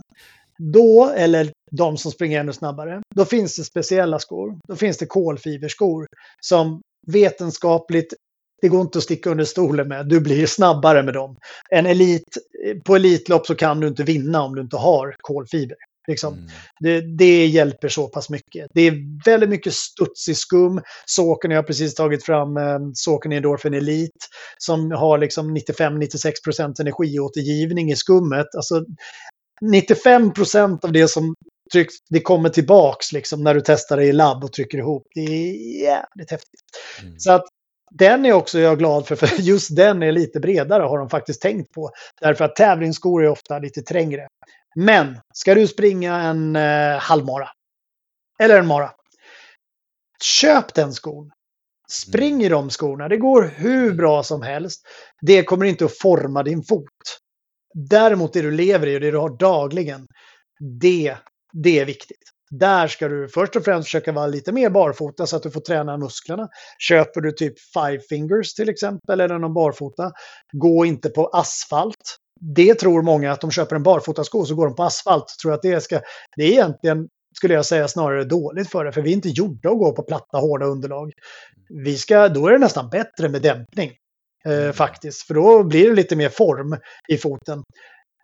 då, eller de som springer ännu snabbare, då finns det speciella skor. Då finns det kolfiberskor som vetenskapligt det går inte att sticka under stolen med. Du blir snabbare med dem. En elit, på Elitlopp så kan du inte vinna om du inte har kolfiber. Liksom. Mm. Det, det, hjälper så pass mycket. Det är väldigt mycket studsig skum. Såken jag har precis tagit fram, eh, Såken Endorphin Elite, som har liksom 95-96% energiåtergivning i skummet. Alltså 95% av det som trycks, det kommer tillbaks liksom när du testar det i labb och trycker ihop. Det är jävligt häftigt. Mm. Så att den är också jag glad för, för just den är lite bredare har de faktiskt tänkt på. Därför att tävlingsskor är ofta lite trängre. Men ska du springa en eh, halvmara eller en mara. Köp den skon. Spring i de skorna. Det går hur bra som helst. Det kommer inte att forma din fot. Däremot det du lever i och det du har dagligen, det, det är viktigt. Där ska du först och främst försöka vara lite mer barfota så att du får träna musklerna. Köper du typ five fingers till exempel eller någon barfota, gå inte på asfalt det tror många att de köper en barfotasko så går de på asfalt. Tror att det ska, det är egentligen, skulle jag säga, snarare dåligt för det. För vi är inte gjorda att gå på platta, hårda underlag. Vi ska, då är det nästan bättre med dämpning. Eh, mm. faktiskt, för då blir det lite mer form i foten.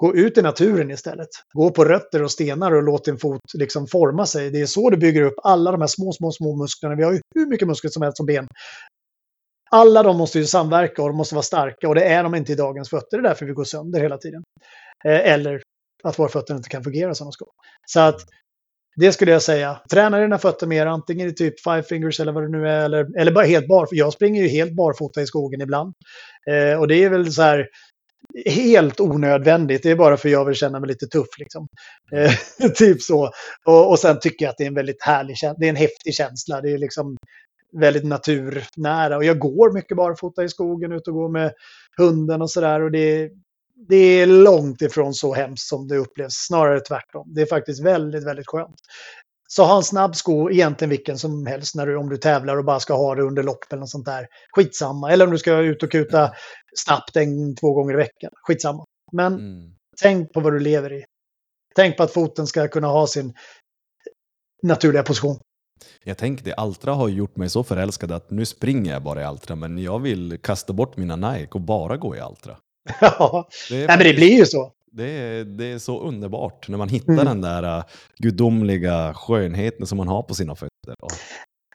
Gå ut i naturen istället. Gå på rötter och stenar och låt din fot liksom forma sig. Det är så du bygger upp alla de här små, små, små musklerna. Vi har ju hur mycket muskler som helst som ben alla de måste ju samverka och de måste vara starka och det är de inte i dagens fötter. Det är därför vi går sönder hela tiden. Eh, eller att våra fötter inte kan fungera som de ska. Så att det skulle jag säga. Träna dina fötter mer, antingen i typ five fingers eller vad det nu är, eller, eller bara helt barfota. Jag springer ju helt barfota i skogen ibland. Eh, och det är väl så här helt onödvändigt. Det är bara för jag vill känna mig lite tuff. Liksom. Eh, typ så. Och, och sen tycker jag att det är en väldigt härlig känsla. Det är en häftig känsla. Det är liksom väldigt naturnära. Och jag går mycket barfota i skogen, ut och går med hunden och sådär. Och det, det är långt ifrån så hemskt som det upplevs, snarare tvärtom. Det är faktiskt väldigt, väldigt skönt. Så ha en snabb sko, egentligen vilken som helst, när du, om du tävlar och bara ska ha det under lopp eller något sånt där. Skitsamma. Eller om du ska ut och kuta snabbt en, två gånger i veckan. Skitsamma. Men mm. tänk på vad du lever i. Tänk på att foten ska kunna ha sin naturliga position. Jag tänker det, Altra har gjort mig så förälskad att nu springer jag bara i Altra, men jag vill kasta bort mina Nike och bara gå i Altra. Ja, Nej, men det blir ju så. Det är, det är så underbart när man hittar mm. den där uh, gudomliga skönheten som man har på sina fötter.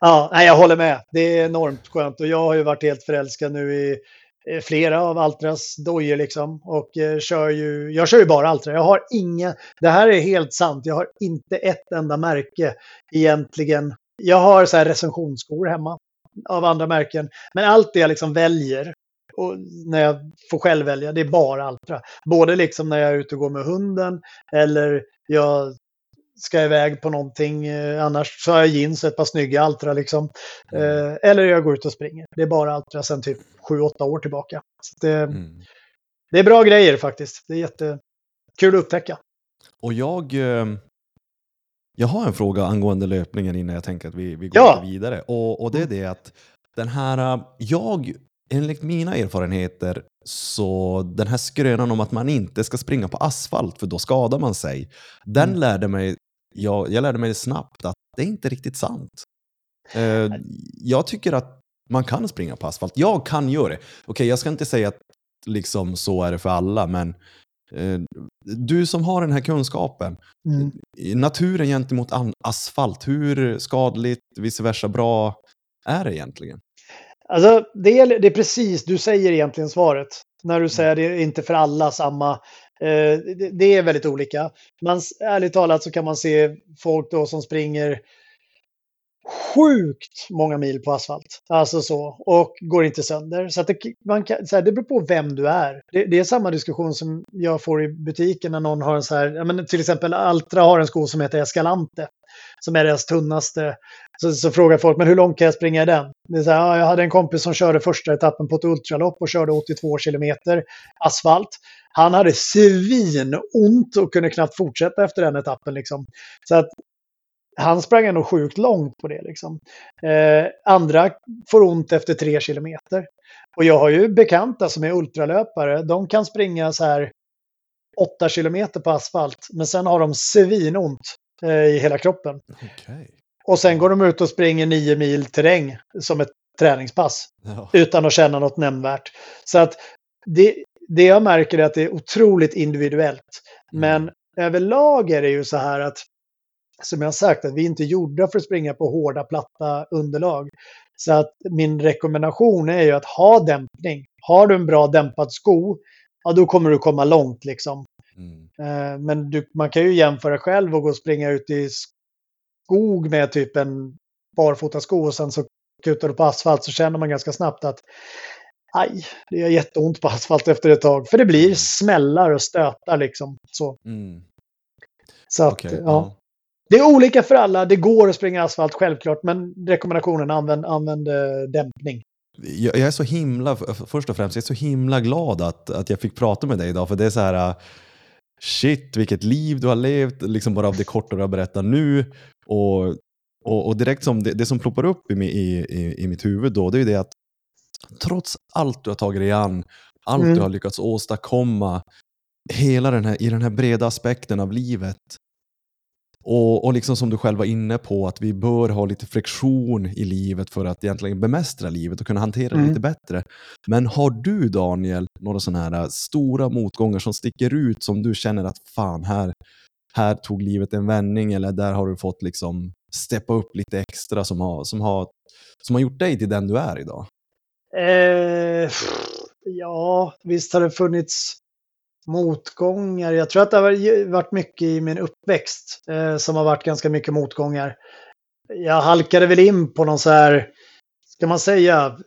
Ja, nej, jag håller med. Det är enormt skönt och jag har ju varit helt förälskad nu i Eh, flera av Altras dojor liksom. Och eh, kör ju, jag kör ju bara Altra. Jag har inga, det här är helt sant, jag har inte ett enda märke egentligen. Jag har så här recensionsskor hemma av andra märken. Men allt det jag liksom väljer, och när jag får själv välja, det är bara Altra. Både liksom när jag är ute och går med hunden eller jag ska iväg på någonting. Eh, annars så har jag jeans och ett par snygga Altra liksom. Mm. Eh, eller jag går ut och springer. Det är bara Altra sedan typ 7-8 år tillbaka. Det, mm. det är bra grejer faktiskt. Det är jättekul att upptäcka. Och jag, eh, jag har en fråga angående löpningen innan jag tänker att vi, vi går ja. vidare. Och, och det är det att den här, jag, enligt mina erfarenheter, så den här skrönan om att man inte ska springa på asfalt för då skadar man sig, den mm. lärde mig jag, jag lärde mig snabbt att det är inte riktigt sant. Eh, jag tycker att man kan springa på asfalt. Jag kan göra det. Okej, okay, jag ska inte säga att liksom så är det för alla, men eh, du som har den här kunskapen, mm. naturen gentemot asfalt, hur skadligt, vice versa bra är det egentligen? Alltså, det är, det är precis, du säger egentligen svaret. när du säger det är inte för alla samma. Eh, det, är väldigt olika. Men ärligt talat så kan man se folk då som springer sjukt många mil på asfalt. Alltså så. Och går inte sönder. Så, att det, man kan, så här, det beror på vem du är. Det, det, är samma diskussion som jag får i butiken när någon har en så här, men till exempel Altra har en sko som heter Escalante. Som är deras tunnaste. Så, så frågar folk, men hur långt kan jag springa i den? Det är så här, jag hade en kompis som körde första etappen på ett ultralopp och körde 82 kilometer asfalt. Han hade svinont och kunde knappt fortsätta efter den etappen. Liksom. Så att han sprang ändå sjukt långt på det. Liksom. Eh, andra får ont efter tre kilometer. Och jag har ju bekanta som är ultralöpare. De kan springa så här åtta kilometer på asfalt. Men sen har de svinont eh, i hela kroppen. Okay. Och sen går de ut och springer nio mil terräng som ett träningspass. Ja. Utan att känna något nämnvärt. Så att det, det jag märker är att det är otroligt individuellt. Mm. Men överlag är det ju så här att som jag sagt, att vi inte är gjorda för att springa på hårda, platta underlag. Så att min rekommendation är ju att ha dämpning. Har du en bra dämpad sko, ja då kommer du komma långt liksom. Mm. Eh, men du, man kan ju jämföra själv och gå och springa ut i skog med typ en barfotasko och sen så kutar du på asfalt så känner man ganska snabbt att aj, det gör jätteont på asfalt efter ett tag. För det blir mm. smällar och stötar liksom. Så, mm. så att, okay, ja. ja. Det är olika för alla. Det går att springa asfalt självklart, men rekommendationen använd, använd eh, dämpning. Jag, jag, är så himla, först och främst, jag är så himla glad att, att jag fick prata med dig idag, för det är så här, uh, shit vilket liv du har levt, liksom bara av det korta du har berättat nu. Och, och, och direkt som det, det, som ploppar upp i, i, i, i mitt huvud då, det är ju det att trots allt du har tagit dig an, allt mm. du har lyckats åstadkomma, hela den här, i den här breda aspekten av livet, och, och liksom som du själv var inne på, att vi bör ha lite friktion i livet för att egentligen bemästra livet och kunna hantera det mm. lite bättre. Men har du Daniel några sådana här stora motgångar som sticker ut som du känner att fan, här, här tog livet en vändning eller där har du fått liksom steppa upp lite extra som har, som har, som har gjort dig till den du är idag? Eh, ja, visst har det funnits motgångar. Jag tror att det har varit mycket i min uppväxt eh, som har varit ganska mycket motgångar. Jag halkade väl in på någon så här, ska man säga,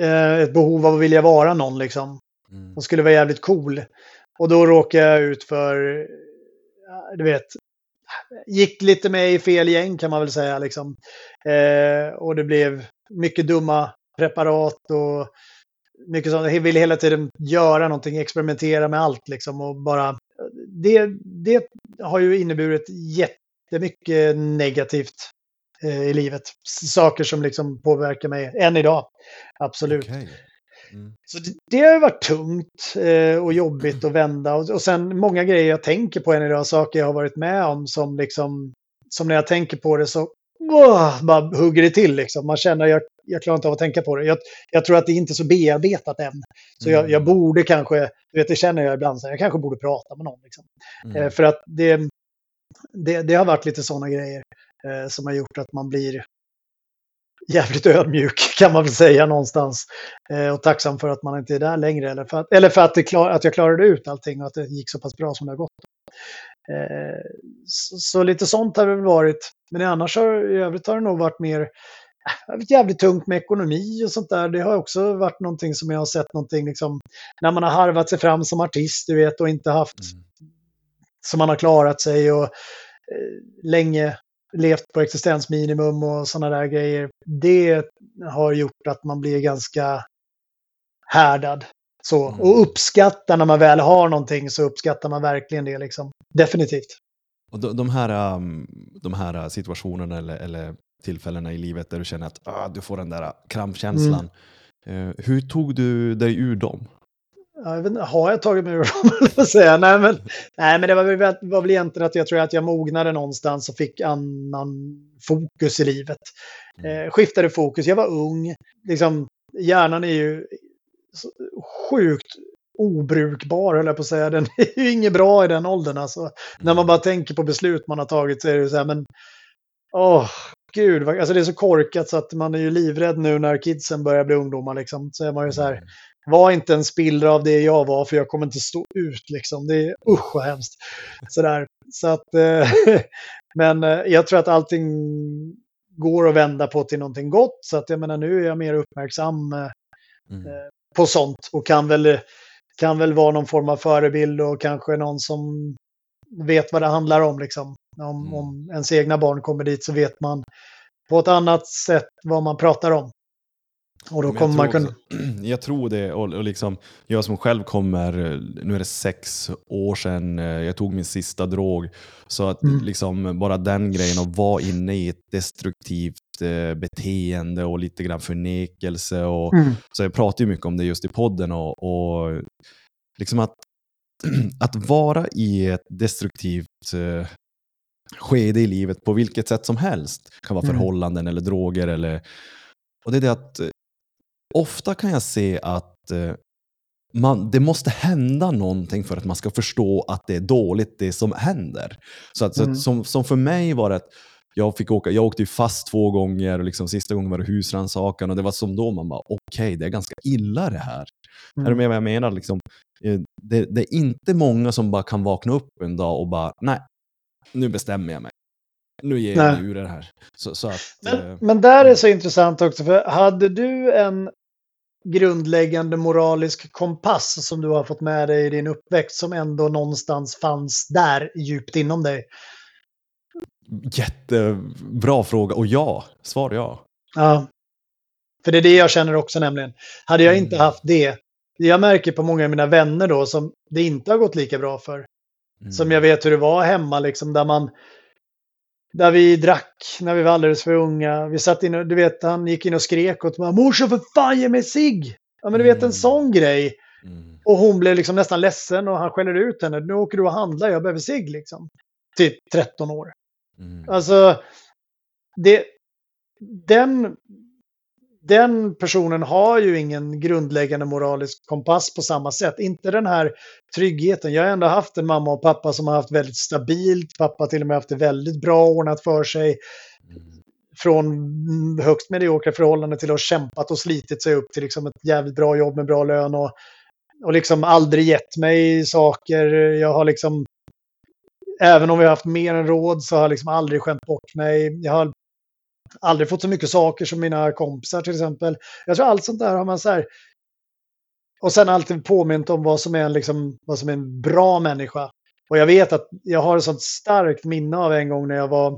eh, ett behov av att vilja vara någon liksom. Mm. Som skulle vara jävligt cool. Och då råkade jag ut för, du vet, gick lite med i fel gäng kan man väl säga liksom. Eh, och det blev mycket dumma preparat och mycket sånt. Jag vill hela tiden göra någonting, experimentera med allt liksom och bara. Det, det har ju inneburit jättemycket negativt eh, i livet. Saker som liksom påverkar mig än idag. Absolut. Okay. Mm. Så det, det, har varit tungt eh, och jobbigt att vända. Och, och sen många grejer jag tänker på än idag, saker jag har varit med om som liksom, som när jag tänker på det så oh, bara hugger det till liksom. Man känner jag, jag klarar inte av att tänka på det. Jag, jag tror att det är inte är så bearbetat än. Så mm. jag, jag, borde kanske, du vet det känner jag ibland, så jag kanske borde prata med någon. Liksom. Mm. Eh, för att det, det, det, har varit lite sådana grejer eh, som har gjort att man blir jävligt ödmjuk kan man väl säga någonstans. Eh, och tacksam för att man inte är där längre. Eller för att, eller för att, det klar, att jag klarade ut allting och att det gick så pass bra som det har gått. Eh, så, så, lite sånt har det varit. Men annars har, i övrigt har det nog varit mer varit jävligt tungt med ekonomi och sånt där. Det har också varit någonting som jag har sett någonting liksom när man har harvat sig fram som artist, du vet, och inte haft mm. som man har klarat sig och eh, länge levt på existensminimum och sådana där grejer. Det har gjort att man blir ganska härdad. Så, mm. Och uppskattar när man väl har någonting så uppskattar man verkligen det. Liksom. Definitivt. Och de, de, här, um, de här situationerna eller, eller tillfällena i livet där du känner att ah, du får den där krampkänslan. Mm. Uh, hur tog du dig ur dem? Jag vet inte, har jag tagit mig ur dem? säga. Nej, men, nej, men det var väl, var väl egentligen att jag tror att jag mognade någonstans och fick annan fokus i livet. Mm. Eh, skiftade fokus. Jag var ung. Liksom, hjärnan är ju sjukt obrukbar, höll jag på att säga. Den är ju inget bra i den åldern. Alltså. Mm. När man bara tänker på beslut man har tagit så är det så här, men åh, gud, alltså det är så korkat så att man är ju livrädd nu när kidsen börjar bli ungdomar. Liksom. Så är man ju så här, mm. var inte en spillra av det jag var för jag kommer inte stå ut liksom. Det är usch vad hemskt. Sådär. Så att, eh, men eh, jag tror att allting går att vända på till någonting gott. Så att jag menar nu är jag mer uppmärksam eh, Mm. på sånt och kan väl, kan väl vara någon form av förebild och kanske någon som vet vad det handlar om. Liksom. Om, Mm. om ens egna barn kommer dit så vet man på ett annat sätt vad man pratar om. Och då kommer man kunna... också- Jag tror det, och, och liksom, jag som själv kommer, nu är det sex år sedan eh, jag tog min sista drog, så att Mm. liksom bara den grejen att vara inne i ett destruktivt eh, beteende och lite grann förnekelse. Och, Mm. Så jag pratar ju mycket om det just i podden och, och liksom att, att vara i ett destruktivt eh, skede i livet på vilket sätt som helst. Det kan vara Mm. förhållanden eller droger eller... Och det är det att eh, ofta kan jag se att eh, man, det måste hända någonting för att man ska förstå att det är dåligt det som händer. Så att, så Mm. att, som, som för mig var det att jag, fick åka, jag åkte ju fast två gånger och liksom sista gången var det husrannsakan och det var som då man bara okej, det är ganska illa det här. Är du Mm. med vad jag menar? Liksom, eh, det, det är inte många som bara kan vakna upp en dag och bara nej, nu bestämmer jag mig. Nu ger jag mig ur det här. Så, så att, Men, eh, men där är så intressant också, för hade du en grundläggande moralisk kompass som du har fått med dig i din uppväxt som ändå någonstans fanns där djupt inom dig? Jättebra fråga och ja, svar ja. Ja. För det är det jag känner också nämligen. Hade jag inte Mm. haft det, jag märker på många av mina vänner då som det inte har gått lika bra för. Mm. Som jag vet hur det var hemma liksom där man där vi drack när vi var alldeles för unga. Vi satt in och, du vet, han gick in och skrek åt mig. Morsan för fan ge mig cigg! Ja men du vet en Mm. sån grej. Mm. Och hon blev liksom nästan ledsen och han skäller ut henne. Nu åker du och handlar, jag behöver cigg liksom. Typ 13 år. Mm. Alltså, det, den, den personen har ju ingen grundläggande moralisk kompass på samma sätt. Inte den här tryggheten. Jag har ändå haft en mamma och pappa som har haft väldigt stabilt. Pappa har till och med haft det väldigt bra ordnat för sig. Från högst mediokra förhållanden till att ha kämpat och slitit sig upp till liksom ett jävligt bra jobb med bra lön. Och, och liksom aldrig gett mig saker. Jag har liksom även om vi har haft mer än råd så har jag liksom aldrig skämt bort mig. Jag har aldrig fått så mycket saker som mina kompisar till exempel. Jag tror allt sånt där har man så här. Och sen alltid påmint om vad som är en, liksom, vad som är en bra människa. Och jag vet att jag har ett sånt starkt minne av en gång när jag var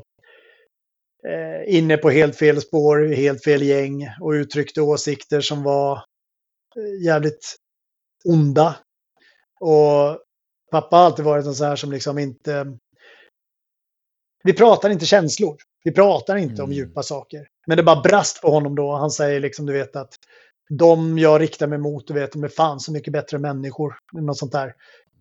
eh, inne på helt fel spår, helt fel gäng och uttryckte åsikter som var eh, jävligt onda. Och pappa har alltid varit en sån här som liksom inte... Vi pratar inte känslor. Vi pratar inte om Mm. djupa saker. Men det bara brast på honom då. Han säger liksom, du vet att de jag riktar mig mot, du vet, de är fan så mycket bättre människor. Något sånt där.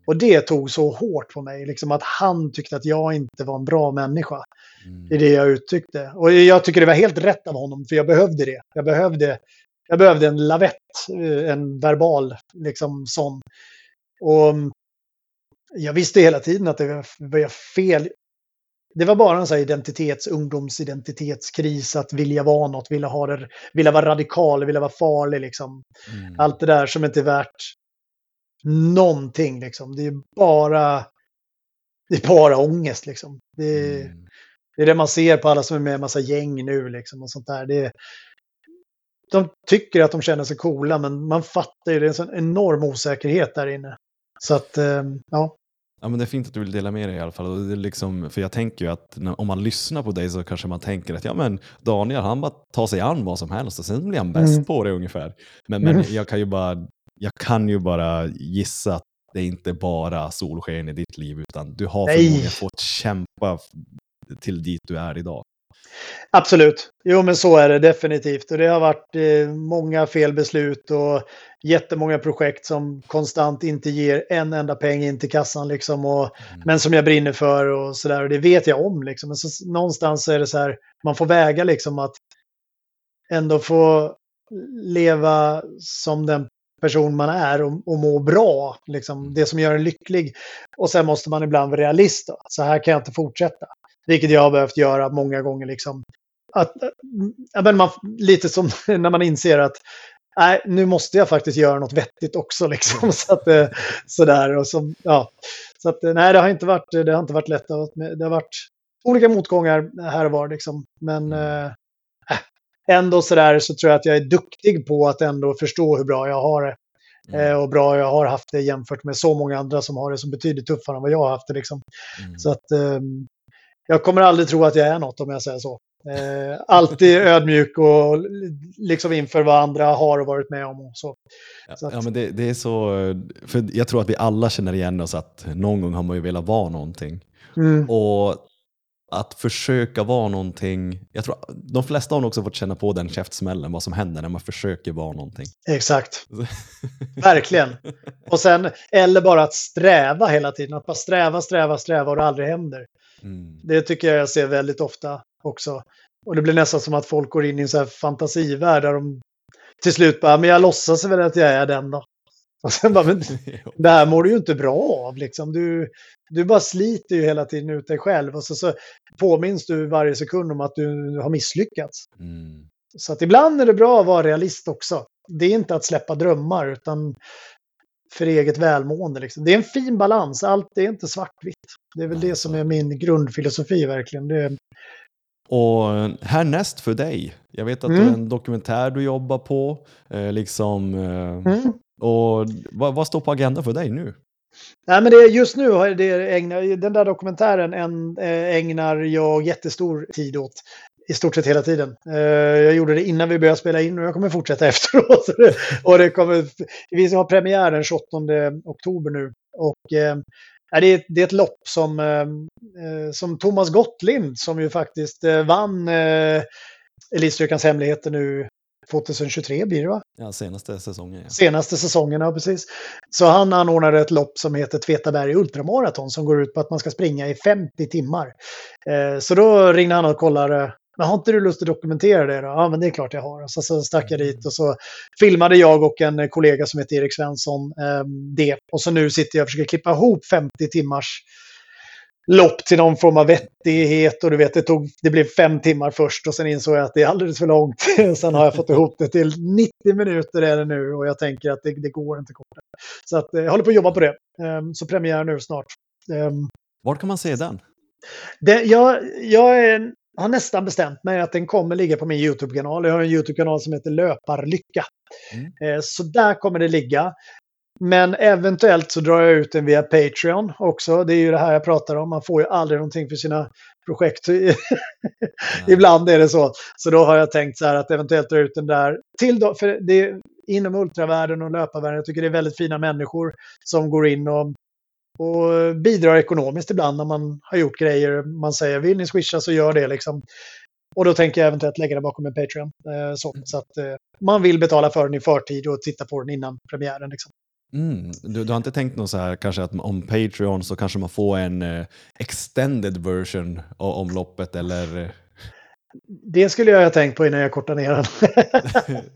Och det tog så hårt på mig, liksom att han tyckte att jag inte var en bra människa i Mm. det jag uttryckte. Och jag tycker det var helt rätt av honom, för jag behövde det. Jag behövde, jag behövde en lavett, eh, en verbal, liksom sån. Och mm, jag visste hela tiden att det var fel. Det var bara en sån här identitets, ungdomsidentitetskris, att vilja vara något, vilja, ha det, vilja vara radikal, vilja vara farlig. Liksom. Mm. Allt det där som inte är värt någonting. Liksom. Det är bara, det är bara ångest. Liksom. Det, är- Mm. det är det man ser på alla som är med i en massa gäng nu liksom och sånt där. Det de tycker att de känner sig coola, men man fattar ju, det är en sån enorm osäkerhet där inne. Så att, eh, ja. Ja, men det är fint att du vill dela med dig i alla fall. Och det är liksom, för jag tänker ju att när, om man lyssnar på dig så kanske man tänker att ja, men Daniel han bara tar sig an vad som helst och sen blir han bäst Mm. på det ungefär. Men, men Mm. jag, kan ju bara, jag kan ju bara gissa att det är inte bara solsken i ditt liv utan du har förmodligen fått kämpa till dit du är idag. Absolut. Jo, men så är det definitivt. Och det har varit eh, många felbeslut och jättemånga projekt som konstant inte ger en enda peng in till kassan. Liksom, och, Mm. men som jag brinner för och sådär. Och det vet jag om. Liksom. Men så, någonstans är det så här, man får väga liksom att ändå få leva som den person man är och, och må bra. Liksom, det som gör en lycklig. Och sen måste man ibland vara realist. Då. Så här kan jag inte fortsätta. Vilket jag har behövt göra många gånger. Liksom. Att, ja, men man, lite som när man inser att nej, nu måste jag faktiskt göra något vettigt också liksom. Så att, eh, sådär, och så, ja. så att, eh, nej, det har inte varit, det har inte varit lätt. Det har varit olika motgångar här och var liksom. Men eh, äh, ändå sådär så tror jag att jag är duktig på att ändå förstå hur bra jag har det. Mm. Och bra jag har haft det jämfört med så många andra som har det så betydligt tuffare än vad jag har haft det. Liksom. Mm. Så att um, jag kommer aldrig tro att jag är något om jag säger så. Eh, alltid ödmjuk och liksom inför vad andra har varit med om. Och så. så att... ja, men det, det, är så, för jag tror att vi alla känner igen oss att någon gång har man ju velat vara någonting. Mm. Och att försöka vara någonting, jag tror de flesta har nog också fått känna på den käftsmällen, vad som händer när man försöker vara någonting. Exakt. Verkligen. Och sen, eller bara att sträva hela tiden, att bara sträva, sträva, sträva och det aldrig händer. Mm. Det tycker jag jag ser väldigt ofta också. Och det blir nästan som att folk går in i en så här fantasivärld där de till slut bara, men jag låtsas väl att jag är den då. Och sen bara, men det här mår du ju inte bra av liksom. Du, du bara sliter ju hela tiden ut dig själv och så, så påminns du varje sekund om att du har misslyckats. Mm. Så att ibland är det bra att vara realist också. Det är inte att släppa drömmar utan för eget välmående. Liksom. Det är en fin balans, allt är inte svartvitt. Det är väl det som är min grundfilosofi verkligen. Det... Och härnäst för dig, jag vet att mm. det är en dokumentär du jobbar på. Eh, liksom, eh, mm. Och vad, vad, står på agendan för dig nu? Nej, men det, just nu har det ägnar, den där dokumentären en, äh, ägnar jag jättestor tid åt. I stort sett hela tiden. Jag gjorde det innan vi började spela in och jag kommer fortsätta efteråt. och det kommer, vi har premiär den 28 oktober nu. Och det, är, det är ett lopp som, uh, som Thomas Gottlind, som ju faktiskt vann uh, Elitstyrkans hemligheter nu 2023 blir det va? Ja, senaste säsongen. Ja. Senaste säsongen, ja precis. Så han anordnade ett lopp som heter Tvetaberg Ultramaraton som går ut på att man ska springa i 50 timmar. Eh, så då ringde han och kollade men har inte du lust att dokumentera det då? Ja, men det är klart jag har. Så, så stack jag dit och så filmade jag och en kollega som heter Erik Svensson eh, det. Och så nu sitter jag och försöker klippa ihop 50 timmars lopp till någon form av vettighet och du vet, det, tog, det blev fem timmar först och sen insåg jag att det är alldeles för långt. sen har jag fått ihop det till 90 minuter är det nu och jag tänker att det, det går inte kortare. Så att, eh, jag håller på att jobba på det. Um, så premiär nu snart. Um, Var kan man se den? Det, jag jag är, har nästan bestämt mig att den kommer ligga på min YouTube-kanal. Jag har en YouTube-kanal som heter Löparlycka. Mm. Eh, så där kommer det ligga. Men eventuellt så drar jag ut den via Patreon också. Det är ju det här jag pratar om. Man får ju aldrig någonting för sina projekt. Ibland är det så. Så då har jag tänkt så här att eventuellt dra ut den där. Till då, för det är inom ultravärlden och löparvärlden. Jag tycker det är väldigt fina människor som går in och, och bidrar ekonomiskt ibland när man har gjort grejer. Man säger vill ni swisha så gör det liksom. Och då tänker jag eventuellt lägga det bakom en Patreon. Eh, så, så, att eh, man vill betala för den i förtid och titta på den innan premiären. Liksom. Mm. Du, du, har inte tänkt något så här, kanske att om Patreon så kanske man får en uh, extended version om loppet eller? Det skulle jag ha tänkt på innan jag kortade ner den.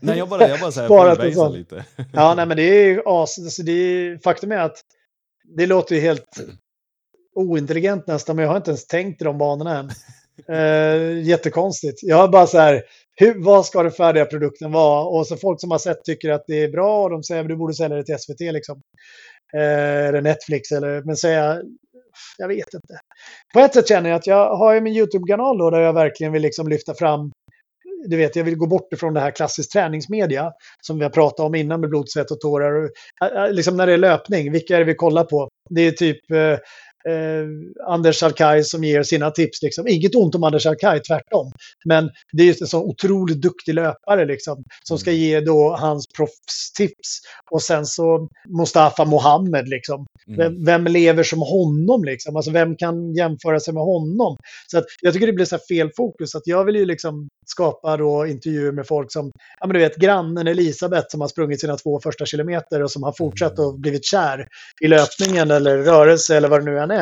nej, jag bara, jag bara så här lite. ja, nej, men det är as, alltså det är, faktum är att det låter ju helt ointelligent nästan, men jag har inte ens tänkt i de banorna än. Uh, jättekonstigt. Jag har bara så här, hur, vad ska den färdiga produkten vara? Och så folk som har sett tycker att det är bra och de säger att du borde sälja det till SVT liksom. Eh, eller Netflix eller, men säga, jag vet inte. På ett sätt känner jag att jag har min YouTube-kanal då där jag verkligen vill liksom lyfta fram du vet, jag vill gå bort ifrån det här klassiskt träningsmedia som vi har pratat om innan med blod, svett och tårar. Liksom när det är löpning, vilka är det vi kollar på? Det är typ eh, eh, Anders Alkaj som ger sina tips. Liksom. Inget ont om Anders Alkaj, tvärtom. Men det är just en så otroligt duktig löpare liksom, som ska mm. ge då hans proffstips. Och sen så Mustafa Mohammed, liksom. Mm. Vem, vem, lever som honom? Liksom? Alltså, vem kan jämföra sig med honom? Så att, jag tycker det blir så fel fokus. Att jag vill ju liksom skapa då intervjuer med folk som, ja men du vet, grannen Elisabeth som har sprungit sina två första kilometer och som har fortsatt och blivit kär i löpningen eller rörelse eller vad det nu än är.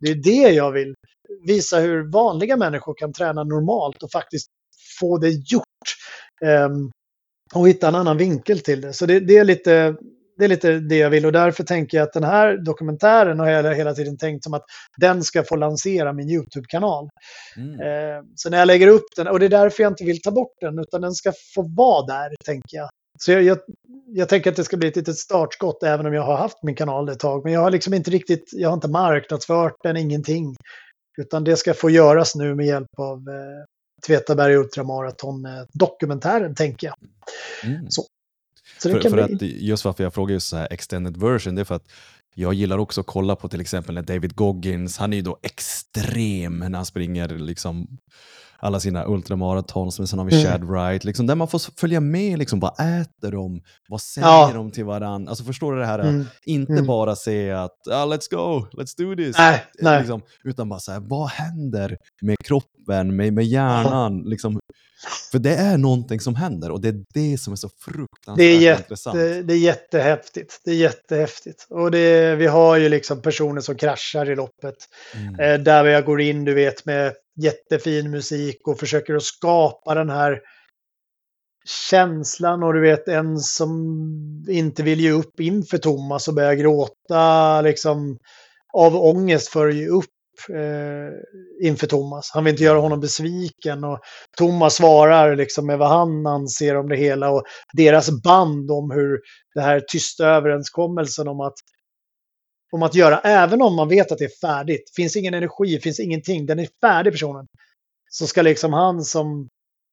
Det är det jag vill visa hur vanliga människor kan träna normalt och faktiskt få det gjort. Um, och hitta en annan vinkel till det. Så det, det, är lite, det är lite det jag vill och därför tänker jag att den här dokumentären har jag hela tiden tänkt som att den ska få lansera min YouTube-kanal. Mm. Eh, så när jag lägger upp den, och det är därför jag inte vill ta bort den, utan den ska få vara där, tänker jag. Så jag, jag, jag tänker att det ska bli ett litet startskott även om jag har haft min kanal ett tag. Men jag har liksom inte riktigt, jag har inte marknadsfört den, ingenting. Utan det ska få göras nu med hjälp av eh, Tvetaberg Ultramaraton-dokumentären, tänker jag. Mm. Så. Så För, för bli... att, just varför jag frågar just så här extended version, det är för att jag gillar också att kolla på till exempel när David Goggins, han är ju då extrem när han springer liksom alla sina ultramaratons, men sen har vi Mm. Chad Wright, liksom, där man får följa med, liksom, vad äter de, vad säger Ja. de till varandra, alltså förstår du det här, Mm. inte Mm. bara säga att ah, let's go, let's do this, Nej, nej. Liksom, utan bara så här, vad händer med kroppen, med, med hjärnan, liksom, för det är någonting som händer och det är det som är så fruktansvärt Det är, jätte, intressant. det är jättehäftigt. Det är jättehäftigt. Och det, vi har ju liksom personer som kraschar i loppet. Mm. Eh, där jag går in, du vet, med jättefin musik och försöker att skapa den här känslan och du vet en som inte vill ge upp inför Thomas och börjar gråta liksom av ångest för att ge upp eh, inför Thomas. Han vill inte göra honom besviken och Thomas svarar liksom med vad han anser om det hela och deras band om hur det här tysta överenskommelsen om att om att göra, även om man vet att det är färdigt, finns ingen energi, finns ingenting, den är färdig personen. Så ska liksom han som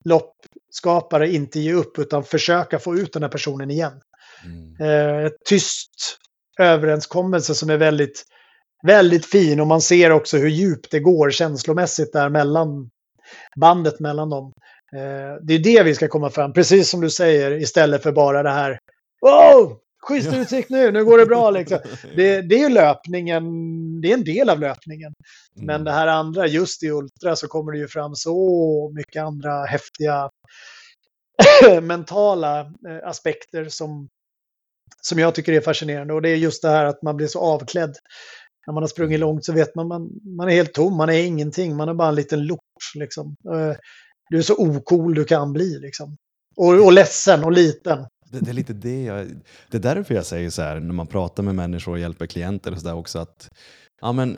loppskapare inte ge upp utan försöka få ut den här personen igen. Mm. Eh, ett tyst överenskommelse som är väldigt, väldigt fin och man ser också hur djupt det går känslomässigt där mellan bandet mellan dem. Eh, det är det vi ska komma fram, precis som du säger, istället för bara det här Wow! Schysst utsikt nu, nu går det bra liksom. Det, det är ju löpningen, det är en del av löpningen. Men Mm. det här andra, just i Ultra så kommer det ju fram så mycket andra häftiga mentala eh, aspekter som, som jag tycker är fascinerande. Och det är just det här att man blir så avklädd. När man har sprungit långt så vet man, man, man är helt tom, man är ingenting, man är bara en liten lort. Liksom. Eh, Du är så ocool du kan bli liksom. Och, och ledsen och liten. Det, det är lite det jag, det är därför jag säger så här när man pratar med människor och hjälper klienter och så där också att ja men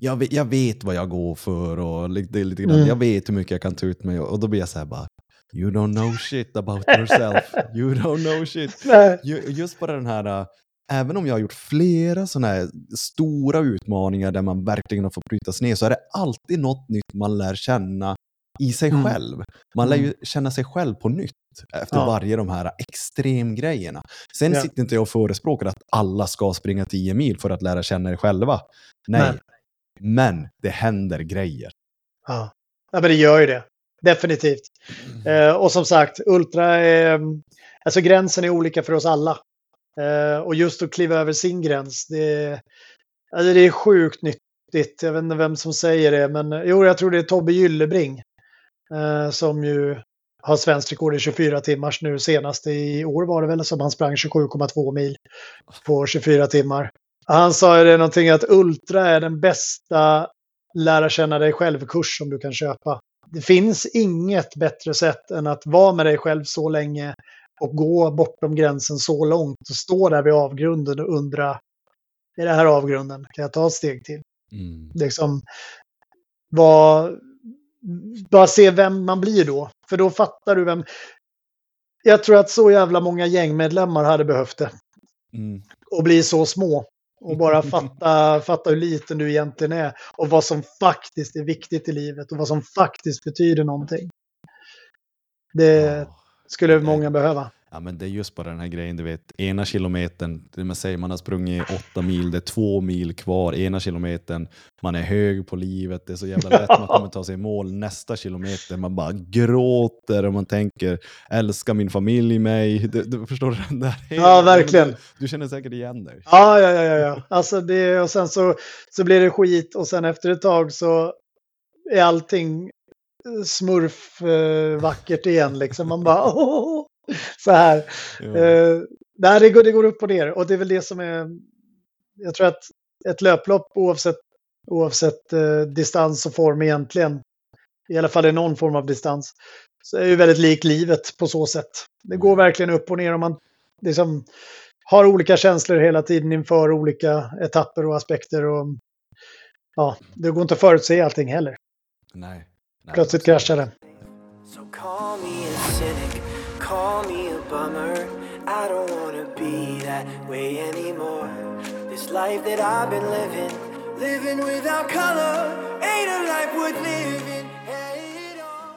jag vet, jag vet vad jag går för och det är lite grann, Mm. jag vet hur mycket jag kan ta ut mig och, då blir jag så här bara You don't know shit about yourself. You don't know shit. Ju- Just bara den här, även om jag har gjort flera sådana här stora utmaningar där man verkligen har fått brytas ner så är det alltid något nytt man lär känna i sig Mm. själv. Man lär ju känna sig själv på nytt efter Ja. varje de här extremgrejerna. Sen Ja. sitter inte jag och förespråkar att alla ska springa 10 mil för att lära känna er själva. Nej. Nej. Men det händer grejer. Ja. ja, men det gör ju det. Definitivt. Eh, och som sagt, Ultra är... Alltså gränsen är olika för oss alla. Eh, och just att kliva över sin gräns, det, alltså det är sjukt nyttigt. Jag vet inte vem som säger det, men eh, jo, jag tror det är Tobbe Gyllebring. Eh, som ju har svenskt rekord i 24 timmars nu senast i år var det väl som han sprang 27,2 mil på 24 timmar. Han sa ju det någonting att Ultra är den bästa lära känna dig själv-kurs som du kan köpa. Det finns inget bättre sätt än att vara med dig själv så länge och gå bortom gränsen så långt och stå där vid avgrunden och undra, är det här avgrunden? Kan jag ta ett steg till? Mm. Liksom, vad, bara se vem man blir då. För då fattar du vem... Jag tror att så jävla många gängmedlemmar hade behövt det. Mm. Och bli så små. Och bara fatta, fatta hur liten du egentligen är. Och vad som faktiskt är viktigt i livet. Och vad som faktiskt betyder någonting. Det skulle många behöva. Ja, men det är just bara den här grejen, du vet, ena kilometern, man säger, man har sprungit åtta mil, det är två mil kvar, ena kilometern, man är hög på livet, det är så jävla lätt, man kommer ta sig i mål, nästa kilometer, man bara gråter och man tänker, älskar min familj mig, du, du förstår? Den där Ja, verkligen. Du, du känner säkert igen dig. Ja, ja, ja, ja, ja. Alltså det, och sen så, så blir det skit och sen efter ett tag så är allting smurf eh, vackert igen liksom. Man bara åh, så här. Ja. Eh, nej, det går, det går upp och ner och det är väl det som är. Jag tror att ett löplopp oavsett, oavsett eh, distans och form egentligen, i alla fall i någon form av distans, så är ju väldigt likt livet på så sätt. Det går verkligen upp och ner om man liksom har olika känslor hela tiden inför olika etapper och aspekter. Och, ja, det går inte att förutse allting heller. Nej. Nej, Plötsligt kraschar det. So call me a bummer. I don't wanna be that way anymore. This life that I've been living, living without color, ain't a life worth living.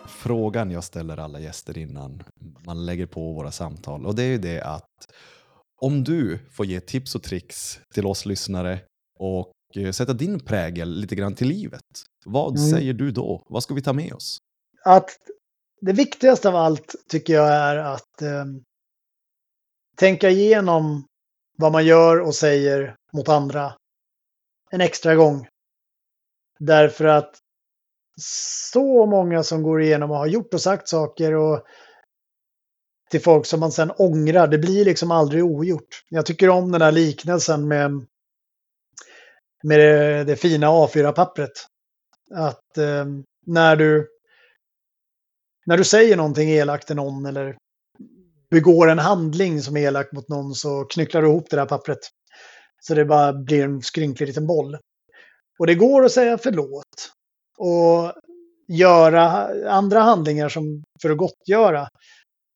Frågan jag ställer alla gäster innan man lägger på våra samtal och det är ju det att om du får ge tips och tricks till oss lyssnare och eh, sätta din prägel lite grann till livet. Vad Mm. säger du då? Vad ska vi ta med oss? att det viktigaste av allt tycker jag är att eh, tänka igenom vad man gör och säger mot andra en extra gång. Därför att så många som går igenom och har gjort och sagt saker och till folk som man sen ångrar, det blir liksom aldrig ogjort. Jag tycker om den här liknelsen med, med det, det fina A4-pappret. Att eh, när du när du säger någonting elakt till någon eller begår en handling som är elak mot någon så knycklar du ihop det där pappret. Så det bara blir en skrynklig liten boll. Och det går att säga förlåt. Och göra andra handlingar som för att gottgöra.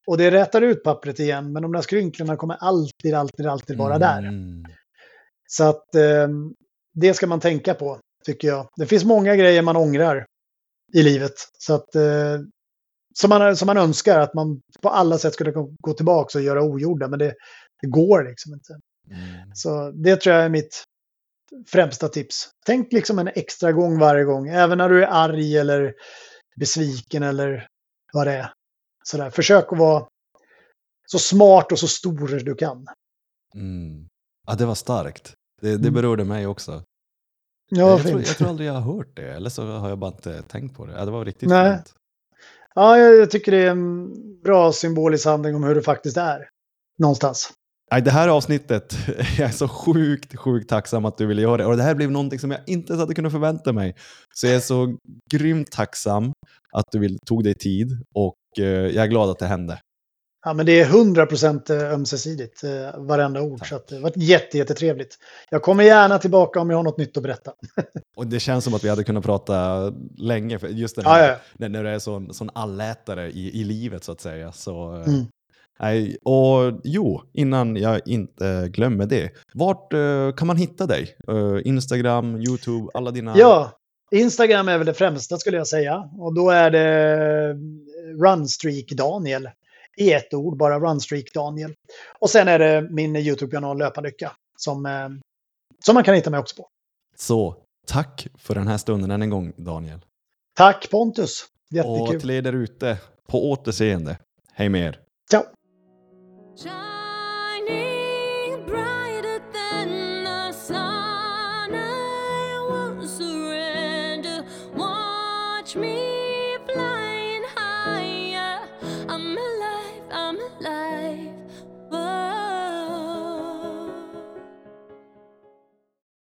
Och det rätar ut pappret igen, men de där skrynklorna kommer alltid, alltid, alltid vara där. Mm. Så att eh, det ska man tänka på, tycker jag. Det finns många grejer man ångrar i livet. Så att, eh, som, man, som man önskar att man på alla sätt skulle gå tillbaka och göra ogjorda, men det, det går liksom inte. Mm. Så det tror jag är mitt främsta tips. Tänk liksom en extra gång varje gång, även när du är arg eller besviken eller vad det är. Sådär. Försök att vara så smart och så stor du kan. Mm. Ja, det var starkt. Det, det Mm. berörde mig också. Ja, jag, tror, jag tror aldrig jag har hört det, eller så har jag bara inte tänkt på det. Ja, det var riktigt Nej. fint. Ja, jag, jag tycker det är en bra symbolisk handling om hur det faktiskt är. Någonstans. Nej, det här avsnittet, jag är så sjukt, sjukt tacksam att du ville göra det. Och det här blev någonting som jag inte ens hade kunnat förvänta mig. Så jag är så grymt tacksam att du vill, tog dig tid och eh, jag är glad att det hände. Ja, men det är 100% ömsesidigt, eh, varenda ord. Tack. Så det har varit jätte, jättetrevligt. Jag kommer gärna tillbaka om jag har något nytt att berätta. Och det känns som att vi hade kunnat prata länge, för just den här, ja. När, när du är sån, sån allätare i, i livet så att säga. Så, eh, Mm. nej, och jo, innan jag inte glömmer det. Vart eh, kan man hitta dig? Eh, Instagram, YouTube, alla dina... Ja, Instagram är väl det främsta skulle jag säga. Och då är det Runstreak Daniel. I ett ord, bara Runstreak Daniel. Och sen är det min YouTube-kanal Löparlycka. Som, eh, som man kan hitta mig också på. Så tack för den här stunden än en gång Daniel. Tack Pontus! Och Jättekul. till er där ute, på återseende. Hej med er. Ciao!